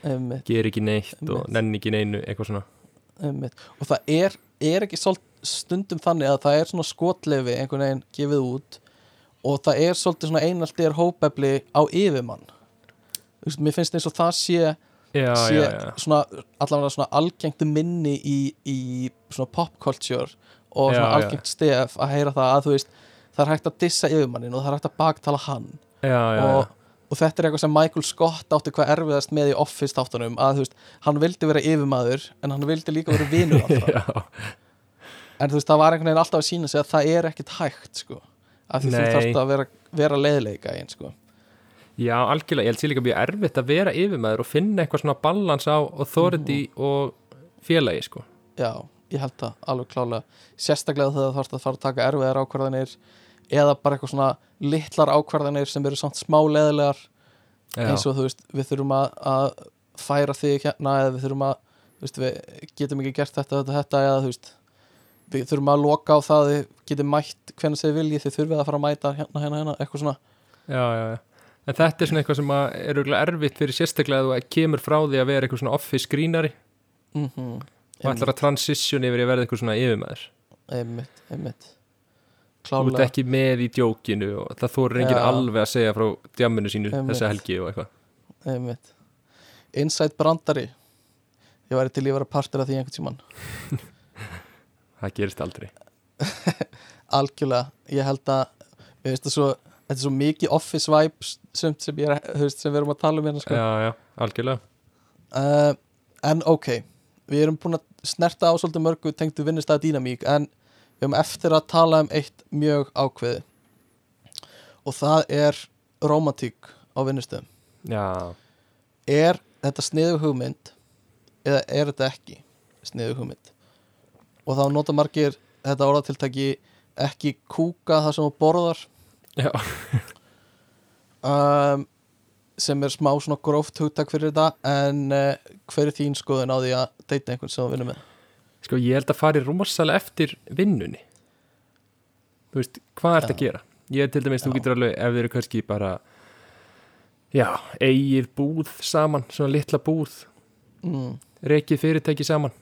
einmitt, ger ekki neitt og Einmitt. nenni ekki neinu eitthvað svona. Einmitt. og það er, er ekki stundum þannig að það er svona skotlefi einhvern veginn gefið út og það er svolítið svona einaldir hópefli á yfirmann. Mér finnst eins og það sé já, sé já, já, svona allavega svona algengt minni í, í svona popculture og svona algengt stef að heyra það að þú veist það er hægt að dissa yfirmannin og það er hægt að baktala hann. Og, og þetta er eitthvað sem Michael Scott átti hvað erfiðast með í Office þáttunum að þú veist, hann vildi vera yfirmaður en hann vildi líka vera vinur allra. Já, en þú veist, það var einhvern veginn alltaf að sína sig að það er ekkit hægt sko því þú Nei. þarft að vera, vera leiðleika einn sko. Já, algjörlega ég held sér líka mjög erfitt að vera yfirmaður og finna eitthvað svona balans á authority Mhm. og félagi sko. Já, ég held það alveg klálega. Sérstaklega þegar þú þarfst að fara að taka erfiðar ákvarðanir eða bara eitthvað svona litlar ákvarðanir sem eru samt smá leðilegar eins og þú veist, við þurfum að, að færa þig hérna eða við þurfum að þú veist, við getum ekki gert þetta, þetta, þetta eða þú veist við þurfum að loka á það þið getum mætt hvernig þið viljið þið þurfið að fara að mæta hérna, hérna, hérna, eitthvað svona. Já, já, já. en þetta er svona eitthvað sem er erfitt fyrir sérstaklega að þú kemur frá því að vera eitthvað svona office skrínari mm -hmm. og ætlar að transition yfir að verða eitthvað svona yfirmaður. Einmitt, einmitt klálega, ekki með í djókinu og það þórir enginn Já. alveg að segja frá djamminu sínu Einmitt. þessa helgi og eitthvað. Inside brandari. Ég væri til að vera partur af því einhvern tímann. Það gerist aldrei. Algjörlega, ég held að ég svo, þetta er svo mikið office vibes sem, sem, ég er, veist, sem við erum að tala um hérna sko. já, já, algjörlega. Uh, en ok. Við erum búin að snerta á svolítið mörgu tengdu vinnustæða dýnamík en við erum eftir að tala um eitt mjög ákveði og það er romantík á vinnustöðum. Já, er þetta sniðu hugmynd eða er þetta ekki sniðu hugmynd? Og þá nota margir þetta orðatiltæki ekki kúka það sem þú borðar. Já, um, sem er smá svona gróft hugtak fyrir þetta en uh, hver er þín skoðun á því að deyta einhvern sem þú vinnur með sko ég held að fari rosalega eftir vinnunni. Þú veist, hvað ert að gera? Ég til dæmis, þú Já. getur alveg ef þeir eru kannski bara já, eigið búð saman svona litla búð, mm, rekið fyrirtæki saman.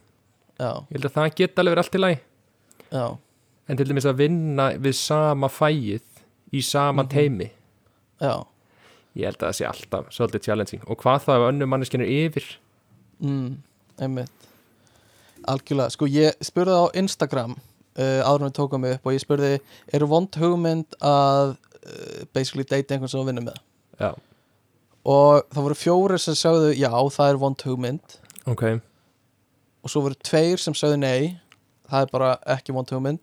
Já, ég held að það geta alveg allt í lagi. Já, en til dæmis að vinna við sama fæið í sama Mhm. teimi já. Ég held að það sé alltaf svolítið challenging. Og hvað þá ef önnu manneskinu yfir? Mm, einmitt algjörlega, sko ég spurði á Instagram uh, áður við tókum mig upp og ég spurði eru vond hugmynd að uh, basically date einhvern sem þú vinnur með? Já, og það voru fjóri sem sagðu já, það er vond hugmynd. Ok, og svo voru tveir sem sagðu nei það er bara ekki vond hugmynd.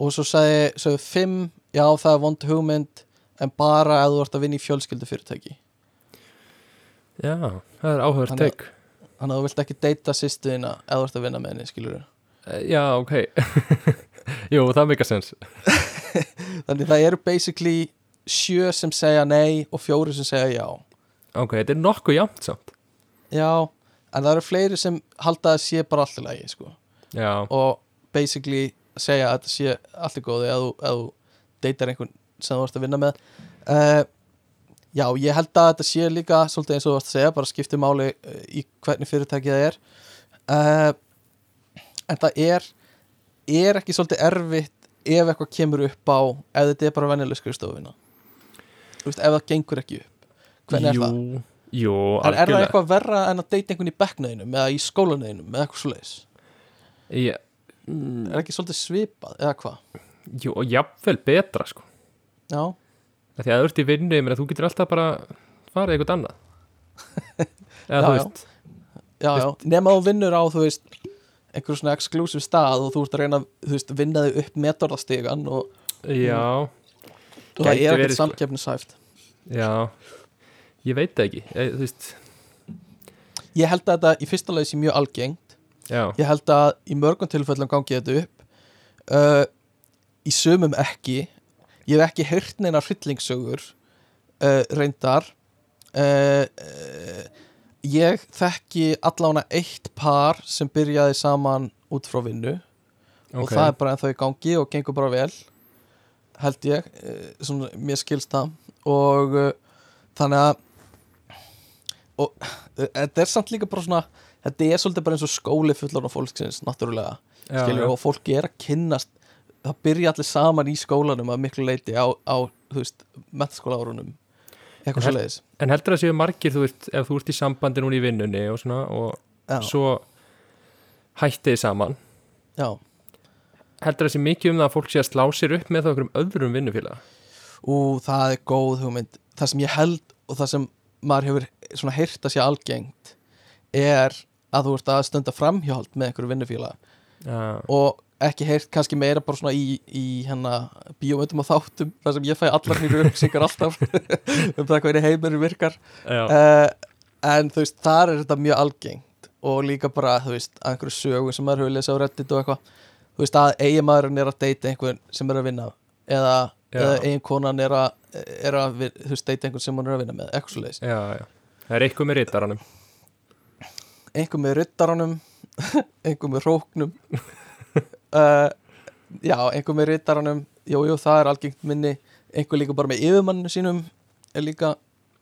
Og svo sagði, sagðu fimm já, það er vond hugmynd en bara ef þú ert að vinna í fjölskyldu fyrirtæki já það er að- teik þannig að þú vilt ekki deyta sýstuðina ef þú ert að vinna með henni, skilur Eh, já, ok. Jú, það meika sens þannig það eru basically sjö sem segja nei og fjóri sem segja já. Ok, þetta er nokkuð jafnt samt. Já, en það eru fleiri sem halda að sé bara allt í lagi sko. já, og basically segja að þetta sé allt í góði ef þú, þú deytar einhvern sem þú ert að vinna með. Uh, já, ég held að þetta sé líka svolítið eins og þú varst að segja, bara skiptir máli uh, í hvernig fyrirtæki það er uh, en það er er ekki svolítið erfitt ef eitthvað kemur upp á ef þetta er bara venjuleg skrifstofuna þú veist, ef það gengur ekki upp hvernig er jú, það? jú, En er það eitthvað verra en að deyta einhvern í bekknæðinum eða í skólanæðinum eða eitthvað svo leiðis? Já, Er ekki svolítið svipað eða hvað? jú, og jafnvel betra sko Já, Af Því að ert í vinnu, ég meina þú getur alltaf bara farið eitthvað annað. Eða þú veist. Já, já, nema þú vinnur á þú veist einhver svona exclusive stað og þú ert að reyna að þú veist, vinna þig upp metorðastegan og, Já, og það er ekkert sko. samkeppnishæft. Já. Ég veit það ekki, ég, þú veist. Ég held að þetta í fyrsta leið sé mjög algengt. Já, ég held að í mörgum tilfellum gangi þetta upp. Uh, í sumum ekki ég hef ekki heyrt neina hryllingssögur uh, reyndar. Uh, uh, ég þekki allána eitt par sem byrjaði saman út frá vinnu. Og ok. það er bara ennþá í gangi og gengur bara vel held ég svona, mér skilst það. Og þannig að og þetta er samt líka bara svona þetta er svolítið bara eins og skóli fullan á fólksins náttúrulega, skilur og fólki er að kynnast það byrja allir saman í skólanum að miklu leiti á, á þú veist, metaskóla árunum eitthvað svo leiðis En heldur það séu margir, þú veist, ef þú ert í sambandi núna í vinnunni og svona og já, svo hættið saman? Já. heldur það sé mikið um það að fólk sé að slá sér upp með það okkur um öðrum vinnufélag Ú, það er góð hugmynd. Það sem ég held og það sem maður hefur svona heyrt að sé algengt er að þú ert að stunda framhjáld með einhverju vinnufíla Já, og ekki heyrt kannski meira bara svona í, í hérna bíómyndum og þáttum þar sem ég fæ allar nýru upplýsingar alltaf um það hvernig heimurinn virkar. Uh, en þú veist, þar er þetta mjög algengt og líka bara, þú veist, að einhverju sögu sem maður hefur lesið á reddit og eitthvað þú veist, að eiginmaðurinn er að deyta einhvern sem er að vinna eða, eða eiginkonan er að, er að þú veist, deyta einhvern sem hún er að vinna með eitthvað svo leiðis, Það er eitthvað með rittaranum. Einhver með ryttaranum einhver með róknum uh, já, einhver með ryttaranum jú, jú, það er algengt minni. Einhver líka bara með yfirmanninu sínum er líka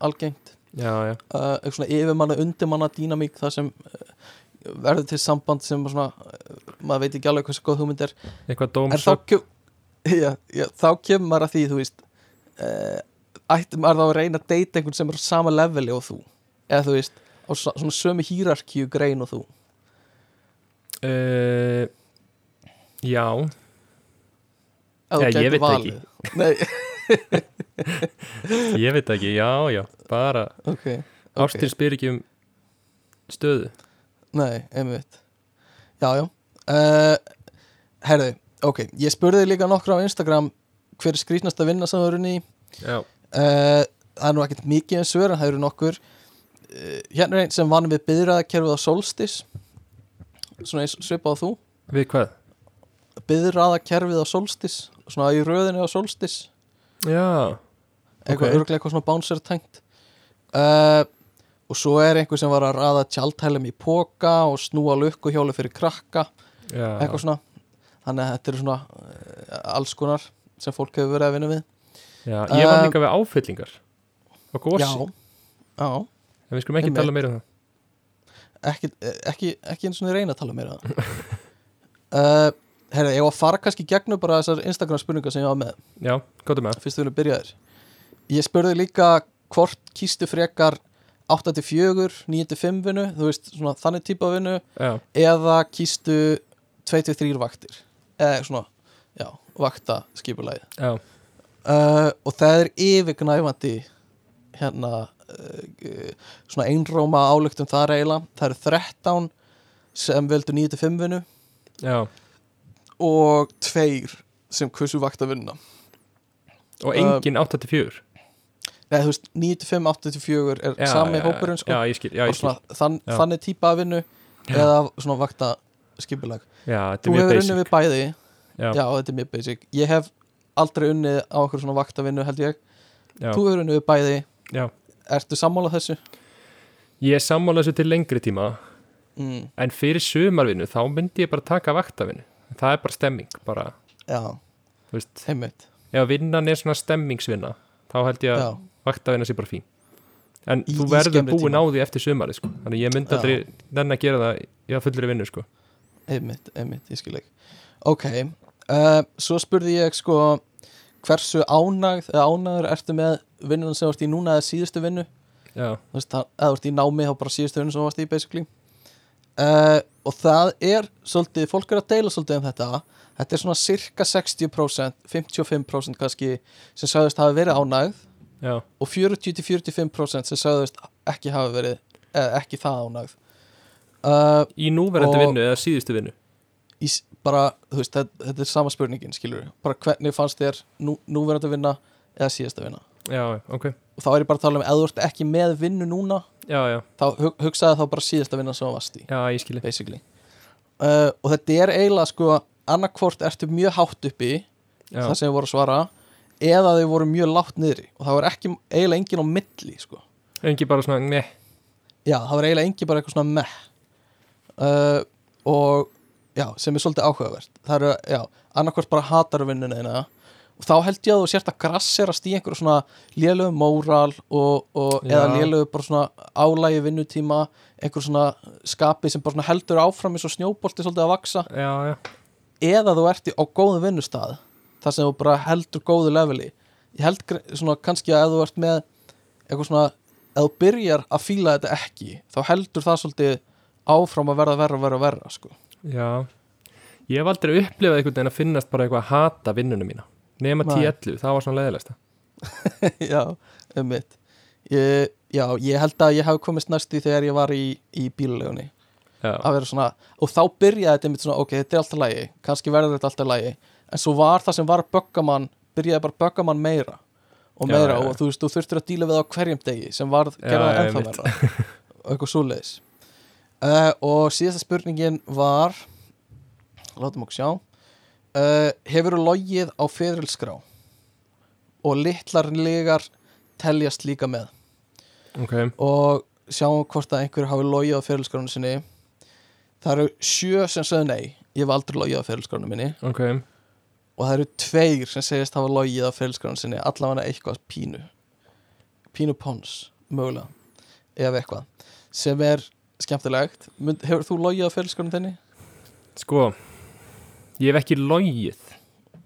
algengt. Já, já, uh, eitthvað svona yfirmanna undirmanna dýnamík það sem uh, verður til samband sem svona, maður veit ekki alveg hversu góð hugmynd er. Eitthvað kem, já, já, þá kemur maður að því þú veist ætti maður þá að reyna að deyta einhvern sem er á sama leveli og þú? Eða þú veist, á svona sömu hýrarkíu grein og þú? Uh, Já, Já, ég veit valið. Nei, ég veit ekki, já, já. Bara, ok, ok. ástin spyr ekki um stöðu. Nei, einmitt. Já, já. Uh, Herði, ok, ég spurði líka nokkra á Instagram hver er skrýtnast að vinna sem það eru ný Já, Uh, það er nú ekkert mikið en svör en það eru nokkur. Uh, hérna er einn sem vann við byðraðakerfið á Solstis svona eins svipað á þú. Við hvað? Byðraðakerfið á Solstis svona í röðinu á Solstis Já, eitthvað Ok. örglega eitthvað svona bouncer tengt. Uh, og svo er einhver sem var að raða tjaldhælum í póka og snúa lukkuhjólu fyrir krakka. Já. Eitthvað svona. Þannig að þetta eru svona uh, alls konar sem fólk hefur verið að vinna við. Já, ég var Uh, líka við áfyllingar og gósi, já, já. En við skulum ekki tala meira um það. Ekki, ekki, ekki eins og reyna að tala meira um það. Uh, Herra, ég var að fara kannski gegnum bara þessar Instagram spurningar sem ég var með. Já, gáttu með? Það fyrst við viljum byrja þér Ég spurði líka hvort kýstu frekar 8-4, 9-5 vinnu þú veist, svona þannig típa vinnu eða kýstu 2-3 vaktir eða svona, já, vakta skipulagi já, uh, og það er yfirgnæfandi hérna uh, svona einróma álugtum þar eiginlega. Það eru 13 sem veldu 9-5 vinnu. Já og tveir sem hversu vakt að vinna. Og engin 8-4 Nei, þú veist, 9-5, 8-4 er já, sami já, hópurinn sko. Já, skil, svona, þann, þannig típa að vinnu eða svona vakta skipulag. Þú hefur unnið við bæði. Já, Já, þetta er mjög basic. Ég hef aldrei unnið á okkur svona vaktavinnu held ég. Já, Þú hefur unnið við bæði. Já. Ertu sammála þessu? ég er sammála þessu til lengri tíma. Mm, en fyrir sumarvinnu þá myndi ég bara taka vaktavinnu það er bara stemming bara, já, heimitt ef vinnan er svona stemmingsvinna þá held ég að vaktavinna sé bara fín. En Í- þú í verður búin tíma. á því eftir sumari sko. þannig ég myndi aldrei nenn að gera það í að fullri vinnu sko. heimitt, heimitt, ég skil ekki Ok, uh, svo spurði ég sko Hversu ánægð eða ánægður ertu með vinnunum sem ert í núna eða síðustu vinnu? Eða ert í námi þá bara síðustu vinnu sem þú varst í basically. Uh, og það er svolítið, fólk er að deila svolítið um þetta. Þetta er svona cirka 60% 55% kannski sem sagðist hafa verið ánægð já, og 40-45% sem sagðist ekki hafa verið eða ekki það ánægð. Uh, í núverandi Og- vinnu eða síðustu vinnu? Í, bara, þú veist, þetta, þetta er sama spurningin skilur bara hvernig fannst þér nú, núverandi vinna eða síðasta vinna? Já, ok, og þá er ég bara að tala um eða þú ert ekki með vinnu núna já, já, þá hug, hugsaði þá bara síðasta vinna sem þú varst í. Uh, og þetta er eiginlega sko annarkvort ertu mjög hátt uppi já, það sem þið voru að svara eða þau voru mjög látt niðri. Og það var ekki eiginlega engin á milli sko. engi bara svona, ne, já, það var eiginlega engin bara eitthvað svona meh. Uh, og já, sem er svolítið áhugavert. Það eru, já, annarkvort bara hatar vinnuna eina og þá held ég að þú sért að grasserast í einhverju svona lélögu móral og, og eða lélögu bara svona álægi vinnutíma einhverju svona skapi sem bara svona heldur áfram eins og snjóbolti svolítið að vaksa já, já. Eða þú ert í, á góðu vinnustað þar sem þú bara heldur góðu leveli. Ég held svona kannski að ef þú ert með eitthvað svona ef þú byrjar að fíla þetta ekki þá heldur það svolítið áfram að verða verra, verra, verra sko. Já, ég hef aldrei upplifað einhvern veginn að finnast bara eitthvað að hata vinnunum mína nema Nei. 10-11, það var svona leiðilegsta já, um mitt ég, já, ég held að ég hef komist næst í þegar ég var í, í bílulegunni að vera svona, og þá byrjaði þetta einmitt svona, ok, þetta er alltaf lægi, kannski verður þetta alltaf lægi en svo var það sem var að bögga mann byrjaði bara að bögga mann meira og meira já, og þú veist, þú þurftir að díla við á hverjum degi sem var, Já, gerða það já, ennþá meira og eitthvað svoleiðis. Uh, og síðasta spurningin var látum okkur sjá uh, hefur þú logið á ferilskrá? Og litlar legar teljast líka með. Ok, og sjáum hvort að einhver hafi logið á ferilskránu sinni. Það eru sjö sem sögðu nei. Ég hef aldrei logið á ferilskránu minni. Ok. Og það eru tveir sem segist hafa logið á ferilskránu sinni allavega eitthvað pínu. Pínu pons, mögulega. Ef eitthvað, sem er skemmtilegt, hefur þú logið á ferilskránu þinni? Sko, ég hef ekki logið.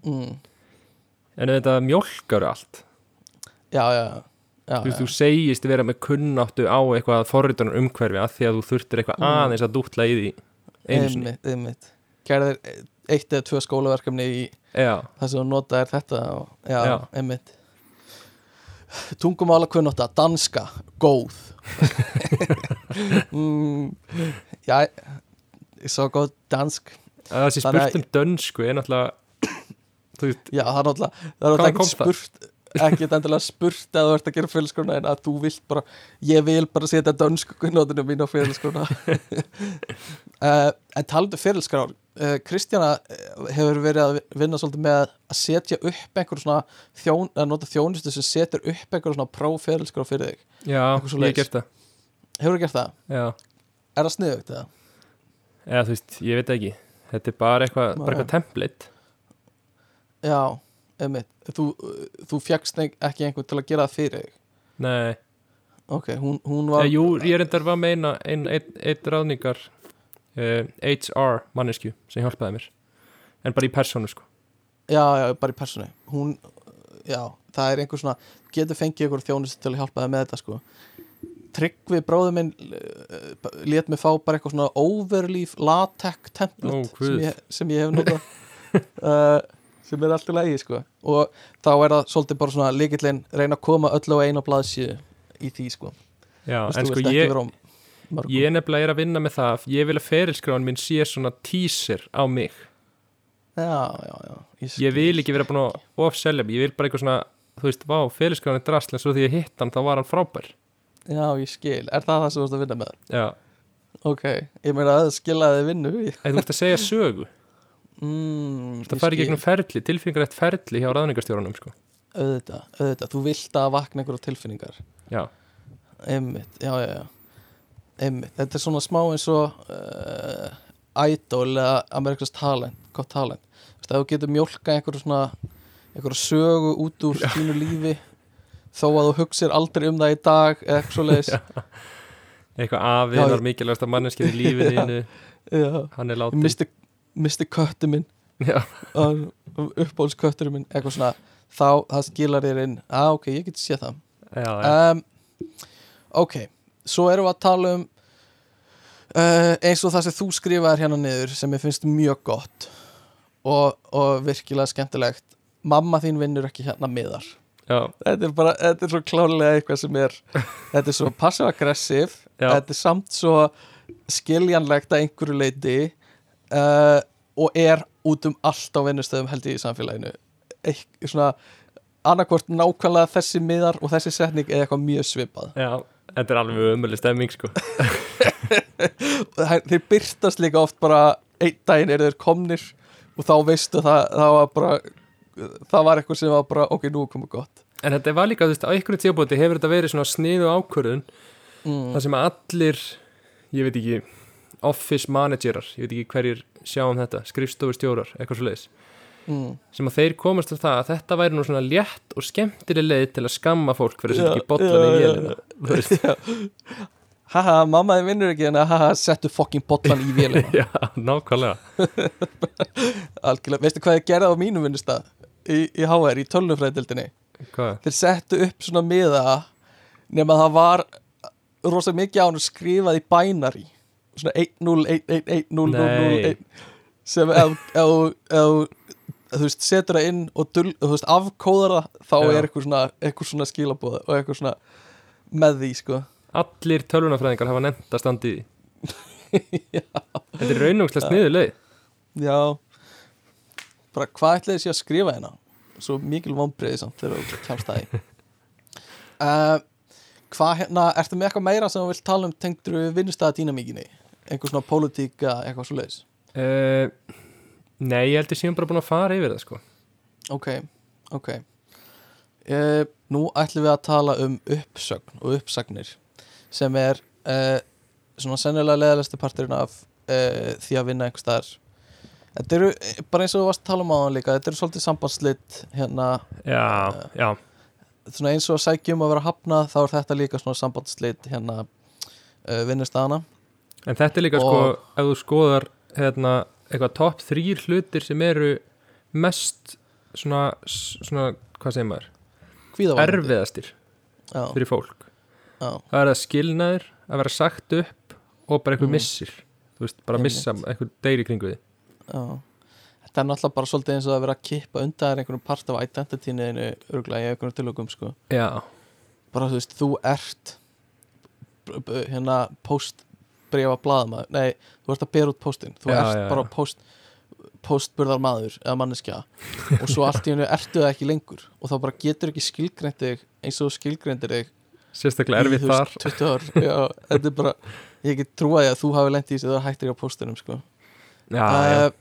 Mm. en þetta mjólkar allt. Já, já, já, þú, já. þú segist vera með kunnáttu á eitthvað forritunar umhverfi að því að þú þurftir eitthvað Mm. aðeins að dútla í því einmitt, einmitt. Gerðir eitt eða tvö skólaverkefni í Já, það sem þú nota er þetta og, já, Já. einmitt. Tungumála kunnátta, danska góð. Mm, já ég sá góð dansk það sé spurt um dönsku er náttúrulega já, það er náttúrulega það er náttúrulega spurt ekki endilega spurt að þú ert að gera félskrona en að þú vilt bara, ég vil bara setja dönsku kunnáttunum mín á félskrona uh, en talandu félskrár uh, Kristjana eh, hefur verið að vinna svolítið með að setja upp einhver svona þjón, að nota þjónustu sem setur upp einhver svona prófélskrá fyrir þig. Já, ég hef gert það. Hefur þú gert það? Já, Er það sniðugt eða? eða þú veist, ég veit ekki þetta er bara eitthvað, bara eitthvað template. Já, einmitt. Þú, þú fjagst ekki einhvern til að gera það fyrir þig? Nei, Ok, hún, hún var jú, ég reyndar var með eina ein, ein, ein ráðningar uh, HR mannesku sem hjálpaði mér. En bara í persónu sko. Já, já, bara í persónu. Hún, já, það er einhver svona getur fengið einhver þjónust til að hjálpa það með þetta sko Tryggvi bróður minn uh, lét mig fá bara eitthvað svona overleaf latex template Ó, sem, ég, sem ég hef notað. Uh, sem er alltaf lægi sko. Og þá er það svolítið bara svona líkillinn reyna að koma öllu á eina blaðsíðu í því sko. Já, veist, en sko ég, mörgum. ég nefnilega er að vinna með það. Ég vil að ferilskráin minn sé svona teaser á mig. Já, já, já. Ég, ég vil ekki vera búin að ofselja mig. Ég vil bara eitthvað svona, þú veist, vá, ferilskráin er drasl en svo því ég hitt hann, þá var hann frábær já, ég skil, er það það sem þú ert að vinna með? Já, ok, ég meina að það skilaði vinnu þú ert að segja sögu. Mm, það fari gegnum ferli, tilfinningarætt ferli hjá ráðningarstjórunum, sko. Auðvitað, auðvitað, þú vilt að vakna einhverja tilfinningar. Já, einmitt, já, já, já. Einmitt, þetta er svona smá eins og uh, idol eða Amerikas talent, gott talent. Þú getur mjólka einhverju svona einhverju sögu út úr þínu lífi þó að þú hugsir aldrei um það í dag eða eitthvað svo leiðis eitthvað Já, var mikilvægast að manneskið í lífinu hann er látið misti, misti köttu minn. Já, uppbóls kötturinn minn, eitthvað svona þá það skilar þér inn, að ok, ég get séð það. Já, já, um, ok, svo erum við að tala um uh, eins og það sem þú skrifaðir hérna niður sem ég finnst mjög gott og, og virkilega skemmtilegt. Mamma þín vinnur ekki hérna miðar þetta er bara, þetta er svo klálega eitthvað sem er þetta er svo passive-aggressiv Já. þetta er samt svo skiljanlegt að einhverju leiti uh, og er út um allt á vinnustöðum held ég í samfélaginu. Eik, svona annarkvort nákvæmlega þessi miðar og þessi setning eða eitthvað mjög svipað. Já Þetta er alveg umöðli stemming, sko. Þeir byrtast líka oft bara einn daginn eru þeir komnir og þá veistu það, það var bara það var eitthvað sem var bara ok, nú er komið gott. En þetta var líka, þú veist, á einhverju tíðbóti hefur þetta verið svona sniðu ákvörðun mm. þar sem allir, ég veit ekki office managerar, ég veit ekki hverjir sjá um þetta, skrifstofustjórar eitthvað svo leiðis, Mm. sem að þeir komast til það að þetta væri nú svona létt og skemmtileg leið til að skamma fólk fyrir að setja ekki bollan í vélina haha, mamma þið vinnur ekki en haha, settu fokkin bollan í vélina. Já, nákvæmlega. Algjörlega, veistu hvað ég gerði á mínum vinnustad í, í HR, í tölnufræðildinni þeir settu upp svona miða nema það var rosa mikið á hann skrifað í binary svona 1-0-1-1-1-0-0-1 sem ef, þú veist, setur það inn og dull, veist, afkóðar það þá Já. er eitthvað svona, eitthvað svona skilabóð og eitthvað svona með því sko. Allir tölvunafræðingar hafa nefnt að standi í því. Þetta er raunungslega sniðu leið já bara hvað ætlaði sé að skrifa hérna? Svo mikil vonbreiði samt þegar þú kemst það í uh, hvað hérna, ertu með eitthvað meira sem þú vilt tala um tengdur vinnustæða dýnamíkinni einhver svona pólitíka, eitthvað svo leiðis uh, Nei, ég held ég séum bara búin að fara yfir það sko. Ok, ok. Uh, nú ætlum við að tala um uppsögn og uppsagnir sem er uh, svona sennilega leðalæsti parturinn af því að vinna einhvers staðar þetta eru, eh, bara eins og þú varst að tala um á hann líka þetta eru svolítið sambandslit hérna, Já, já, svona eins og að sækja um að vera hafnað þá er þetta líka svona sambandslit hérna uh, vinnustæðana en þetta er líka Og- sko ef þú skoðar hérna eitthvað topp þrýr hlutir sem eru mest svona, svona hvað segir maður, erfiðastir já, fyrir fólk. Já, það er að skilnaður, að vera sagt upp og bara eitthvað Mm. missir. Þú veist, bara Einmitt. missa eitthvað deyri kringu því þetta er náttúrulega bara svolítið eins og að vera að kippa undan einhvern part af identityniðinu örgulega í einhvern tilökum sko. Bara þú veist, þú ert hérna postbrefa blaðamaður, nei, þú ert að bera út postin, þú Já, ert já, bara post postburðar maður eða manneskja og svo allt í hennu ertu það ekki lengur og þá bara getur ekki skilgreint þig eins og þú skilgreindir þig sérstaklega erfið þar veist, 20 ár. Já, þetta er bara, ég get trúa því að þú hafi lent í þessu þegar hættir á postinum sko. Já, já, Eh,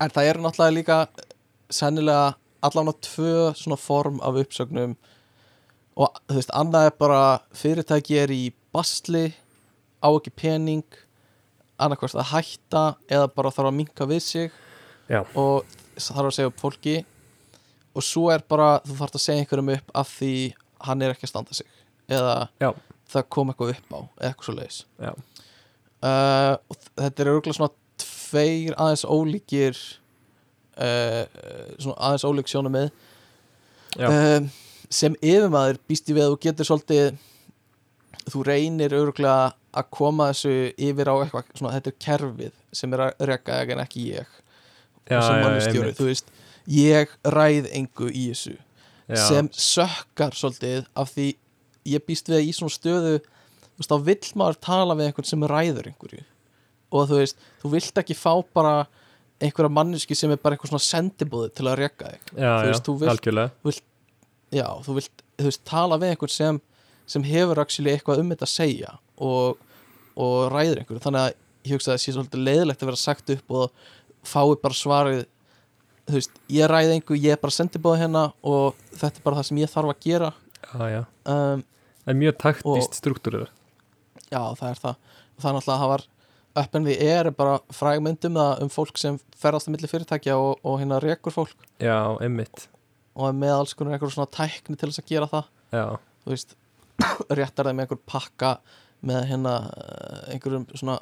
en það eru náttúrulega líka sennilega allan á tvö svona form af uppsögnum og þú veist, annað er bara fyrirtæki er í basli á ekki pening annarkvæmst að hætta eða bara þarf að minka við sig Já. og þarf að segja upp fólki og svo er bara, þú þarf að segja einhverjum upp af því hann er ekki að standa sig eða Já. það kom eitthvað upp á eitthvað svo leiðis Já. uh, og þetta er örgulega svona tveir aðeins ólíkir uh, svona aðeins ólík sjónum með Já. um, sem yfirmaður býst ég við að þú getur svolítið þú reynir örgulega að koma þessu yfir á eitthvað svona, þetta er kerfið sem er að reka en ekki ég. Já, sem mannustjóri, þú veist ég ræð engu í þessu. Já. sem sökkar svolítið af því ég býst við í svona stöðu þú veist, þá vill maður tala við einhvern sem ræður einhverju og þú veist, þú vilt ekki fá bara einhverja manneski sem er bara einhver svona sendibóði til að reka þig. Já, þú já, veist, þú vilt- algjörlega. já, þú vilt, þú veist, tala við einhvern sem, sem hefur actually eitthvað um þetta að segja og, og ræður einhverju, þannig að ég hugsa að það sé svolítið leiðilegt að vera sagt upp og fái bara svarið þú veist, ég ræði einhver, ég er bara sendibóði hérna og þetta er bara það sem ég þarf að gera. Já, um, það er mjög taktist struktúrið. Já, það er það. Það er náttúrulega að það var en því er bara frægmyndum um fólk sem ferðast á milli fyrirtækja og, og hérna rekur fólk. Já, einmitt. Og með alls konar einhver svona tækni til þess að gera það. Já, þú veist, réttar þeim einhver pakka með hérna eh, einhverjum svona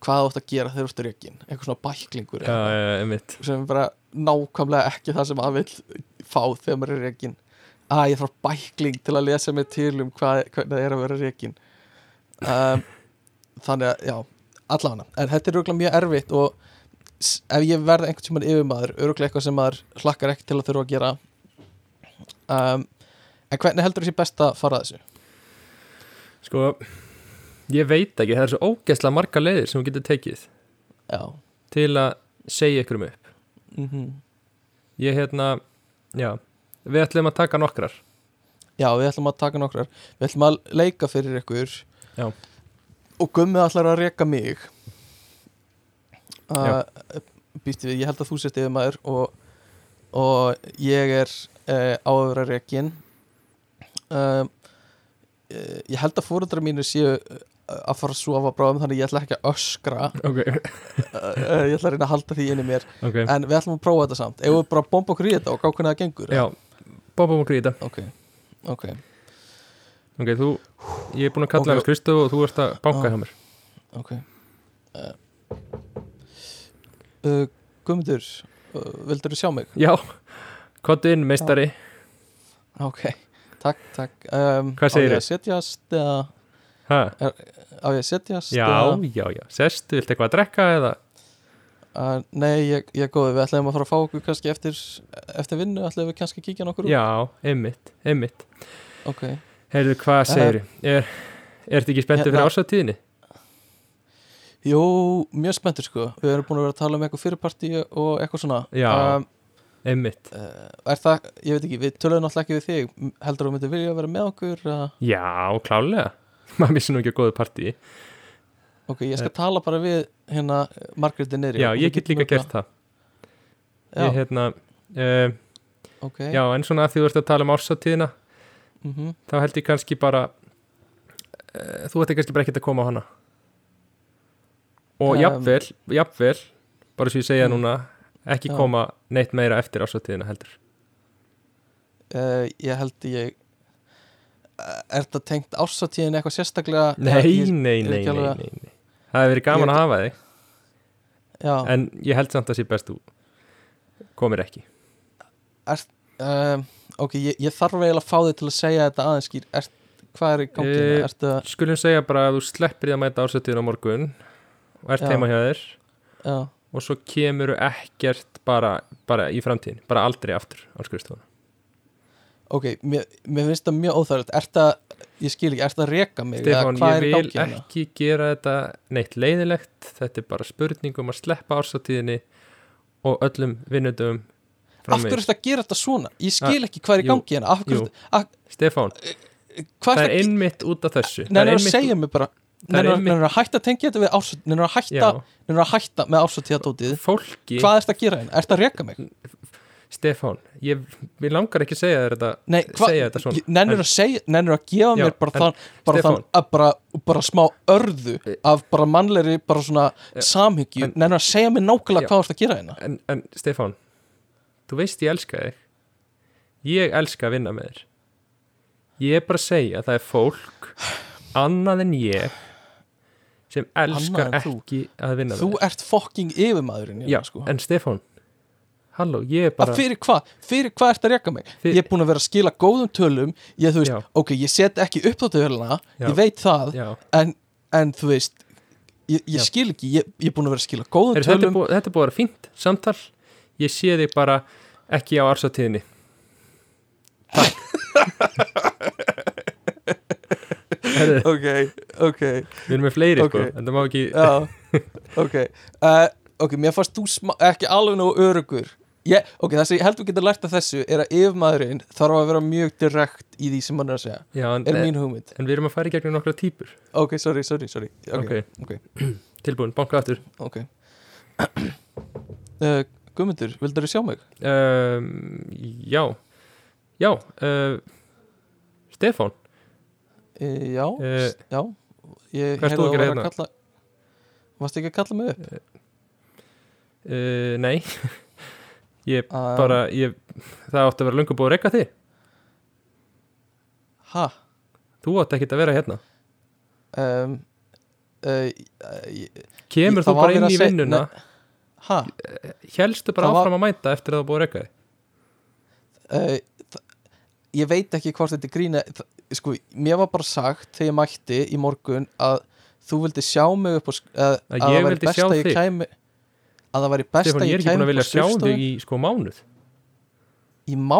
hvað þú ætti að gera þegar þú ert reikin einhver svona bæklingur já, já, einmitt. sem bara nákvæmlega ekki það sem að vill fá þegar maður er reikin að ég þarf bækling til að lesa mig til um hvað, hvernig það er að vera reikin um, þannig að já, allavega en þetta er örgulega mjög erfitt og ef ég verð einhvern tímann yfirmaður örgulega eitthvað sem maður hlakkar ekki til að þurfa að gera. Um, en hvernig heldur þessi best að fara að þessu? sko, ég veit ekki það er svo ógeðslega marga leiðir sem þú getur tekið Já. til að segja ykkur um upp. Mm ég hérna, já við ætlum að taka nokkrar. Já, við ætlum að taka nokkrar. Við ætlum að leika fyrir ykkur. Já. Og gummið ætlar að reka mig. Uh, Býstu við, ég held að þú sért yfir maður og, og ég er uh, á að vera rekin um, uh, Ég held að fóruðra mínir séu uh, að fara að sofa bráðum þannig ég ætla ekki að öskra. Ok, uh, ég ætla að reyna að halda því inni í mér. Ok, en við ætlum að prófa þetta samt. Ef við bara bomba okkur í þetta og gá hvernig það gengur? Já. Bóbum okkur í þetta. Ok, ok, ok, þú, ég er búin að kalla Ok. okay. Kristof og þú ert að banka Já. hjá mér. Ok. Uh, Guðmundur uh, vildur þú sjá mig? já, kottu inn, meistari. Ok, takk, takk. Um, Hvað á segirðu? ég að setjast eða ha, á ég að setjast já, eða, já, já. Sestu, viltu eitthvað að drekka eða? Uh, nei, ég, ég er góð við ætlum að fara að fá okkur kannski eftir eftir vinnu, ætlum við kannski að kíkja nokkur út? Já, einmitt, einmitt. Ok, heyrðu, hvað Eh, segir er, er þetta ekki spenntur fyrir ásættíðinni? jú, mjög spenntur sko. Við erum búin að vera að tala um eitthvað fyrirparti og eitthvað svona. Já. um, einmitt, uh, er það, ég veit ekki, við töluðum náttúrulega ekki við þig. Heldur þú myndir vilja vera með okkur uh, já, klálega maður missi nú ekki að góðu partí. Ok, ég skal tala bara við hérna Margréti Neri. Já, ég get líka gert það. Ég, hérna, uh, ok. já, en svona að því þú ert að tala um ásættíðina mhm. Þá held ég kannski bara uh, þú ætti kannski bara ekkert að koma á hana. Og Um, jafnvel, jafnvel bara sem ég segja Mm. núna ekki Já. koma neitt meira eftir ásættíðina heldur. Uh, ég held ég uh, er þetta tengt ársatíðin eitthvað sérstaklega? Nei, ég, nei, er nei, nei, alveg- nei, nei. Það hefur verið gaman að hafa þig. Já, en ég held samt að sé best þú komir ekki. Um, ok, ég, ég þarf eiginlega að fá þig til að segja þetta aðeins skýr er, hvað er í Eh, uh, ertu að, skulum segja bara að þú sleppir því að mæta ásættíðina á morgun og ert Já. heima hjá þér. Já, og svo kemur ekkert bara, bara í framtíðin, bara aldrei aftur á skrifstofuna ok, mér, mér finnst það mjög óþægilegt er það, ég skil ekki, er það að reka mig hvað ég í vil gangi hérna? ekki gera þetta neitt leiðilegt þetta er bara spurning um að sleppa ársatíðinni og öllum vinnundum af hverju er þetta að gera þetta svona, ég skil ekki hvað er í gangi hérna. Af að, Stefán, hvað það er einmitt út af þessu. Það Nei, er að segja mér bara. einmitt- að hætta að tengja þetta við ársatíð Nennir að hætta, Já, nennir að hætta með ársatíðadótið fólki, Hvað er þetta að gera hérna? Er þetta að reka mig? Stefán ég, langar ekki að segja þetta Nei, segja þetta svona. nennir að segja Nennir að gefa Já, mér bara en þann bara, Stefán. þann, að bara, bara smá örðu af bara mannlegri bara svona samhyggju. en- Nennir að segja mér nákvæmlega hvað er þetta að gera hérna? En, en Stefán þú veist ég elska þig ég elska að vinna með þér ég er bara að segja að það er fólk annað en ég sem elskar þú? ekki að vinna Þú með þér ert fokking yfirmaðurinn já, hérna, sko. en Stefán halló, ég er Bara, bara fyrir hvað? Fyrir hvað ert að reka mig? Fyr- Ég er búin að vera að skila góðum tölum Ég, þú veist, Já. ok, ég set ekki upp þáttu höluna Já. Ég veit það já, en, en þú veist Ég, ég Já. skil ekki, ég, ég er búin að vera að skila góðum er, tölum þetta er búið að vera fínt samtal ég sé þig bara ekki á arsatíðinni Herðu, Ok, ok. Við erum með fleiri Ok. sko, en það má ekki Já, ok. Uh, Ok, mér fannst þú ekki alveg nógu örugur ég, Ok, það sem ég held við getum lært af þessu er að yfirmaðurinn þarf að vera mjög direkt í því sem hann er að segja. Já, en, Er mín hugmynd. en við erum að fara í gegnum nokkra típur Ok, sorry, sorry, sorry. Ok, ok, tilbúin, banka aftur. Ok. Uh, Guðmundur, vildur þú sjá mig? um, já já uh, Stefán Uh, já, Eh, já Ég hvað heyrði stóð að ekki var hérna? kalla Varstu ekki að kalla mig upp? uh, nei ég Um, bara ég, það átti að vera löngu búið að rekka þig Ha? þú átti ekki að vera hérna Um, uh, uh, kemur þú bara inn í vinnuna ha? Helstu bara Það var- áfram að mæta eftir að það var búið að rekka þig? Uh, ég veit ekki hvort þetta er grína sko, mér var bara sagt þegar ég mætti í morgun að þú vildi sjá mig upp sk- að, Að að það væri best að ég kæmi að það væri best að ég er ég ekki búin kæmi að vilja sjá þig í sko mánuð. Í má,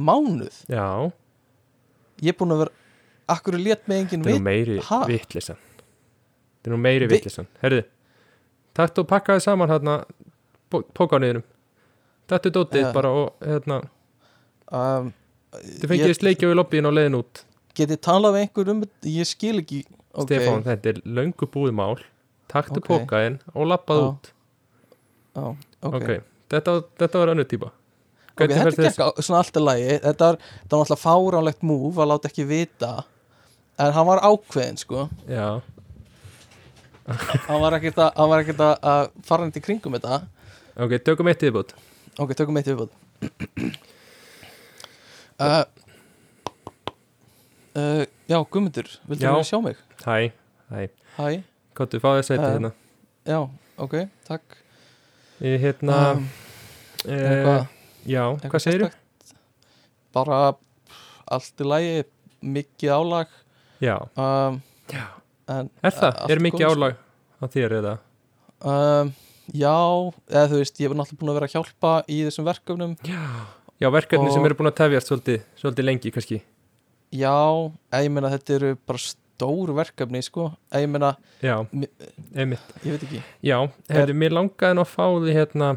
mánuð? Já, ég er búin að vera akkur lét mig enginn þetta er vit nú meiri Ha? vittlisan þetta er nú meiri Vi- vittlisan herðu, taktu og pakkaði saman hérna pókániðinum taktu dótið Ja. bara og hérna, um, þið fengið ég, sleikja við lobbyinn og leiðin út geti talað við einhver um þetta? ég skil ekki okay. Stefán, þetta er löngu búið mál Ok. okay. pókaðinn og lappað út Já, ok, okay. Þetta, þetta var önnur típa þetta gekk á- svona allt í lagi þetta var, þetta var náttúrulega fáránlegt múf að láta ekki vita en hann var ákveðin sko já, hann var ekkert að, hann var ekkert að, að fara hann til kringum þetta. Ok, tökum eitt viðbútt ok, tökum eitt viðbúð uh, uh, já, Guðmundur vildu Já. þú sjá mig? hæ, hæ, hæ, kottu, fá þess að Eh, hérna. já, ok, takk. Ég, hérna um, eh, eitthvað, já, eitthvað hvað segirðu? sérstakt? bara pff, allt í lagi mikið álag. Já, um, já en, Er það? allt Er mikið góð, sko. álag á þér eða? um, já, eða þú veist ég hef náttúrulega búin að vera að hjálpa í þessum verkefnum Já, verkefni sem Og- eru búin að tefjast svolítið, svolítið lengi kannski já, ég meina þetta eru bara stór verkefni sko, ég meina, Já, ég veit ekki Já, hefði, mér langaði nú að fá því hérna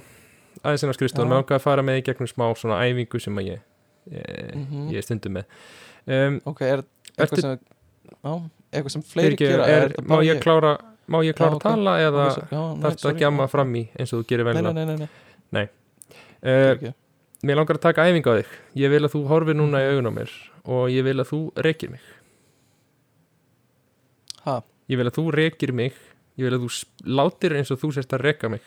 aðeins en á skrifstofun, Já. mér langaði að fara með í gegnum smá svona æfingu sem að ég ég, Mhm. ég er stundum með um, ok, er Ertu- eitthvað sem já, eitthvað sem fleiri gera er, þetta má ég klára má ég klára Já, að ok. tala eða Ok, svo- já, nei, þarfst sorry, að já. fram í eins og þú gerir nei, venjulega nei, nei, nei, nei. uh. Mér langar að taka æfingu á þig Ég vil að þú horfir núna í augun á mér og ég vil að þú rekir mig ha, Ég vil að þú rekir mig Ég vil að þú látir eins og þú sérst að reka mig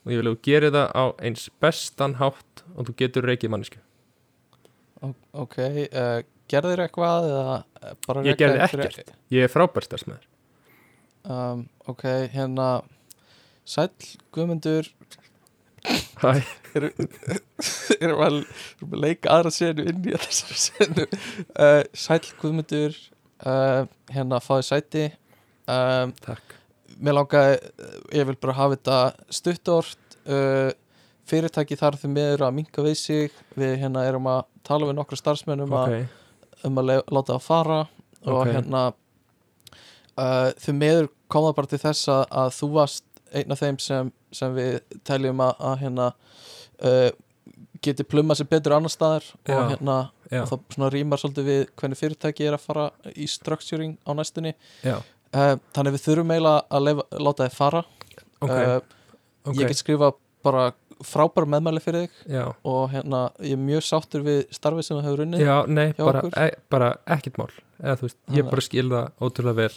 og ég vil að þú gerir það á eins bestan hátt og þú getur rekið mannesku o- ok uh, gerðir eitthvað Ég gerði ekkert. Ég er frábær starfsmæður um, ok, hérna Sæll Guðmundur. Hæ, erum að, leika aðra senu inn í þessari senu. Uh, Sæll Guðmundur. Uh, hérna fáið sæti. Um, takk. Mér langaði, eh, ég vil bara hafa þetta stuttort. Uh, fyrirtæki þarf því miður að minka við sig. Við hérna erum að tala við nokkra starfsmenn um að um að láta það fara og Ok. hérna uh, því meður kom það bara til þess að, að þú varst einn af þeim sem, sem við teljum að, að hérna uh, geti plumma sér betur annar staðar Já. og hérna já, og það svona rýmar svolítið við hvernig fyrirtæki er að fara í structuring á næstunni. Uh, þannig við þurfum eiginlega að lefa, láta þið fara. Ok, uh, ok. ég get skrifa bara frábæra meðmæli fyrir þig Já, og hérna ég er mjög sáttur við starfið sem þú hefur unnið já nei, bara, e, bara ekkert mál. Eða þú veist, ég bara skil það ótrúlega vel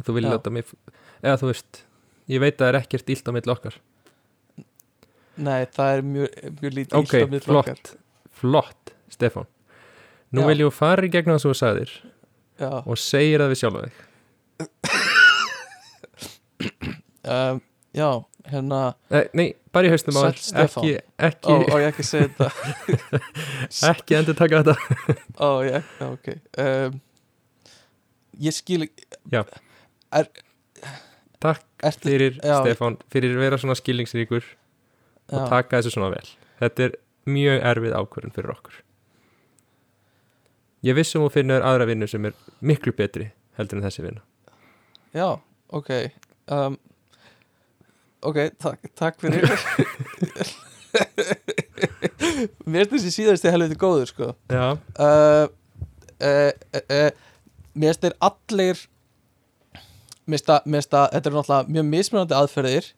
að þú vilja láta mig eða þú veist, ég veit að það er ekkert ílt á milli okkar. Nei, það er mjög, mjög lítið Ok, illt á milli okkar. flott, flott, Stefán. Nú Já. vil ég fara í gegnum það sem þú sagðir Já, og segir það við sjálfa þig. Um, já hérna, Nei, nei bara í haustum á ekki, ekki, ó ég ekki segja þetta. Ekki endur taka þetta. Ó, ég, já, ok. Um, ég skil Já. er, Takk ertu, fyrir Já. Stefán fyrir að vera svona skilningsríkur og já, taka þessu svona vel. Þetta er mjög erfið ákvörðun fyrir okkur. Ég vissum og finnur aðra vinnu sem er miklu betri heldur en þessi vinna. Já, ok. Um, ok, takk, takk fyrir. Mér finnst þessi síðasti helviti góður sko. Uh, uh, uh, uh, mér finnst þeir allir mér finnst að, þetta eru náttúrulega mjög mismunandi aðferðir.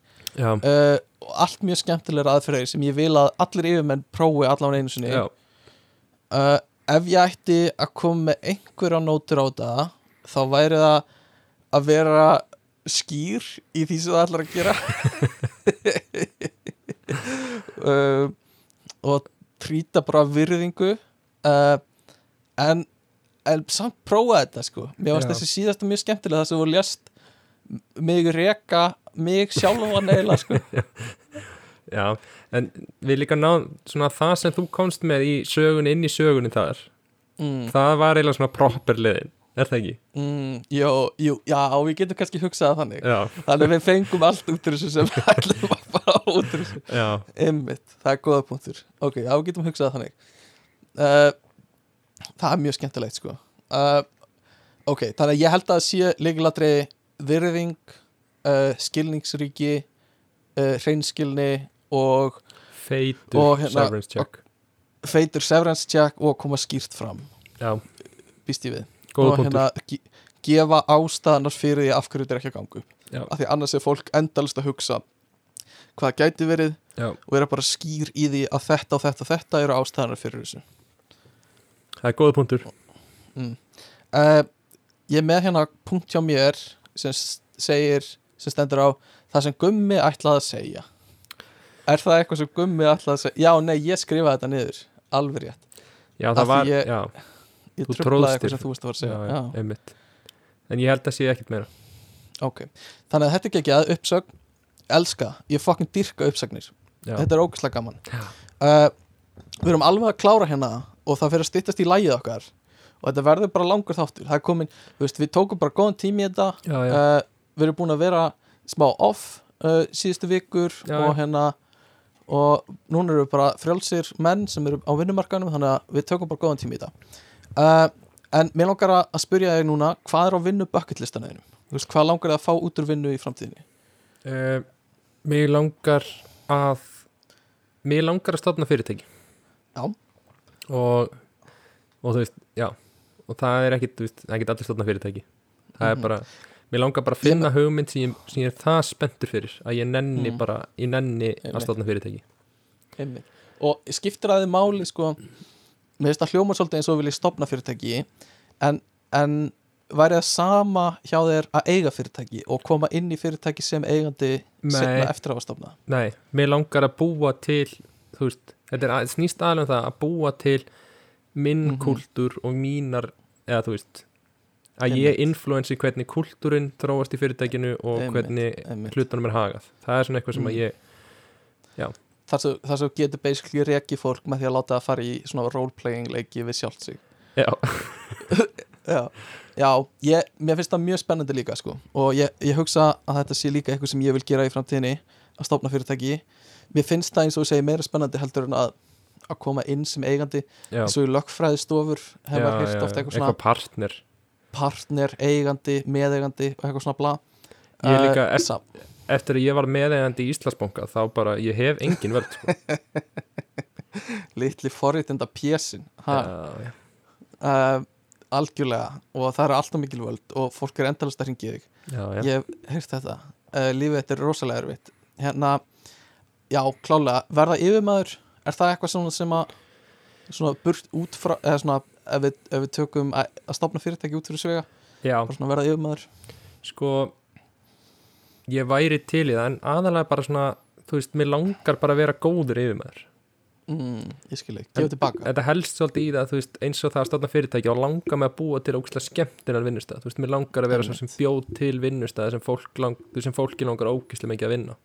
Uh, og allt mjög skemmtilegar aðferðir sem ég vil að allir yfirmenn prófi allan einu sinni. Uh, ef ég ætti að koma með einhverja nótur á þetta þá væri það að vera skýr í því sem það ætlar að gera. Uh, og trýta bara virðingu. Uh, en, en samt prófa þetta sko. Mér Já. þessi síðasta mjög skemmtilega það sem þú lést mig reka mig sjálfan eiginlega sko. Já en við líka náðum svona það sem þú komst með í sögunni inn í sögunni þar. Mm, það var eiginlega svona proper liðin er það ekki? mm, jú, jú, já, við getum kannski hugsað þannig. Já, Þannig við fengum allt út úr þessu sem við ætlum að fá út úr þessu. Einmitt, það er góða punktur. Ok, já, við getum hugsað þannig. Uh, Það er mjög skemmtilegt sko. Uh, Ok, þannig að ég held að sé líkilatri virðing uh, skilningsríki hreinskilni og feitur Og hérna- severance check. feitur severance check og koma skýrt fram. Já, býst ég við og hérna ge gefa ástæðanar fyrir því af hverju þetta er ekki að gangu Já. af því annars er fólk endalist að hugsa hvað gæti verið Já, og vera bara skýr í því að þetta og þetta og þetta eru ástæðanar fyrir þessu. Það er góða punktur. Mm. uh, ég með hérna punkt hjá mér sem segir sem stendur á það sem Gummi ætlaði að segja. Er það eitthvað sem Gummi ætlaði að segja já, nei, ég skrifaði þetta niður. Alveg rétt, Já, Af það því var, ég- já, ég tröflaði eitthvað sem þú veist að fara að já, segja já, einmitt. En ég held að sé ekkert meira. Ok, þannig að þetta er ekki að uppsögn. Elska, ég fucking dyrka uppsagnir. Já, þetta er ógæslega gaman. Já. uh, við erum alveg að klára hérna og það fyrir að styttast í lægið okkar. Og þetta verður bara langur þáttur. Það er komin, veist, við tókum bara góðan tími í þetta. Já, já, uh, við erum búin að vera smá off uh, síðustu vikur Já, og já. hérna og núna eru bara frjálsir menn sem eru á vinnumarkanum þannig að við tökum bara góðan tími í þetta uh, en mér langar að að spyrja þig núna hvað er á vinnu bucketlistan þínum? Þú veist, hvað langar þið að fá út úr vinnu í framtíðinni? uh, Mig langar að Mig langar að stofna fyrirtæki Já. Og Og þú veist, já Og það er ekkit, veist, ekkit allir stofna fyrirtæki Það er Mhm. bara Mér langar bara að finna hugmynd sem ég, sem ég er það spenntur fyrir að ég nenni Mhm. bara, ég nenni Einmitt. að stofna fyrirtæki Einmitt. og skiptir að þið máli sko, mér finnst það hljóma svolítið eins og vil ég stopna fyrirtæki en, en væri það sama hjá þér að eiga fyrirtæki og koma inn í fyrirtæki sem eigandi setna eftir að hafa stopnað Nei, mér langar að búa til þú veist, þetta er að, snýst aðlega um það að búa til minn Mhm. kúltúr og mínar eða þú veist að ég influensi hvernig kúltúrin þróast í fyrirtækinu og Einmitt, hvernig hlutunum er hagað. Það er svona eitthvað sem Mm. að ég sem, þar sem þú getur basically reki fólk með því að láta það fara í svona roleplaying leiki við sjálft sig. Já, Já, já ég, mér finnst það mjög spennandi líka sko. og ég, ég hugsa að þetta sé líka eitthvað sem ég vil gera í framtíðinni að stopna fyrirtæki. Mér finnst það eins og þú segir meira spennandi heldur en að, að koma inn sem eigandi. Já, eins og í lögfræðistofur hefur já, hýrt ofta eitthvað svona eitthvað partner. partner, eigandi, meðeigandi og eitthvað svona bla. Ég Eh, líka- sa- eftir að ég var meðeigandi í Íslandsbanka þá bara, ég hef engin vörð sko. litli forréttinda pjesin já, uh, já, algjörlega og það er alltaf mikil völd og fólk er endalast að hringja í þig. Ég hef þetta. Uh, lífið þetta er rosalega erfitt. Hérna, já, klálega verða yfirmaður, er það eitthvað svona sem að svona burt út frá eða svona, ef við, ef við tökum að, að stopna fyrirtæki út fyrir svega já. bara svona verða yfirmaður? Sko ég væri til í það en aðalega bara svona þú veist, mér langar bara að vera góður yfirmaður. Mm, ég skil ekki, gefa tilbaka. þetta helst svolítið í það, þú veist, eins og það að stofna fyrirtæki og langar mig að búa til ógæslega skemmtinar vinnustæð, þú veist, mér langar að vera svo sem bjóð til vinnustæð sem, fólk lang, sem fólki langar ógæslega mikið að vinna.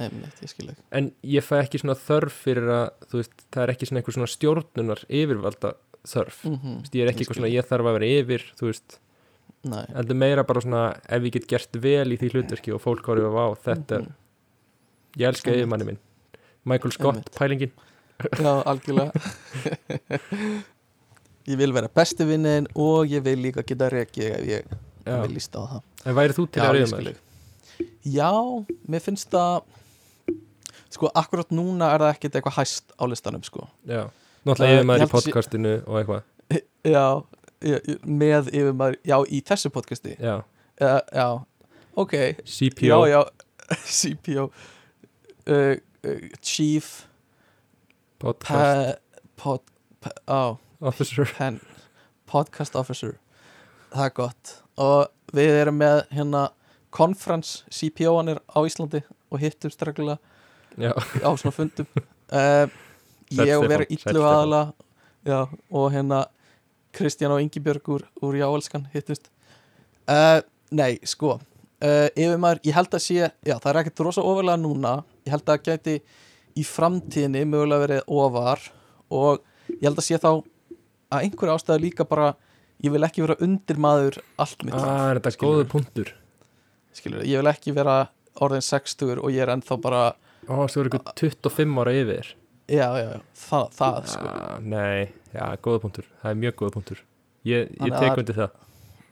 Einmitt, ég en ég fæ ekki svona þörf fyrir að þú veist, það er ekki svona einhver svona stjórnunar yfirvalda þörf. Mm Þú veist, ég er ekki eitthvað svona, ég þarf að vera yfir þú veist, Nei, heldur meira bara svona ef ég get gert vel í því hlutverki og fólk horfið á þetta er, Mhm. ég elska yfirmanni minn. Michael Scott, Einmitt. pælingin. Já, algjörlega. Ég vil vera besti vinnin og ég vil líka geta rekið ef ég Já. vil lísta á það. En væri þú til að reyða með ekki. Já, mér finnst það Sko, akkurat núna er það ekkit eitthvað hæst á listanum, sko. Já, Eh, náttúrulega yfirmaður held í að podcastinu og eitthvað. Já, með yfir maður Já, í þessu podcasti. Já, Já, já, ok. CPO Já, CPO uh, uh, Chief podcast. Pod, á, officer. Pen, Podcast Officer. Það er gott. Og við erum með hérna Conference CPO-anir á Íslandi og hittum streglulega já, á svona fundum. Uh, Sæll Ég og illu Stefán. aðala og hérna Kristján og Ingibjörg úr, úr Jáelskan hittust? Uh, Nei, sko. Uh, Yfir maður, ég held að sé Já, það er ekkert rosa ofarlega núna. Ég held að það gæti í framtíðinni mögulega verið ofar og ég held að sé þá að einhverja ástæðu líka bara ég vil ekki vera undir maður allt mitt ah, er þetta skilurðu. góður punktur? Skilur, ég vil ekki vera orðin 60 og ég er ennþá bara ó, svo er eitthvað 25 ára yfir já, já, já, það, það sko. ah, nei, já, góður punktur. Það er mjög góður punktur. Ég, ég tek undir það.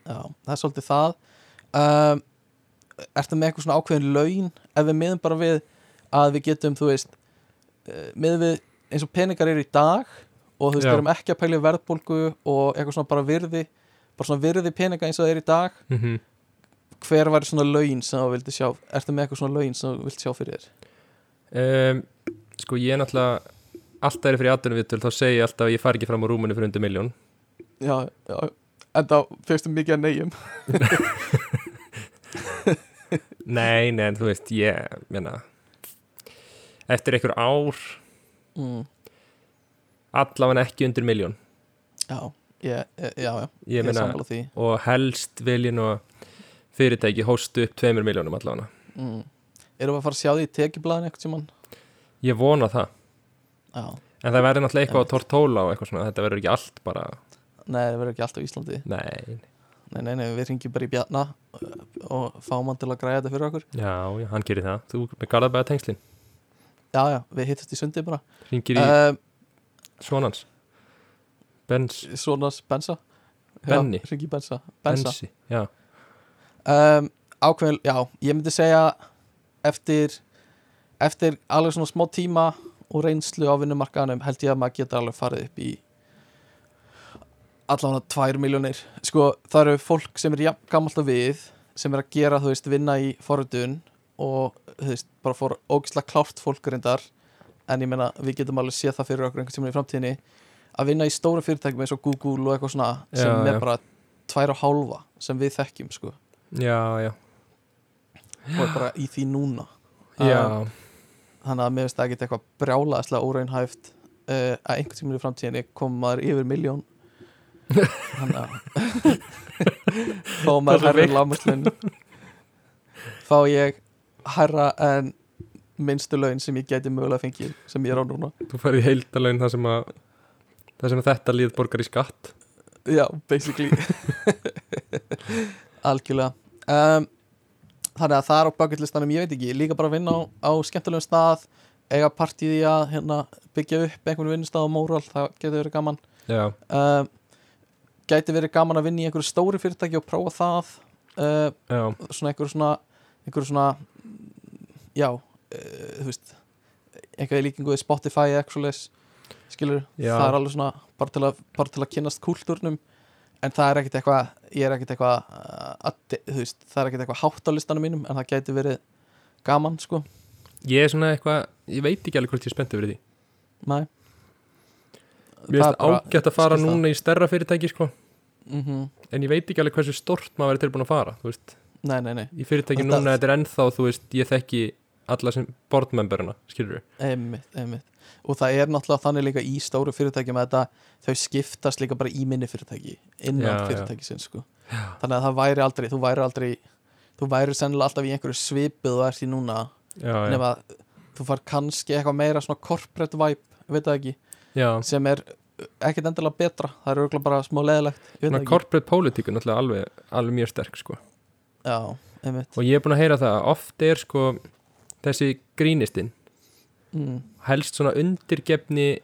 Já, það er svolítið það. Um, Ertu með eitthvað svona ákveðin laun? Ef við miðum bara við að við getum, þú veist uh, miðum við eins og peningar eru í dag og þú veist, Já. erum ekki að pæla í verðbólgu og eitthvað svona bara virði bara svona virði peninga eins og það er í dag mm -hmm. hver væri svona laun sem þú vildi sjá? Ertu með eitthvað svona laun sem þú vildi sjá fyrir þér? Um, sko ég er náttúrulega alltaf er fyrir aðdunum viðtöl þá segi ég alltaf að ég fari ekki fram á rúmunni fyrir undir miljón Já, já, en þá fyrstu mikið að neyjum. Nei, nei, en þú veist, ég meina eftir einhver ár mm, allavega ekki undir miljón Já, ég, ég, já, já, ég er meina, og helst viljin og fyrirtæki hóstu upp tveimur miljónum allavega. Mm. Erum við að fara að sjá því í tekjublaðin eitthvað sem hann ég vona það, Já, en það verður náttúrulega eitthvað á tortóla og eitthvað svona, þetta verður ekki allt bara, nei, það verður ekki alltaf í Íslandi. Nei, Nei, nei, nei, við ringjum bara í bjarna uh, og fáum hann til að græða þetta fyrir okkur. Já, já, hann gerir það. Þú með garðabæða tengslin, Já, já, við hittast í sundi bara. Ringir í um, svonans Bens, Svonas Bensa. Benni. Já, ringi Bensa. Bensa. Bensi, já. Um, Ákveðin, já, ég myndi segja eftir eftir alveg svona smá tíma og reynslu á vinnumarkaðanum held ég að maður geta alveg farið upp í allavega tvær miljónir sko það eru fólk sem er jafn gammalt að við sem er að gera þú veist vinna í forutun og þú veist bara fór ógislega klárt fólk reyndar. En ég meina við getum alveg séð það fyrir okkur einhvern tímann í framtíðinni að vinna í stóra fyrirtækjum eins og Google og eitthvað svona sem Já, er já. bara tvær og hálfa sem við þekkjum sko. Já, já, og er bara í því núna. Já, Um, þannig að mér finnst það ekki eitthvað brjálaðslega óraunhæft uh, að einhvern tímann í framtíðinni kom maður yfir miljón þannig að fá maður er herra veikt. lámaslun fá ég herra en minnstu laun sem ég geti mögulega fengið sem ég er á núna. Þú færði heildalaun það sem að það sem að þetta líð borgar í skatt. Já, basically. Algjörlega. Um, þannig að það er á bucketlistanum ég veit ekki, líka bara að vinna á, á skemmtilegum stað eiga partíði að hérna, byggja upp einhvern vinnustað á móral, það getur verið gaman. Já, um, gæti verið gaman að vinna í einhverju stóri fyrirtæki og prófa það uh, svona einhverju svona einhverju svona já, uh, þú veist einhverju líkingu við Spotify svoleiðis, skilur, Já. það er alveg svona bara til að, bara til að kynnast kúltúrnum en það er ekkit eitthvað ég er ekkit eitthvað veist, það er ekkit eitthvað hátt á listanum mínum en það gæti verið gaman sko. Ég er svona eitthvað ég veit ekki alveg hvort ég er spenntið fyrir því. Nei. mér finnst ágætt að fara núna í stærra fyrirtæki sko, mm en ég veit ekki alveg hversu stort maður verið tilbúin að fara nei, nei, nei, í fyrirtæki núna þetta er ennþá, þú veist, ég þekki alla sem boardmemberina, skilur einmitt, einmitt og það er náttúrulega þannig líka í stóru fyrirtækjum að þetta, þau skiptast líka bara í minni fyrirtæki innan Já, já. fyrirtækisins sko. þannig að það væri aldrei þú væri aldrei, þú væri sennilega alltaf í einhverju svipið og ert í núna já, já, nema að þú far kannski eitthvað meira svona corporate vibe, veit það ekki já. sem er ekkert endilega betra það er auðvitað bara smá leðilegt Svona corporate politík er náttúrulega alveg, alveg mjög sterk sko. já, einmitt og ég er búin að heyra það að oft er sko þessi grínistinn mm. helst svona undirgefni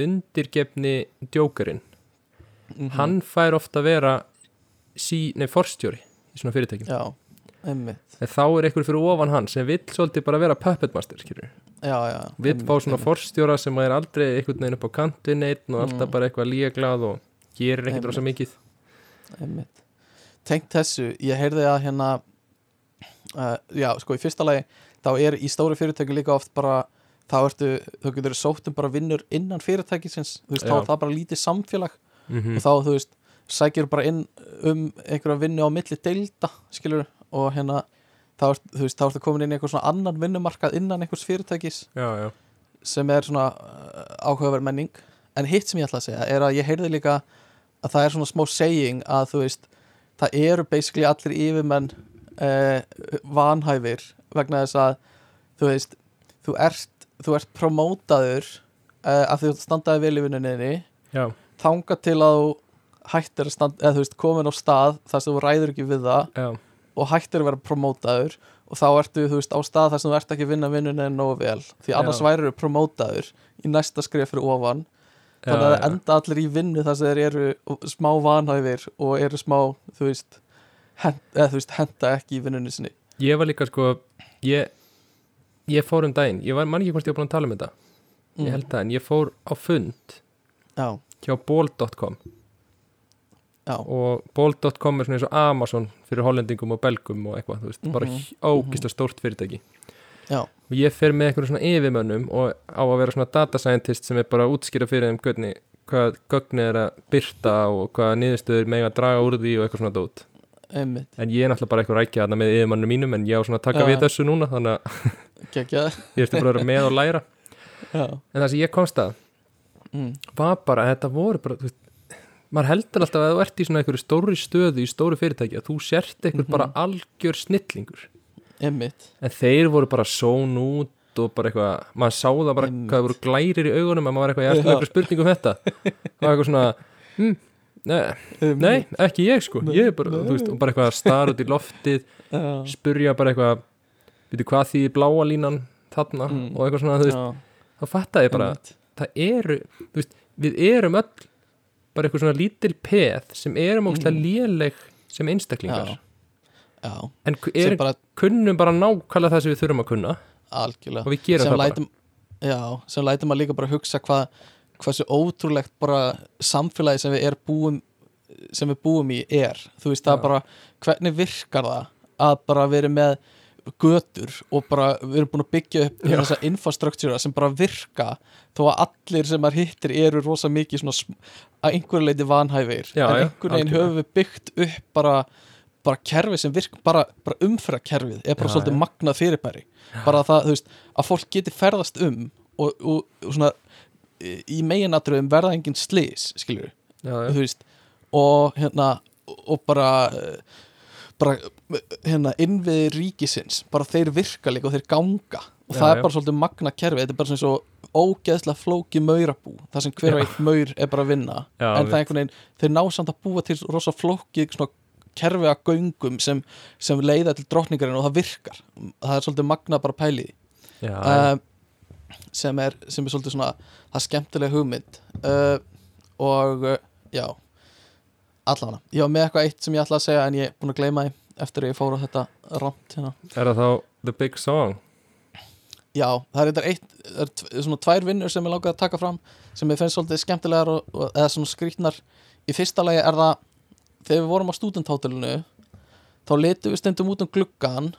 undirgefni djókarinn Mhm. hann fær ofta að vera sí, nei, forstjóri í svona fyrirtækjum. Já, einmitt. En þá er einhver fyrir ofan hann sem vill svolítið bara vera puppet master skilur já, já, vill fá svona forstjóra sem er aldrei einhvern veginn upp á kantinn einn og alltaf Mm. bara eitthvað líglað og gerir ekkert rosa mikið. Einmitt. Tengt þessu, ég heyrði að hérna uh, já, sko, í fyrsta lagi þá er í stóru fyrirtæki líka oft bara þá ertu, þú getur sótt um bara vinnur innan fyrirtækisins, þú veist, þá Já. er það bara lítið samfélag. Mm og þá, þú veist, sækir bara inn um einhverja vinnu á milli deilda, skilur, og hérna þá ert, þú veist, þá ertu komin inn í einhver svona annan vinnumarkað innan einhvers fyrirtækis já, sem er svona uh, áhugaverð menning. En hitt sem ég ætla að segja er að ég heyrði líka að það er svona smá saying að þú veist, það eru basically allir yfirmenn uh, vanhæfir vegna þess að þú veist, þú ert þú ert promótaður uh, að þú standaði vel í vinnuninni já, þanga til að þú hættir að standa, eða þú veist, komin á stað þar sem þú ræður ekki við það já, og hættir að vera promótaður og þá ertu, þú veist, á stað þar sem þú ert ekki að vinna vinnunni nógu vel, því annars Já. væri promótaður í næsta skrif fyrir ofan. Þannig að það enda allir í vinnu þar sem þeir eru smá vanhæfir og eru smá, þú veist hent, eða þú veist, henda ekki í vinnunni sinni. Ég var líka sko ég, ég fór um daginn ég var, man ekki hvort ég var búin að tala um þetta. Mm. ég held það, en ég fór á fund Já, hjá bol.com já, og bol.com er svona eins og Amazon fyrir hollendingum og belgum og eitthvað, veist, bara Mhm, ógislega stórt fyrirtæki. Já, og ég fer með einhverjum svona yfirmönnum og á að vera svona data scientist sem er bara að útskýra fyrir þeim hvernig, hvað gögni er að byrta og hvað niðurstöður með að draga úr því og eitthvað svona dót einmitt en ég er náttúrulega bara eitthvað rækja með yfirmönnum mínum en ég á svona að taka Já. við þessu núna þannig að ég ertu bara með og læra já en það sem ég komst að mm. var bara að þetta voru bara veist, maður heldur alltaf að þú ert í svona einhverju stóri stöðu í stóru fyrirtæki að þú sért einhver Mhm. bara algjör snillingur Einmitt, en þeir voru bara són út og bara eitthvað, maður sá það bara Einmitt. hvað það voru glærir í augunum að maður var eitthvað, ég ætla eitthvað spurning um þetta það var eitthvað svona hm, nei, nei, ekki ég sko. Ég er bara, þú veist, og bara eitthvað að stara út í loftið já, spurja bara eitthvað veitu hvað því bláa línan þarna? Mm. og eitthvað svona, þú veist, já, þá fattaði ég bara einmitt. það eru, þú veist, við erum öll bara eitthvað svona lítil peð sem erum Mm. léleg sem einstaklingar. Já. já, en er, bara kunnum bara nákvæmlega það sem við þurfum að kunna. Algjörlega. Og við gerum sem það lætum, já, sem lætum að líka bara hugsa hvað hversu ótrúlegt bara samfélagi sem við er búum sem við búum í er þú veist það Já. er bara, hvernig virkar það að bara vera með götur og bara við erum búin að byggja upp Já. þessa infrastruktúra sem bara virka þó að allir sem maður hittir eru rosa mikið svona að einhverju leiti vanhæfir Já, en já, einhvern veginn höfum við byggt upp bara, bara kerfi sem virk bara, bara umfrakerfið er bara Já, svolítið já. magnað fyrirbæri bara það, þú veist, að fólk geti ferðast um og, og, og svona í meginatriðum verða engin slis skilur, já, já. veist og hérna og bara bara hérna innviði ríkisins bara þeir virka líka og þeir ganga og Já, það já. er bara svolítið magna kerfi þetta er bara svona svo ógeðslega flóki maurabú það sem hver Já. og einn maur er bara að vinna Já, en við- það er einhvern veginn, þeir ná samt að búa til rosa flóki svona kerfi að göngum sem, sem leiða til drottningarinn og það virkar það er svolítið magna bara pæliði já, já. uh, sem, er, sem er svolítið svona það er skemmtileg hugmynd. Uh, og uh, já allavega, ég var með eitthvað eitt sem ég ætla að segja en ég er búin að gleyma því eftir að ég fór á þetta rámt hérna. Er það þá The Big Song? Já, það er þetta eitt það er svona tvær vinnur sem ég langaði að taka fram sem ég finnst svolítið skemmtilegar og, og, eða svona skrýtnar. Í fyrsta lagi er það þegar við vorum á studenthótelinu þá letum við stundum út um gluggan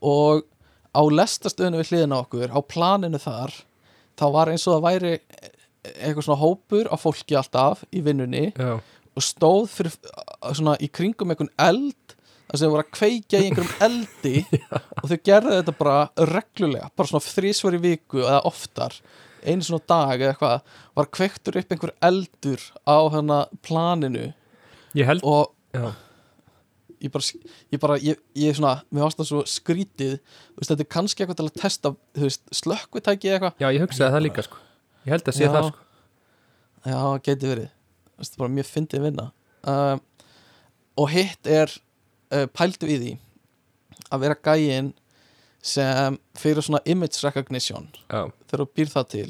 og á lestastöðinu við hliðina okkur á planinu þar þá var eins og það væri eitthvað svona hópur af fólki alltaf í vinnunni já, og stóð fyrir svona í kringum einhvern eld þar sem þau voru að kveikja í einhverjum eldi og þau gerðu þetta bara reglulega bara svona þrísvar í viku eða oftar einu svona dag eða eitthvað var kveiktur upp einhver eldur á hana planinu ég held og já, ég bara, ég bara, ég, ég svona mér það svo skrítið þú veist, þetta er kannski eitthvað til að testa þú veist, slökkvitæki eða eitthvað. Já, ég hugsaði það líka sko. Ég held að sé Já. það sko. Já, geti verið. Þú veist, bara mjög fyndið vinna. Uh, og hitt er uh, pældu í því að vera gæinn sem fyrir svona image recognition. Já, þegar þú býr það til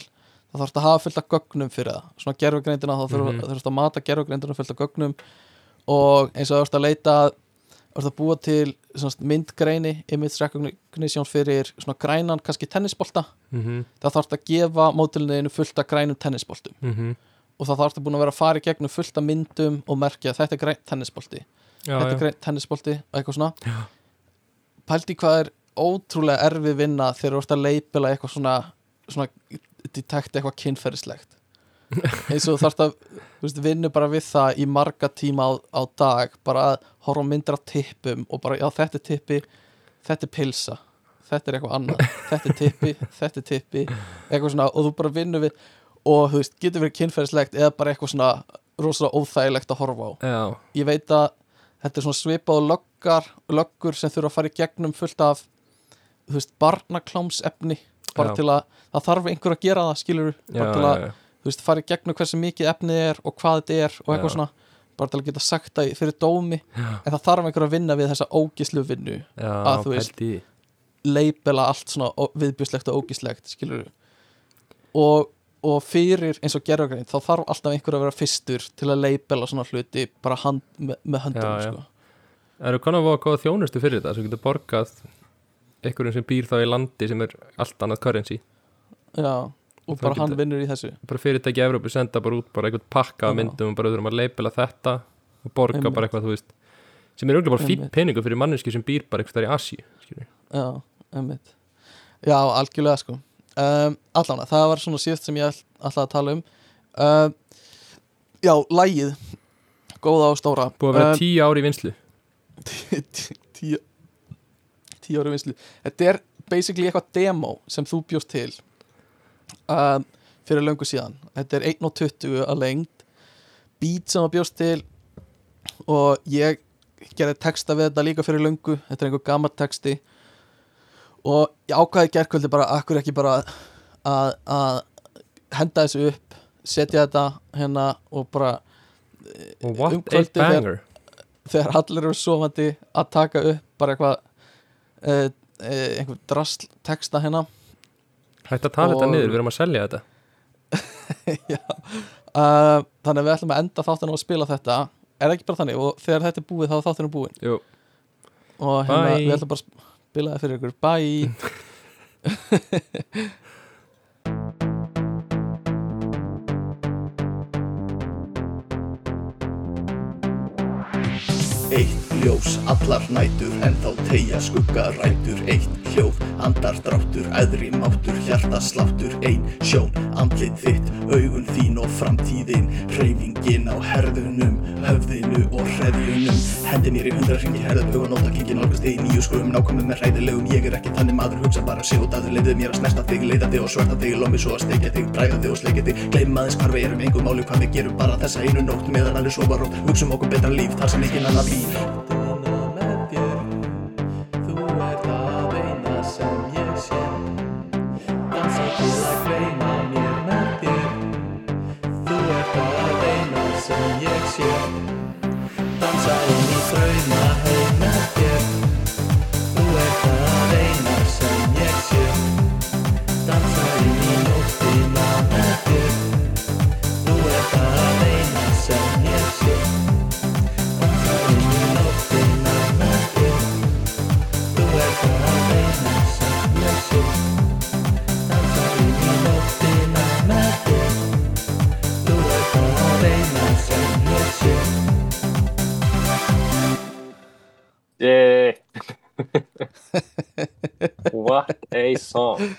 þá þarfst að hafa fullt af gögnum fyrir það. Svona gerfugreindina, þá þarf Mhm. þarfst að mata gerfugreindina fullt af gögnum. Og eins og þú ert að leita þú ert að búa til svona myndgreini image recognition fyrir svona grænan kannski tennisbolta? Mhm, þá þarfst að gefa mótilinu fullt af grænum tennisboltum. Mhm. Og þá þarfst að búin að vera að fara í gegnum fullt af myndum og merkja þetta er grænt tennisbolti. Já, þetta er já, grænt tennisbolti og eitthvað svona. Já. pældi hvað er ótrúlega erfið vinna þegar þú ert að leipila eitthvað svona, svona detekti eitthvað kynferðislegt eins og þú þarfst að þú veist, vinnu bara við það í marga tíma á, á dag bara að horfa myndir af tippum og bara já þetta er tippi þetta er pilsa, þetta er eitthvað annað þetta er tippi, þetta er tippi eitthvað svona og þú bara vinnu við og þú veist, getur verið kynferðislegt eða bara eitthvað svona rosalega óþægilegt að horfa á já, ég veit að þetta er svona svipað löggar, löggur sem þurfa að fara í gegnum fullt af þú veist, barnaklámsefni bara Já. til að, það þarf einhver að gera það skilur, já, bara til já, að já. Þú veist, fara í gegnum hversu mikið efnið er og hvað þetta er og eitthvað Já. svona bara til að geta sagt það fyrir dómi Já. en það þarf einhver að vinna við þessa ógislu vinnu Já, að þú veist- pældi leipela allt svona viðbjöslegt og ógislegt skilur og, og fyrir eins og gerðugrein þá þarf alltaf einhver að vera fyrstur til að leipela svona hluti bara hand, með, með höndum sko. Það eru konar að góða þjónustu fyrir þetta sem getur borgað einhverjum sem býr þá í landi sem er allt annað currency Já, og bara hann vinnur í þessu. bara fyrirtæki í Evrópu senda bara út bara einhvern pakka Já. myndum og bara þurfum að leipila þetta og borga Einmitt. bara eitthvað þú veist sem er auðvitað bara Einmitt. peningu fyrir manneski sem býr bara eitthvað þar í skilur. Já, emmitt Já, algjörlega sko. Um, Allána, það var svona síðast sem ég all- ætlaði að tala um. Um, Já, lægið Góða og stóra. Búið að vera Um, tíu ári í vinslu tí- tíu Tíu ára vinslu Þetta er basically eitthvað demo sem þú bjóst til um, fyrir löngu síðan. Þetta er 1.20 að lengd. Beat sem það bjóst til og ég gerði texta við þetta líka fyrir löngu. Þetta er einhver gammal texti. Og ég ákvaði gerkvöldi bara akkur ekki bara að, að henda þessu upp setja þetta hérna og bara Um a kvöldið þegar- þegar allir eru sofandi að taka upp bara eitthvað uh, uh, einhver drasl texta hérna hægt að tala Og- þetta niður, við erum að selja þetta. Uh, þannig að við ætlum að enda þáttinu að spila þetta. Er ekki bara þannig? Og þegar þetta er búið þá er þáttinu búin Jú, og hérna Bye. við ætlum bara að spila það fyrir ykkur. Bye ljós, allar nætur, en þá tegja skugga rætur. Eitt hljóð, andardráttur, æðri máttur, hjartasláttur Ein sjón, andlit þitt, augun þín og framtíðin. Hreyfingin á herðunum, höfðinu og hreðjunum. Hendi mér í hundra hringi, herðum huga nóta Kiki nálgast þig í nýju skröfum, nákvæmum með hræðilegum. Ég er ekki þannig maður, hugsa bara sig út að leiðið mér að snerta þig Leiða þig og svarta þig, lómi svo að steikja þig, bræða þig og sleikja þig. Gleym aðeins hvar við erum, engum máli hvað við gerum. Bara þessa einu nótt meðan allir sofa rótt. Hugsum okkur betra líf, þar sem ekki annar býr Yay! what a song.